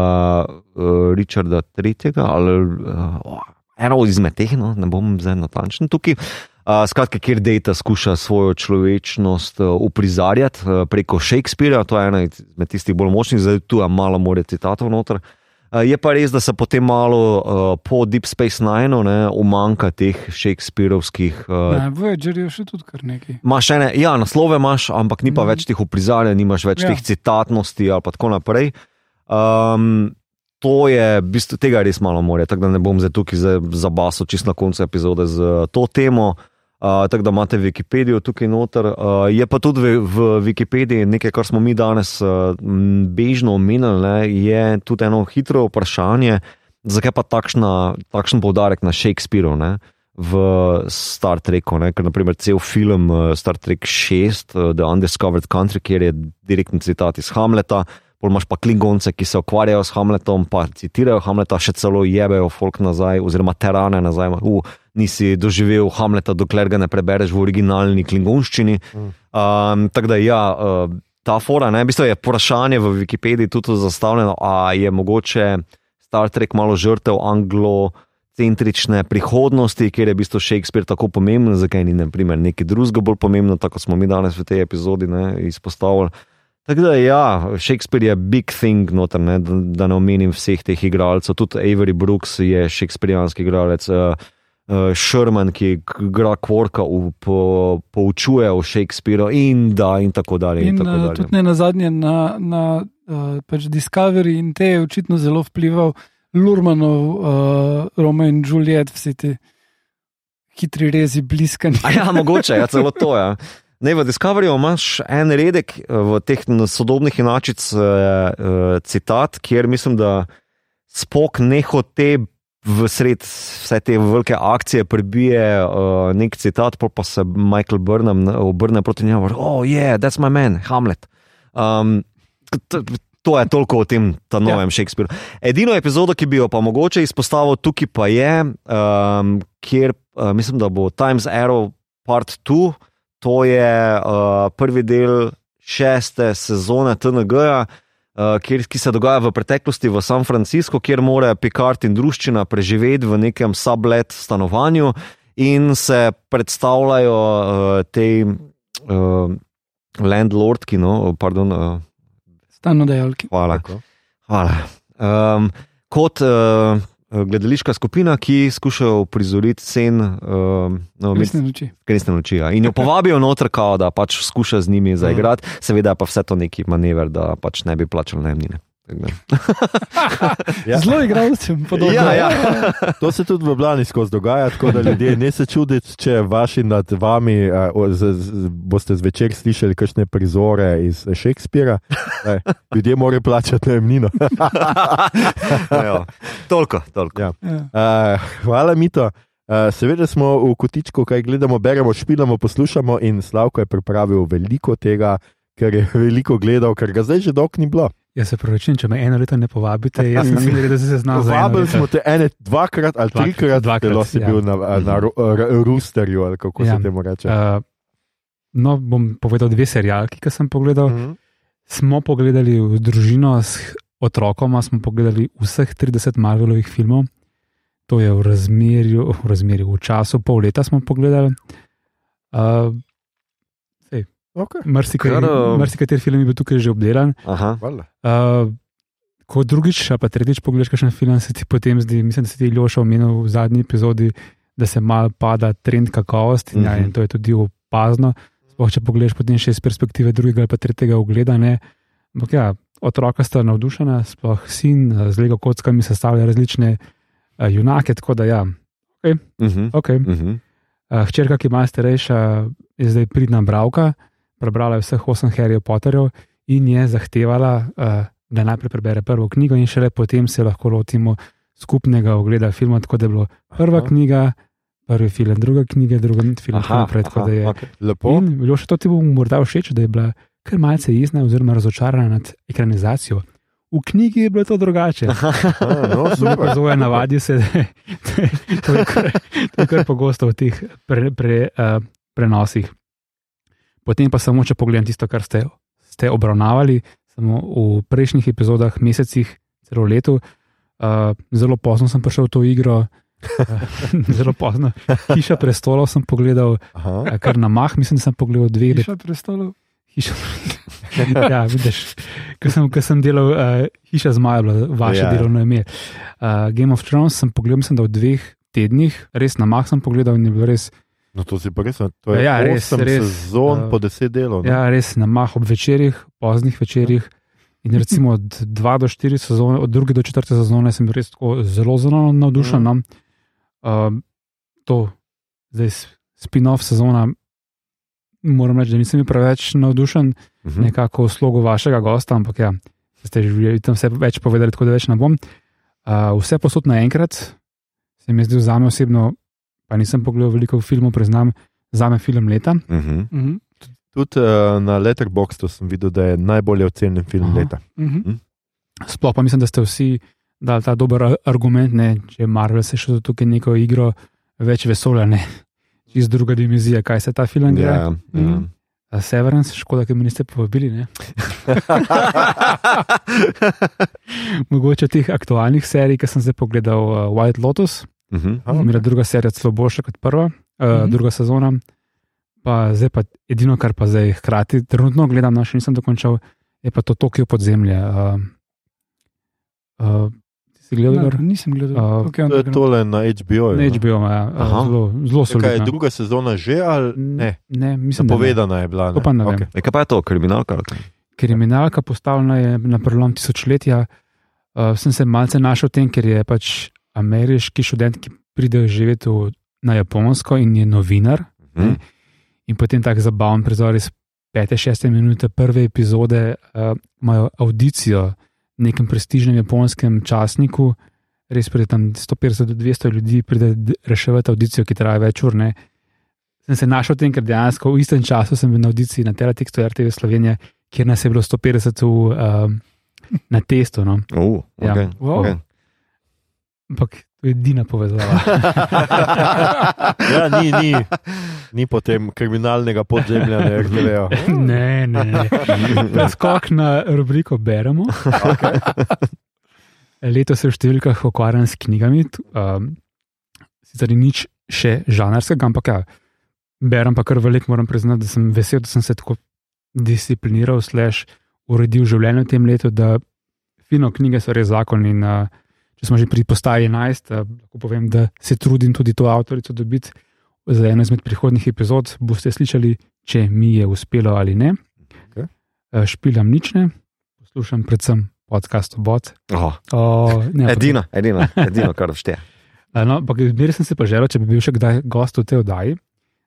S2: uh, Richarda III. ali uh, eno izmed teh, no, ne bom zdaj natančen tukaj. Uh, skratka, kjer Data skuša svojo človečnost uh, uprizarjati uh, preko Shakespearea, to je ena izmed tistih bolj močnih, zdaj tu je malo more citatov noter. Uh, je pa res, da se potem malo uh, po Deep Space Nine umanka teh Shakespeareovskih. Uh,
S4: Ne, Voyager je še tudi kar nekaj.
S2: Imaš ene, ja, naslove imaš, ampak ni pa
S4: Mhm.
S2: več teh uprizarjanj, nimaš več
S4: Ja.
S2: teh citatnosti ali tako naprej. Um, to je, v bistvu, tega je res malo more, tako da ne bom zdaj tukaj za- zabasal čist na koncu epizode z to temo. Uh, tako da imate Wikipedijo tukaj noter. Uh, je pa tudi v, v Wikipediji nekaj, kar smo mi danes uh, bežno omenili, ne, je tudi eno hitro vprašanje, zakaj pa takšna, takšen poudarek na Shakespeareu. V Star Treku, ne? ker naprimer cel film uh, Star Trek 6, uh, The Undiscovered Country, kjer je direktni citat iz Hamleta, pol imaš pa Klingonce, ki se ukvarjajo s Hamletom, pa citirajo Hamleta, še celo jebejo folk nazaj, oziroma terane nazaj. Uh, nisi doživel Hamleta, dokler ga ne prebereš v originalni klingonščini. Um, tako da ja. Uh, Ta fora, ne, v bistvu je vprašanje v Wikipediji tudi zastavljeno, ali je mogoče Star Trek malo žrtev anglo- centrične prihodnosti, kjer je v bistvu Shakespeare tako pomemben, zakaj ni naprimer, nekaj drugega bolj pomembno, tako smo mi danes v tej epizodi ne, izpostavili. Tako da, ja, Shakespeare je big thing, noter, ne, da, da ne omenim vseh teh igralcev. Tudi Avery Brooks je Shakespeareanski igralec, uh, uh, Sherman, ki igra Kvorka, po, poučuje o Shakespeareu in da in tako dalje. In,
S4: In
S2: tako
S4: uh,
S2: dalje.
S4: tudi ne na zadnje na, na uh, pač Discovery in te je očitno zelo vplival Lurmanov, uh, Roma in Juliet, vsi ti hitri rezi, bliskani.
S2: Ja, mogoče je ja, celo to. Ja. Ne, v Discoveryju imaš en redek eh, v teh sodobnih inačic uh, uh, citat, kjer mislim, da spok nehote v sred vse te velike akcije prebije uh, nek citat, pol pa se Michael Burnham obrne proti njemu in reče: Oh, yeah, that's my man, Hamlet. Um, To je toliko o tem ta novem ja. Shakespeareu. Edino epizodo, ki bi jo pa mogoče izpostavil tukaj, pa je, um, kjer uh, mislim, da bo Times Arrow Part 2, to je uh, prvi del šeste sezone TNG-ja, uh, kjer, ki se dogaja v preteklosti v San Franciscu, kjer mora Picard in družščina preživeti v nekem sublet stanovanju in se predstavljajo uh, te uh, landlordki, no, pardon. Uh,
S4: Stanodajalki.
S2: Hvala.
S1: Tako.
S2: Hvala. Um, kot uh, gledališka skupina, ki skušajo prizoriti scen, um, no,
S4: Resne noči.
S2: resne noči. Ja. In jo povabijo noter, kao, da pač skuša z njimi zaigrati, seveda pa vse to neki manever, da pač ne bi plačali najemnine.
S1: Ja.
S4: Zelo igralcem podobno.
S2: Ja, ja.
S1: To se tudi v Ljubljani skozi dogaja, tako da ljudje ne se čudite, če vaši nad vami a, o, z, z, boste zvečer slišali kakšne prizore iz Shakespearea. Ej, Ljudje morajo plačati najemnino.
S2: Ja, toliko, toliko.
S1: Ja.
S4: Ja.
S1: Uh, hvala, Mito. Uh, seveda smo v kotičku, kaj gledamo, beremo, špilamo, poslušamo in Slavko je pripravil veliko tega, ker je veliko gledal, ker ga zdaj že dolgo ni bilo.
S3: Jaz se pravičujem, če me eno leto ne povabite, jaz sem mislil, da se znam eno
S1: Vabili smo te ene, dvakrat ali
S3: Dvakrat,
S1: trikrat,
S3: dvakrat,
S1: zelo si
S3: ja.
S1: bil na, na ru- r- Roosterju, ali kako
S3: Ja.
S1: se temu reče.
S3: Uh, no, bom povedal dve serijalki, ki sem pogledal.
S1: Mhm.
S3: Smo pogledali v družino s otrokoma, smo pogledali vseh 30 Marvelovih filmov. To je v razmerju, v razmerju, v času pol leta smo pogledali. Uh,
S1: Okay.
S3: Marsikateri
S2: Kar, uh,
S3: marsikateri film je bil tukaj že obdelan.
S2: Aha.
S3: Uh, ko drugič, pa tretjič pogledaš kakšen film, se ti potem zdi, mislim, da se ti Ljoša omenil v zadnji epizodi, da se mal pada trend kakovosti mm -hmm. ja, in to je tudi opazno. Sploh če pogledaš potem še iz perspektive drugega ali pa tretjega ogleda. Ne. Ampak ja, otroka sta navdušena, sploh sin z Lego kockami sestavlja različne uh, junake, tako da ja, ok.
S2: Uh -huh.
S3: okay.
S2: Uh -huh.
S3: Uh, hčerka, ki je malo starejša, je zdaj pridna bravka, prebrala je vseh osem Harry Potterjev in je zahtevala, uh, da najprej prebere prvo knjigo, in šele potem se lahko lotimo skupnega ogleda filma. Tako da je bila prva
S1: Aha.
S3: knjiga, prvi film, druga knjiga, drugi film,
S2: Aha,
S3: naprej. Tako da je.
S2: okay.
S1: Lepo.
S3: In bilo še to ti bo morda všeč, da je bila kar malce jezna oziroma razočarana nad ekranizacijo. V knjigi je bilo to drugače.
S1: A, no, super.
S3: Zelo navadi se, da je- je- to je je kar pogosto v teh pre, pre, uh, prenosih. Potem pa samo, če pogledam tisto, kar ste, ste obravnavali, samo v prejšnjih epizodah, mesecih, celo letu. Uh, zelo pozno sem prišel v to igro, uh, zelo pozno. Hiša prestolov sem pogledal,
S1: Aha.
S3: uh, kar na mah, mislim, da sem pogledal dve,
S4: Hiša prestolov.
S3: Hiša. ja, vidiš, ko sem, ko sem delal uh, Hiša zmaja, bilo vaše
S1: ja.
S3: delovno ime. Uh, Game of Thrones sem pogledal, mislim, da v dveh tednih, res na mah sem pogledal in je bilo res,
S1: No, to si pa res. To je
S3: Ja, res,
S1: osem
S3: res,
S1: sezon
S3: uh,
S1: po deset delov. ne?
S3: ja, res na mah ob večerjih, poznih večerjih. In recimo od 2 do 4 sezone, od 2 do 4 sezone sem res tako zelo, zelo navdušen. No. Uh, to, zdaj spin-off sezona, moram reči, da nisem bil preveč navdušen.
S2: Mhm.
S3: nekako v slogu vašega gosta, ampak ja, ste že tam vse več povedali, tako da več ne bom. Uh, vse posod naenkrat se mi je zdel za me osebno, pa nisem pogledal veliko filmov, priznam, za me film leta.
S2: Mhm.
S4: Mhm.
S1: Tudi uh, na Letterboxdu sem videl, da je najbolje ocenjen film
S3: Aha.
S1: leta.
S4: Mhm.
S3: Sploh pa mislim, da ste vsi dali ta dober ar- argument, ne, če Marvel se še tukaj neko igro več vesolja, ne. Čez druga dimenzija, kaj se ta film gre.
S2: Ja, ja.
S4: Mhm.
S3: A Severance, škoda, ker me niste povabili. Ne? Mogoče teh aktualnih serij, ki sem zdaj pogledal, uh, White Lotus,
S2: Mhm.
S1: Aha.
S3: Mi je druga serija celo boljša kot prva, uh,
S4: Mhm.
S3: -hmm. druga sezona. Pa zdaj pa edino, kar pa zdaj hkrati trenutno gledam, no, še nisem dokončal, je pa to Tokio podzemlje. Uh, uh, si gledal,
S4: Ne? Nisem gledal.
S3: Uh,
S4: Okay,
S1: To je tole na HBO.
S3: Na HBO, ja,
S2: Aha.
S3: uh, zelo, zelo
S1: Kaj je druga sezona že ali ne?
S3: ne, mislim, da ne.
S1: Zapovedana je bila.
S3: To pa ne.
S1: Okay.
S2: E, kaj pa je to, kriminalka?
S3: kriminalka postavljena je na prelom tisočletja. Uh, sem se malce našel v tem, ker je pač ameriški študent, ki pride živeti v, na Japonsko in je novinar.
S2: Mhm.
S3: In potem tak zabaven prizor iz 5-6 minute prve epizode uh, imajo audicijo v nekem prestižnem japonskem časniku. Res pride tam 150 do 200 ljudi, pride reševati audicijo, ki traja več ur. Ne. Sem se našel v tem, ker dejansko v istem času sem bil na audiciji na Teletekstu RTV Slovenije, kjer nas je bilo 150 v, um, na testu. No.
S2: Uh,
S3: Ja.
S2: okay.
S4: Wow.
S2: Okay.
S3: Ampak to je edina povezava.
S1: ja, ni, ni, ni potem kriminalnega podzemlja, ne RTV-ja.
S3: ne, ne, ne. Preskok na rubriko Beremo.
S1: Okay.
S3: Letos se v številkah ukvarjam s knjigami, um, sicer ni nič še žanrskega, ampak ja, berem pa kar veliko, moram priznati, da sem vesel, da sem se tako discipliniral, slash uredil življenje v tem letu, da fino knjige so res zakon. In, uh, če smo že pri postaji 11, uh, lahko povem, da se trudim tudi to avtorico dobiti za eno izmed prihodnih epizod. Boste slišali, če mi je uspelo ali ne.
S1: Okej.
S3: Uh, špilam nič ne, poslušam predvsem podcast Bot.
S2: Oh,
S3: O, ne,
S2: edino, edino, edino, kar šteje.
S3: pa- No, ampak zmeraj sem se pa želel, če bi bil še kdaj gost v tej oddaji,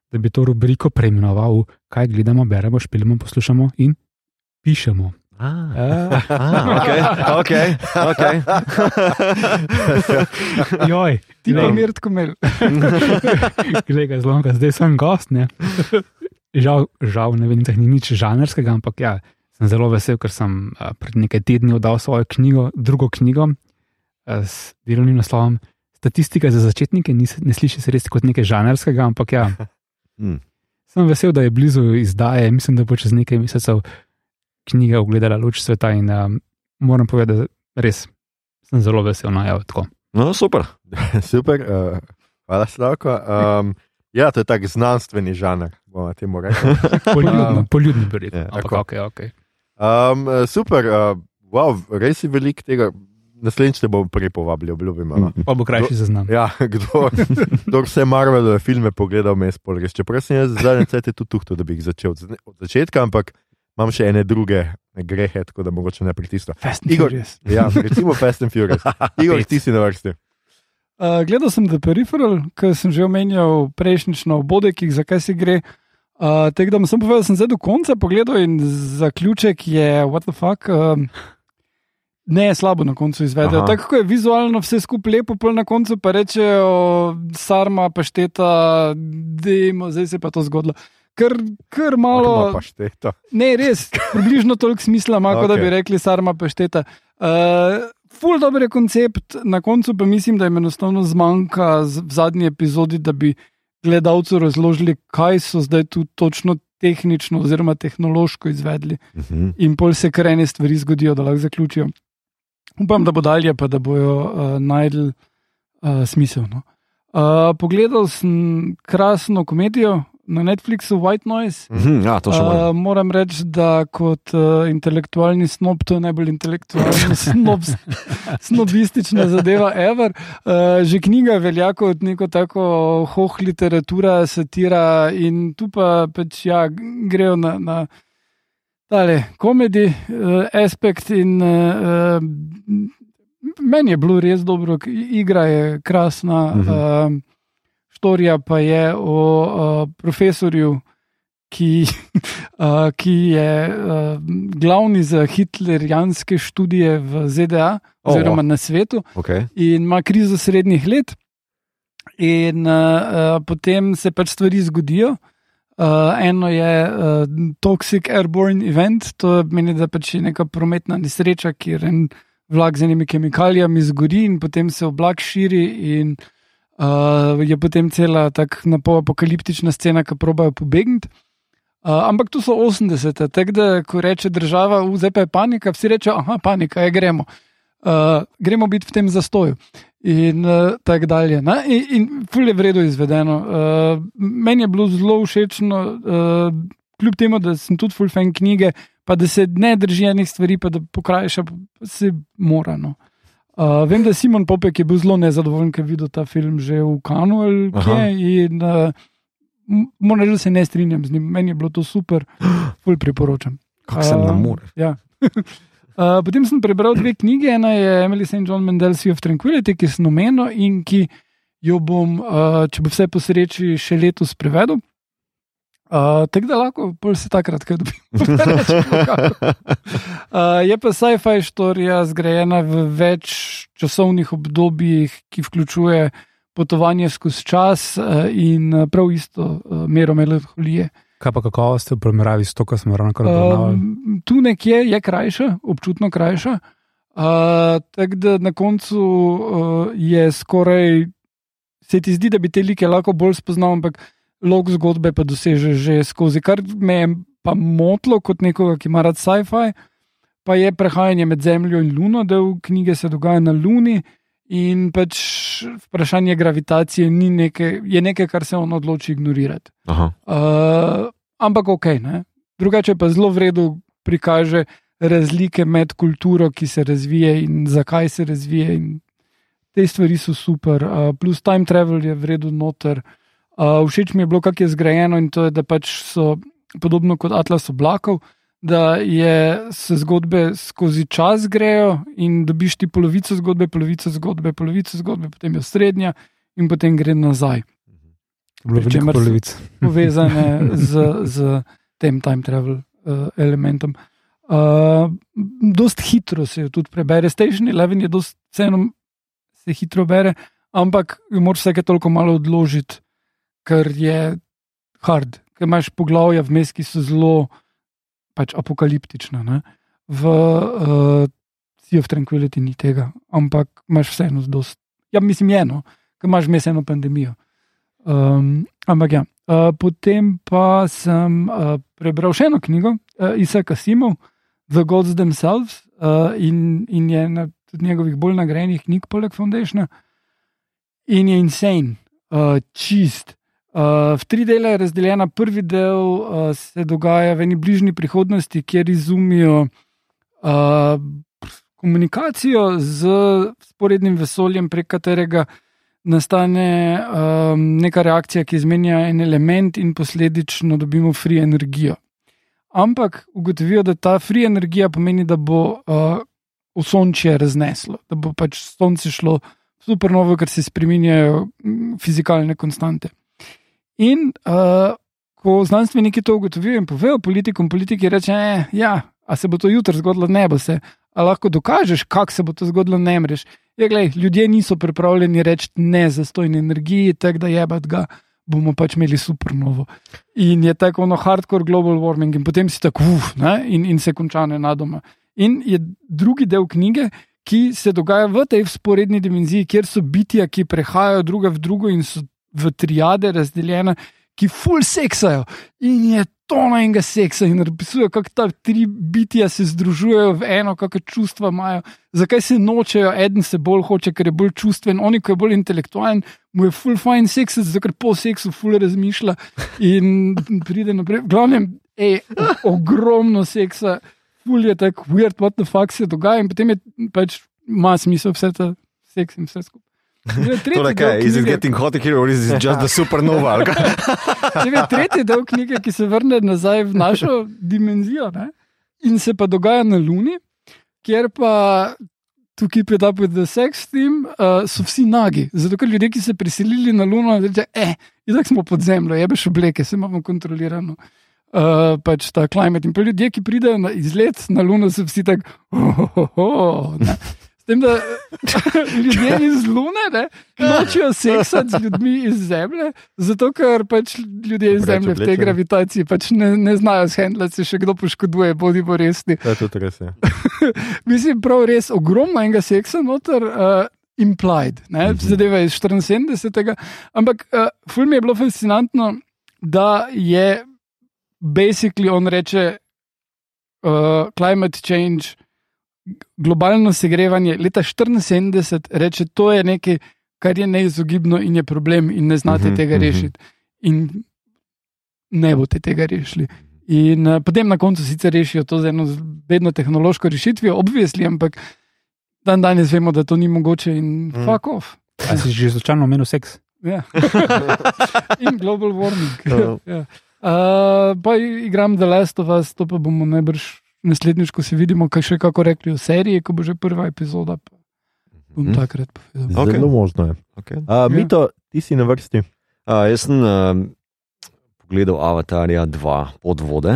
S3: da bi to rubriko preimenoval v kaj gledamo, beremo, špilimo, poslušamo in pišemo.
S2: Ah,
S3: A,
S2: ah, ok, ok. okay.
S3: joj,
S4: Ti pa
S3: glej,
S4: mir tako imel.
S3: glej ga zlomka, zdaj sem gost. Ne? Žal, žal ne vem, da ni nič žanrskega, ampak ja, sem zelo vesel, ker sem pred nekaj tedni oddal svojo knjigo, drugo knjigo s delovnim naslovom Statistika za začetnike. Ni, ne sliši se res kot nekaj žanrskega, ampak ja,
S2: Hmm.
S3: sem vesel, da je blizu izdaje. Mislim, da bo čez nekaj mesecev knjiga ugledala luč sveta in um, moram povedati, da res sem zelo vesel. No, evo, tako.
S2: No, super.
S1: Super, uh, hvala Slavko. Um, ja, to je tak znanstveni žanr, bomo temu rekli.
S3: Poljudno, poljudno bi rekel.
S2: Ja,
S3: ampak
S1: tako.
S3: okay, okay.
S1: Um, super, uh, wow, res je veliko tega. Naslednjič te bom prej povabil, obljubim. Mm.
S3: Pa bo krajši seznam.
S1: Ja, kdo, kdo vse Marvelove filme pogledal, me spolje. Čeprav sem jaz zadnje ceste tudi tuhto, da bi jih začel od, od začetka, ampak imam še ene druge grehe, tako da mogoče ne pritisnem.
S4: Fast and
S1: Igor-
S4: Furious.
S1: Ja, recimo Fast and Furious. Igor, ti si na vrsti.
S4: Uh, gledal sem The Peripheral, ki sem že omenjal prejšnjič na obodekih, zakaj se gre. Uh, Tako da sem povedal, da sem zdaj do konca pogledal in zaključek je, what the fuck. Um, Ne slabo na koncu izvedel.
S2: Aha.
S4: Tako kot je vizualno vse skupaj lepo, pol na koncu pa rečejo, sarma, pašteta, dejmo, zdaj se je pa to zgodilo. Ker, ker malo.
S1: Malo pa šteta.
S4: Ne, res, približno toliko smisla ima, okay. kot da bi rekli, sarma pašteta. Uh, ful dober je koncept, na koncu pa mislim, da jim enostavno zmanjka v zadnji epizodi, da bi gledalcu razložili, kaj so zdaj tu točno tehnično oziroma tehnološko izvedli.
S2: Mhm.
S4: In pol se kar ene stvari zgodijo, da lahko zaključijo. Upam, da bo dalje, pa da bojo uh, najdel uh, smisel. No. Uh, pogledal sem krasno komedijo na Netflixu, White Noise.
S2: Mhm, ja, to še moram.
S4: Uh, moram reči, da kot uh, intelektualni snob, to je najbolj intelektualna snob, snobistična zadeva, ever. Uh, že knjiga velja kot neko tako hoh literatura, satira in tu pa pač ja, grejo na. na Tale komedi uh, aspekt in uh, meni je bilo res dobro, igra je krasna,
S2: Mhm.
S4: uh, štorija pa je o uh, profesorju, ki, uh, ki je uh, glavni za hitlerijanske študije v ZDA
S2: O,
S4: oziroma na svetu
S2: Okay.
S4: in ima krizo srednjih let. In uh, potem se pač stvari zgodijo. Uh, eno je uh, toxic airborne event, to pomeni, da pač je neka prometna nesreča, kjer en vlak z enimi kemikalijami zgori in potem se oblak širi. In, uh, je potem cela tako apokaliptična scena, ki probajo pobegniti. Uh, ampak tu so 80-te, tako da ko reče država, "U, zdaj pa je panika, vsi rečejo, aha, panika, je gremo. Uh, gremo biti v tem zastoju. In uh, tako dalje. Ne? In, in ful je vredno izvedeno. Uh, meni je bilo zelo všečno, uh, kljub temu, da sem tudi full fan knjige, pa da se ne drži enih stvari, pa da pokrajša, pa se mora. No. Uh, vem, da Simon Popek je bil zelo nezadovoljen, ker je videl ta film že v Kanu ali
S2: Aha.
S4: kje. In, uh, Moram reči, da se ne strinjam z njim. Meni je bilo to super, ful priporočam.
S2: Kako se ne more.
S4: Ja. Uh, potem sem prebral dve knjigi. Ena je Emily St. John Mendel Sea of Tranquility, ki sem omenil in ki jo bom, uh, če bo vse po sreči, še letos prevedel. Uh, tako da lahko pol se takrat, kaj dobim. Uh, je pa sci-fi štorija zgrajena v več časovnih obdobjih, ki vključuje potovanje skozi čas uh, in uh, prav isto uh, mero melanholije.
S3: Kaj pa kakovost v primerjavi s to, kar smo ravno kar obravnavali?
S4: Um, tu nekje je krajša, občutno krajša. Uh, Tako da na koncu uh, je skoraj, se ti zdi, da bi te like lahko bolj spoznal, ampak log zgodbe pa doseže že skozi. Kar me je pa motilo kot nekoga, ki ima rad sci-fi, pa je prehajanje med Zemljo in Luno, del knjige se dogaja na Luni. In pač vprašanje gravitacije nekaj, je nekaj, kar se on odloči ignorirati.
S2: Aha.
S4: Uh, ampak ok, ne? drugače pa zelo vredno prikaže razlike med kulturo, ki se razvije in zakaj se razvije. In te stvari so super, uh, plus time travel je vredno noter. Uh, všeč mi je bilo, kako je zgrajeno in to je, da pač so podobno kot Atlas oblakov. Da je, se zgodbe skozi čas grejo in dobiš ti polovico zgodbe, polovico zgodbe, polovico zgodbe, potem je srednja in potem gre nazaj se-
S3: polovic.
S4: povezane z, z tem time travel uh, elementom. Uh, dost hitro se jo tudi prebere. Station Eleven je dost, vseeno se hitro bere, ampak jo moraš vsake toliko malo odložiti, ker je hard, ker imaš poglavja vmes, ki so zelo pač apokaliptična. Ne? V uh, Sea of Tranquility ni tega, ampak imaš vseeno dost. Ja, mislim, eno, ker imaš vmes eno pandemijo. Um, ampak ja. Uh, potem pa sem uh, prebral še eno knjigo, uh, Isaka Simov, The Gods Themselves, uh, in, in je ena od njegovih bolj nagrajenih knjig, poleg Foundationa. In je insane, uh, čist. Uh, v tri dele je razdeljena. Prvi del uh, se dogaja v eni bližnji prihodnosti, kjer izumijo uh, komunikacijo z sporednim vesoljem, prek katerega nastane um, neka reakcija, ki izmenja en element in posledično dobimo free energijo. Ampak ugotovijo, da ta free energija pomeni, da bo uh, v sončje razneslo, da bo pač sonce šlo supernovo, ker se spremenjajo fizikalne konstante. In uh, ko znanstveniki to ugotovijo in povejo politikom, politiki reče, eh, ja, a se bo to jutri zgodilo, ne bo se. A lahko dokažeš, kako se bo to zgodilo, ne mreš. Ja, glej, ljudje niso pripravljeni reči ne za stojni energiji, tako da je bad ga. Bomo pač imeli supernovo. In je tako ono hardcore global warming, in potem si tako, uf, ne, in, in se konča na doma. In je drugi del knjige, ki se dogaja v tej sporedni dimenziji, kjer so bitja, ki prehajajo druga v drugo in so v triade razdeljene, ki full seksajo. In je to na enega seksa in opisujejo, kako ta tri bitja se združujejo v eno, kakšne čustva imajo, zakaj se nočejo, eden se bolj hoče, ker je bolj čustven, oni, ki je bolj intelektualen, mu je full fine seks, zato ker po seksu full razmišlja in pride naprej. V glavnem, ej, ogromno seksa. Ful je tako, weird, what the fuck se dogaja, in potem je pač ima smisel vse to, seks in vse skupaj.
S2: Torej, kaj, is it getting hot here or is it just the supernova? kaj?
S4: Je tretji del knjige, ki se vrne nazaj v našo dimenzijo ne? in se pa dogaja na Luni, kjer pa. To keep it up with the sex theme, uh, so vsi nagi. Zato, ker ljudje, ki se priselili na Luno, reče, eh, tako smo pod zemljo, jebeš obleke, se imamo kontrolirano. Uh, pač ta klimat. In pa ljudje, ki pridejo na izlet na Luno, so vsi tako, oh, oh, oh, S tem, da ljudje iz Lune ne, nočejo seksati z ljudmi iz Zemlje, zato ker pač ljudje iz Zemlje v tej gravitaciji pač ne, ne znajo shendlati, se še kdo poškoduje, bodimo resni.
S1: Ja, to je res. Ja.
S4: Mislim, prav res ogromno enega seksa noter. Uh, Implied, ne, zadeva iz 74. Ampak uh, film je bilo fascinantno, da je basically on reče uh, climate change, globalno segrevanje leta 74, reče, to je nekaj, kar je neizogibno in je problem, in ne znate
S2: Mhm,
S4: tega
S2: mhm.
S4: rešiti. In ne boste tega rešili. In uh, potem na koncu sicer rešijo to z eno vedno tehnološko rešitvijo, obvisli, ampak dan danes vemo, da to ni mogoče in
S1: Mhm.
S4: fuck off.
S3: A si že slučajno omenil seks?
S4: Ja. in global warming.
S2: Ja.
S4: ja. uh, pa igram The Last of Us, to pa bomo najbrž naslednjič, ko se vidimo, kaj še kako rekli v seriji, ko bo že prva epizoda. pa Bom
S2: Mhm.
S4: takrat povedal.
S2: Ok.
S1: Zelo možno je.
S2: Okay.
S1: Uh, Mito, ti si na vrsti.
S2: Uh, jaz sem uh, pogledal Avatarja 2 pod vode.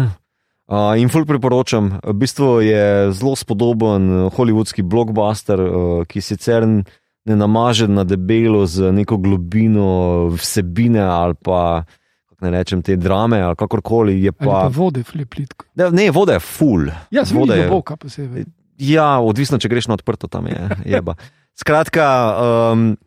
S2: Uh, in ful priporočam, v bistvu je zelo spodoben hollywoodski blockbuster, uh, ki sicer ne namaže na debelo z neko globino vsebine ali pa, kako ne rečem, te drame ali kakorkoli. Je
S4: Ali pa
S2: pa,
S4: vode, fliplitko.
S2: ne, voda je full.
S4: Ja, videl
S2: je-
S4: boka posebej.
S2: Ja, odvisno, če greš na odprto, tam je jeba. Skratka, um,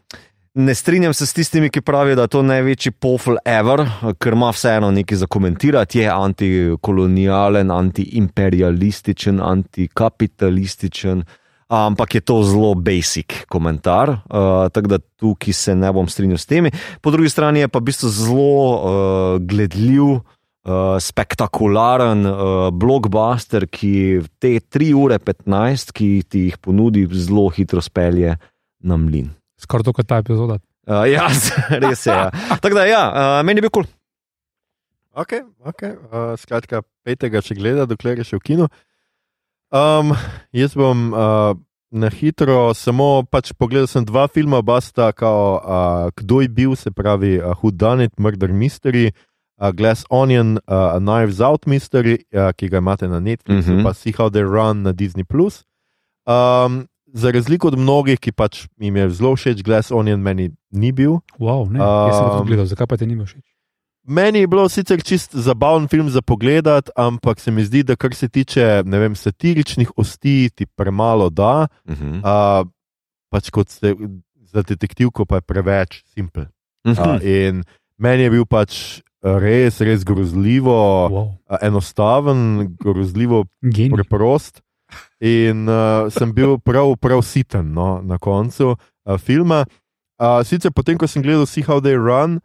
S2: ne strinjam se s tistimi, ki pravijo, da je to največji pofl ever, ker ima vseeno nekaj za komentirati. Je antikolonialen, antiimperialističen, antikapitalističen. Ampak je to zelo basic komentar, uh, tako da tukaj se ne bom strinjal s temi. Po drugi strani je pa v bistvu zelo uh, gledljiv, uh, spektakularen uh, blockbuster, ki te 3 ure 15, ki ti jih ponudi, zelo hitro spelje na mlin.
S3: Skoraj to kot ta epizoda.
S2: Uh, ja, res je. Ja. Tako da, ja, uh, meni je bil kul. Cool.
S1: Okay, okay. Uh, skratka, petega, če gleda, dokler je še v kinu. Um, jaz bom uh, na hitro samo pač pogledal sem dva filma, oba sta kao uh, Kdo je bil, se pravi uh, Who Done It, Murder Mystery, uh, Glass Onion, uh, A Knives Out Mystery, uh, ki ga imate na Netflixu, uh -huh. pa See How They Run na Disney. Um, za razliko od mnogih, ki pač jim je zelo všeč, Glass Onion meni ni bil.
S3: Wow, ne, jaz sem to
S1: Um,
S3: gledal, zakaj pa ti ni bil všeč?
S1: Meni je bilo sicer čist zabaven film za pogled, ampak se mi zdi, da kar se tiče vem, satiričnih osti, ti premalo da.
S2: Uh -huh.
S1: Uh, pač kot se, za detektivko pa je preveč simpel.
S2: uh
S1: Uh,
S2: -huh.
S1: in meni je bil pač res, res grozljivo,
S3: Wow.
S1: uh, enostaven, grozljivo
S3: Genij.
S1: preprost. In uh, sem bil prav, prav siten no, na koncu uh, filma. Uh, sicer potem, ko sem gledal See How They Run, uh,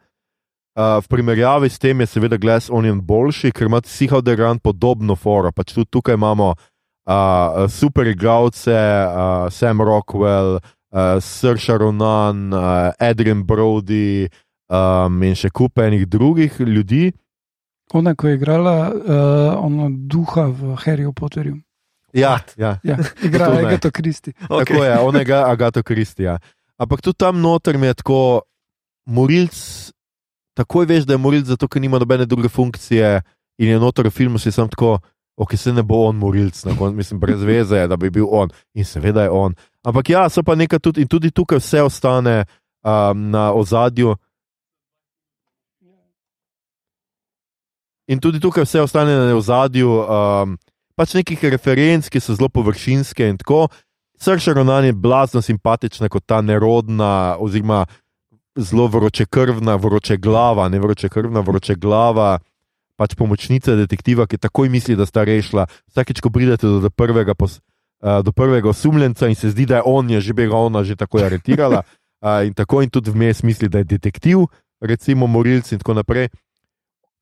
S1: v primerjavi s tem je seveda Glass Onion boljši, ker ima How They Run podobno foro. Pač tudi tukaj imamo uh, super igralce, uh, Sam Rockwell, uh, Srša Ronan, uh, Adrian Brody um, in še kup enih drugih ljudi.
S4: Ona, ko je igrala uh, ono duha v Harryju Potterju.
S1: Ja, ja.
S4: Ja, igra
S1: To ne.
S4: Agato Kristi.
S1: Okay. Tako je, onega Agato Kristija. Ampak tudi tam noter mi je tako, morilc, takoj veš, da je morilc, zato ker nima nobene druge funkcije in je noter v filmu si sam tako, ok, se ne bo on morilc, na koncu, mislim, brez veze je, da bi bil on in seveda je on. Ampak ja, so pa nekaj tudi in tudi tukaj vse ostane um, na ozadju. In tudi tukaj vse ostane na ozadju, um, pač nekih referenc, ki so zelo površinske in tako. Srša Ronan je blazno simpatična kot ta nerodna, oziroma zelo vročekrvna, vročeglava, ne vročekrvna, vročeglava, pač pomočnica detektiva, ki takoj misli, da sta rešila. Vsakeč, ko pridete do, do, prvega, pos, uh, do prvega osumljenca in se zdi, da je on, je že bi ga ona že tako aretirala, uh, in tako in tudi vmes misli, da je detektiv, recimo morilci in tako naprej.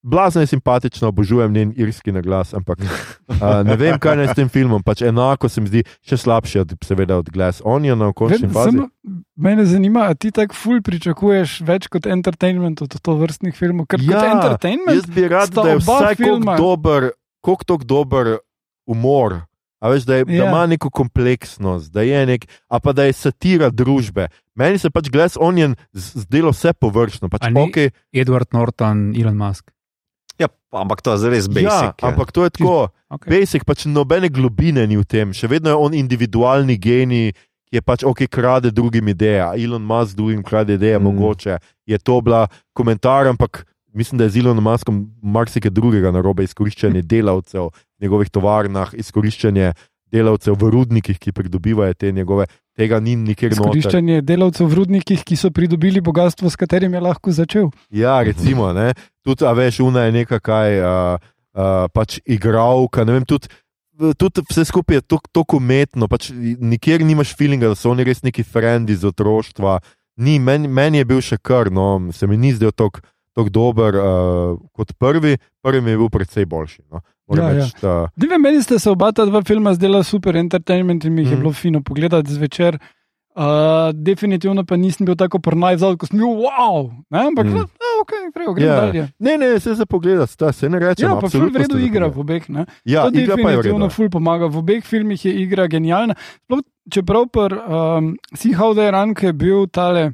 S1: Blazno je simpatična, obožujem njen irski naglas, ampak uh, ne vem, kaj naj s tem filmom. Pač enako se mi zdi še slabše, od, seveda, od Glass Onion v končni
S4: Vem,
S1: fazi.
S4: samo Mene zanima, a ti tako ful pričakuješ več kot entertainment od to vrstnih filmov? Ker kot
S1: Ja,
S4: entertainment
S1: Jaz bi rad, da je vsaj koliko dober, koliko tok dober umor. A veš, da, je, ja. da
S4: Ja.
S1: ima neko kompleksnost, da je nek, a pa da je satira družbe. Meni se pač Glass Onion zdelo vse površno. Pač, okay,
S3: Edward Norton, Elon Musk.
S2: Ja, ampak to je res
S1: ja,
S2: basic. je.
S1: ampak to je tako.
S3: Okay.
S1: Basic, pač nobene globine ni v tem, še vedno je on individualni genij, ki je pač ok, krade drugim ideje. Elon Musk drugim krade ideje, mm. Mogoče je to bila komentar, ampak mislim, da je z Elonom Muskom marsikaj drugega narobe, izkoriščanje delavcev v njegovih tovarnah, izkoriščanje delavcev v rudnikih, ki pridobivajo te njegove. Tega ni nikjer noter.
S4: Izkoriščanje delavcev v rudnikih, ki so pridobili bogatstvo, s katerim je lahko začel.
S1: Ja, recimo, ne. Tudi, a veš, una je neka kaj, uh, uh, pač igralka, ne vem, tudi. Tudi vse skupaj je tako- umetno, pač nikjer nimaš feelinga, da so oni res neki frendi iz otroštva. Ni, meni, meni je bil še kar, no, se mi ni zdel tako tako dober uh, kot prvi, prvi je bil precej boljši. No. Moram
S4: Ja, ja.
S1: reči, da-
S4: Ne vem, meni sta se oba ta dva filma zdela super entertainment in mi jih mm. je
S1: Mhm.
S4: bilo fino pogledati zvečer. Uh, definitivno pa nisem bil tako prnajzal, ko sem bil wow, ne? ampak
S1: Mm.
S4: no, ok, prej gremo
S1: Ja.
S4: dalje.
S1: Ne, ne, se za pogled, sta se ne reče.
S4: Ja, pa ful v redu igra v obeh. Ne?
S1: Ja,
S4: to
S1: pa
S4: definitivno ful pomaga. V obeh filmih je igra genialna. Sploh, čeprav pri um, See How They Run, ki je bil tale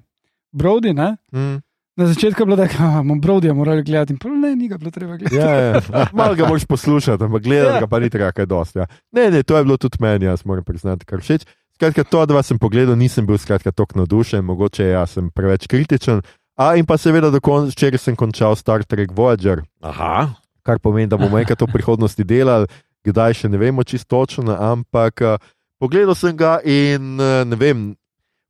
S4: Brody, ne?
S1: Mm.
S4: na začetku je bilo tako, da bomo Brodyja morali gledati, in pol ne, ni ga bilo treba gledati.
S1: Ja, ja. Malo ga moraš poslušati, ampak gledati
S4: Ja.
S1: ga pa ni treba kaj dosti. Ja. Ne, ne, to je bilo tudi meni, jaz moram priznati, kar všeč. Skratka, to dva sem pogledal, nisem bil skratka tako navdušen, mogoče jaz sem preveč kritičen. A in pa seveda, včeraj sem končal Star Trek Voyager,
S2: Aha,
S1: kar pomeni, da bomo enkrat v prihodnosti delali, kdaj še ne vemo čisto točno, ampak uh, pogledal sem ga in uh, ne vem.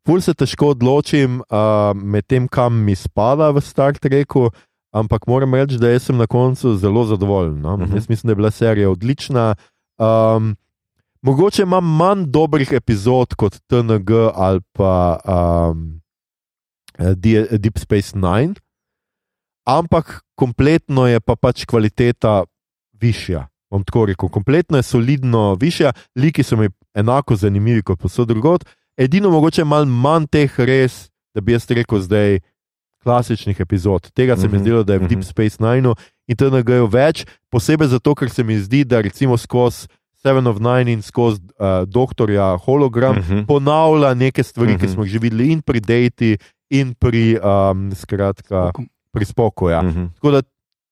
S1: Ful se težko odločim uh, med tem, kam mi spada v Star Treku, ampak moram reči, da sem na koncu zelo zadovoljen. No? Uh
S2: Mhm.
S1: -huh. Jaz mislim, da je bila serija odlična. Um, mogoče imam manj dobrih epizod kot TNG ali pa um, Deep Space Nine, ampak kompletno je pa pač kvaliteta višja. Bom tako rekel, kompletno je solidno višja, liki so mi enako zanimivi kot posod drugot. Edino mogoče malo manj teh res, da bi jaz rekel zdaj, klasičnih epizod. Tega se mi
S2: Mhm,
S1: zdelo, da je v
S2: mhm.
S1: Deep Space Nine in TNG je več, posebej zato, ker se mi zdi, da recimo skozi Seven of Nine in skozi uh, doktorja Hologram
S2: Mhm.
S1: ponavlja neke stvari, mm -hmm. ki
S2: Mhm.
S1: smo jih že videli in pri Dejti, in pri, um, skratka, pri Spoku. Ja.
S2: Mhm.
S1: Tako da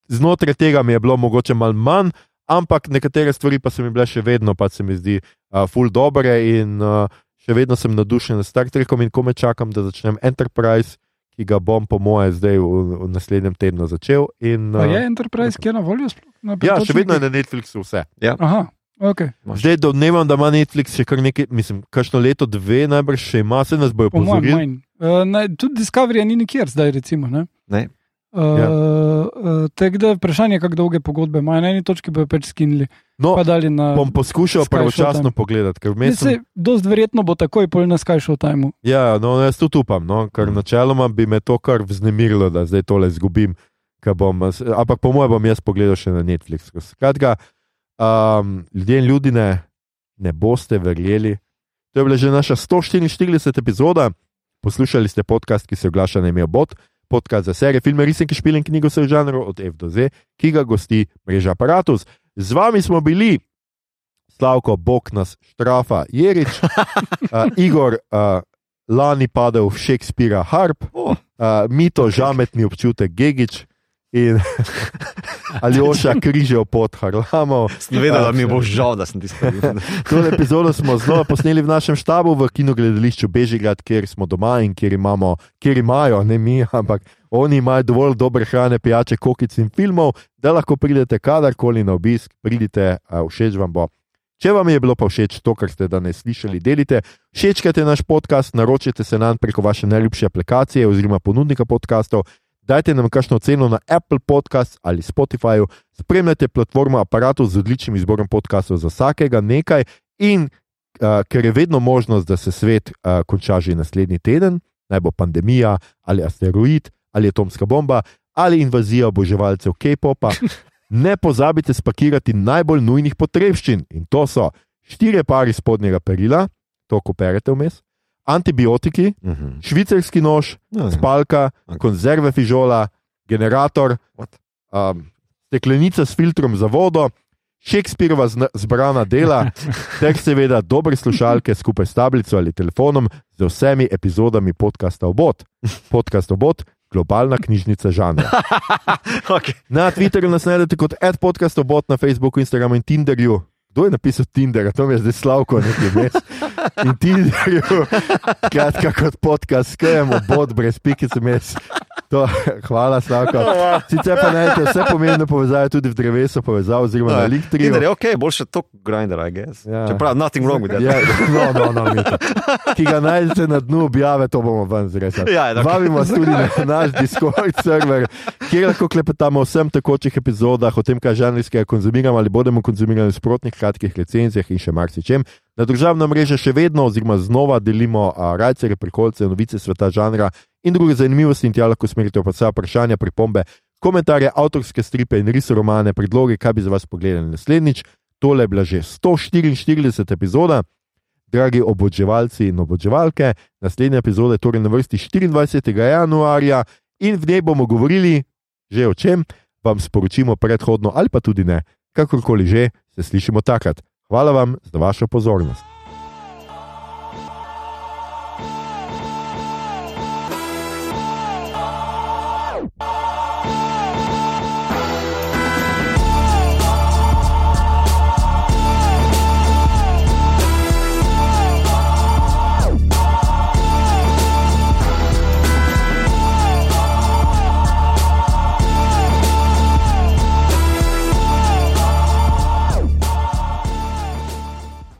S1: znotraj tega mi je bilo mogoče malo manj, ampak nekatere stvari pa so mi bile še vedno, pa se mi zdi, uh, full dobre in uh, še vedno sem nadušen nad Star Trekom in kome čakam, da začnem Enterprise, ki ga bom, po moje, zdaj v, v naslednjem tednu začel. In,
S4: Pa je
S1: uh,
S4: Enterprise, ki je na voljo? na
S1: ja, še vedno je na Netflixu vse.
S4: Aha, ok.
S1: Zdaj domnevam, da ima Netflix še kar nekaj, mislim, kakšno leto, dve, najbrž še ima, se nas bojo pozorili.
S4: Uh, ne, tudi Discovery ni nikjer zdaj, recimo. Ne?
S2: Ne.
S4: Uh,
S1: Ja.
S4: uh, Tako da je vprašanje, kako dolge pogodbe imajo. Na eni točki bojo pač skinili,
S1: No,
S4: pa na.
S1: bom poskušal pravočasno pogledati, vmes sem
S4: se, dost verjetno bo takoj pol na Sky Showtime.
S1: Ja, no, jaz tudi upam, no, ker
S2: Mm.
S1: načeloma bi me to kar vznemirilo, da zdaj tole izgubim. Bom, ampak po mojem bom jaz pogledal še na Netflixu. Skratka, um, ljudje in ljudje, ne boste verjeli. To je bila že naša 144. epizoda. Poslušali ste podcast, ki se oglaša na ime Bot, podcast za serije, filme, risanke, špile in knjigo vseh žanrov od F do Z, ki ga gosti mreža Apparatus. Z vami smo bili Slavko, Bog nas štrafa, Jerič, uh, Igor, uh, lani padel v Shakespearea Harp,
S2: Oh.
S1: uh, Mito, žametni občutek Gigič in Aljoša križev pod Harlamov.
S2: Sem vedel, da mi bo žal, da sem ti spremenil.
S1: To epizodo smo znova posneli v našem štabu v kinogledališču Bežigrad, kjer smo doma in kjer, imamo, kjer imajo, ne mi, ampak oni imajo dovolj dobre hrane, pijače, kokic in filmov, da lahko pridete kadarkoli na obisk, pridite, všeč vam bo. Če vam je bilo pa všeč to, kar ste danes slišali, delite, všečkajte naš podcast, naročite se nam preko vaše najljubše aplikacije oziroma ponudnika podkastov, dajte nam kakšno ceno na Apple Podcast ali Spotify, spremljate platformo aparatov z odličnim izborom podkastov za vsakega nekaj in uh, ker je vedno možnost, da se svet uh, konča že naslednji teden, naj bo pandemija ali asteroid ali atomska bomba ali invazija oboževalcev K-popa, ne pozabite spakirati najbolj nujnih potrebščin in to so štiri pari spodnjega perila, to ko perete vmes, antibiotiki,
S2: Mhm.
S1: švicarski nož,
S2: ja.
S1: spalka,
S2: Ok.
S1: konzerve fižola, generator,
S2: What?
S1: um, steklenica s filtrom za vodo, zna- zbrana dela, ter seveda dobre slušalke skupaj s tablico ali telefonom z vsemi epizodami podcasta Obot. Podcast Obot, globalna knjižnica žanra.
S2: Okay.
S1: Na Twitterju nas najdete kot adpodcast Obot, na Facebooku, Instagramu in Tinderju. Kdo je napisal Tinder, to mi je zdaj slavko nekaj mes. In Tinderju, kratka kot podcast, skejem obot brez pikice mes. To, hvala, Slavko. Sicer pa najdete vse pomembne povezave tudi v drevesu povezav oziroma na Linktree.
S2: Tinder je ok, boljše to grinder, I guess.
S1: Ja.
S2: Čeprav, nothing wrong with that.
S1: Ja, no, no, no, Mito. ki ga najdete na dnu objave, to bomo ven zresali.
S2: Ja, tako.
S1: Vabimo vas tudi na naš Discord server, kjer lahko klepetamo o vsem tekočih epizodah, o tem, kaj žanrskega konzumiramo ali bomo konzumirali v sprotnih kratkih recenzijah in še marsičem. Na družabna mreža še vedno, oziroma znova delimo a, rajce, prekolce, novice sveta žanra in druge zanimivosti, in tja lahko smerite pa vsa vprašanja, pripombe, komentarje, avtorske stripe in risoromane, predloge, kaj bi za vas pogledali naslednjič. Tole je bila že 144 epizoda. Dragi oboževalci in oboževalke, naslednja epizoda je torej na vrsti 24. januarja in v njej bomo govorili že o čem, vam sporočimo predhodno ali pa tudi ne, kakorkoli že, se slišimo takrat. Hvala vam za vašo pozornost.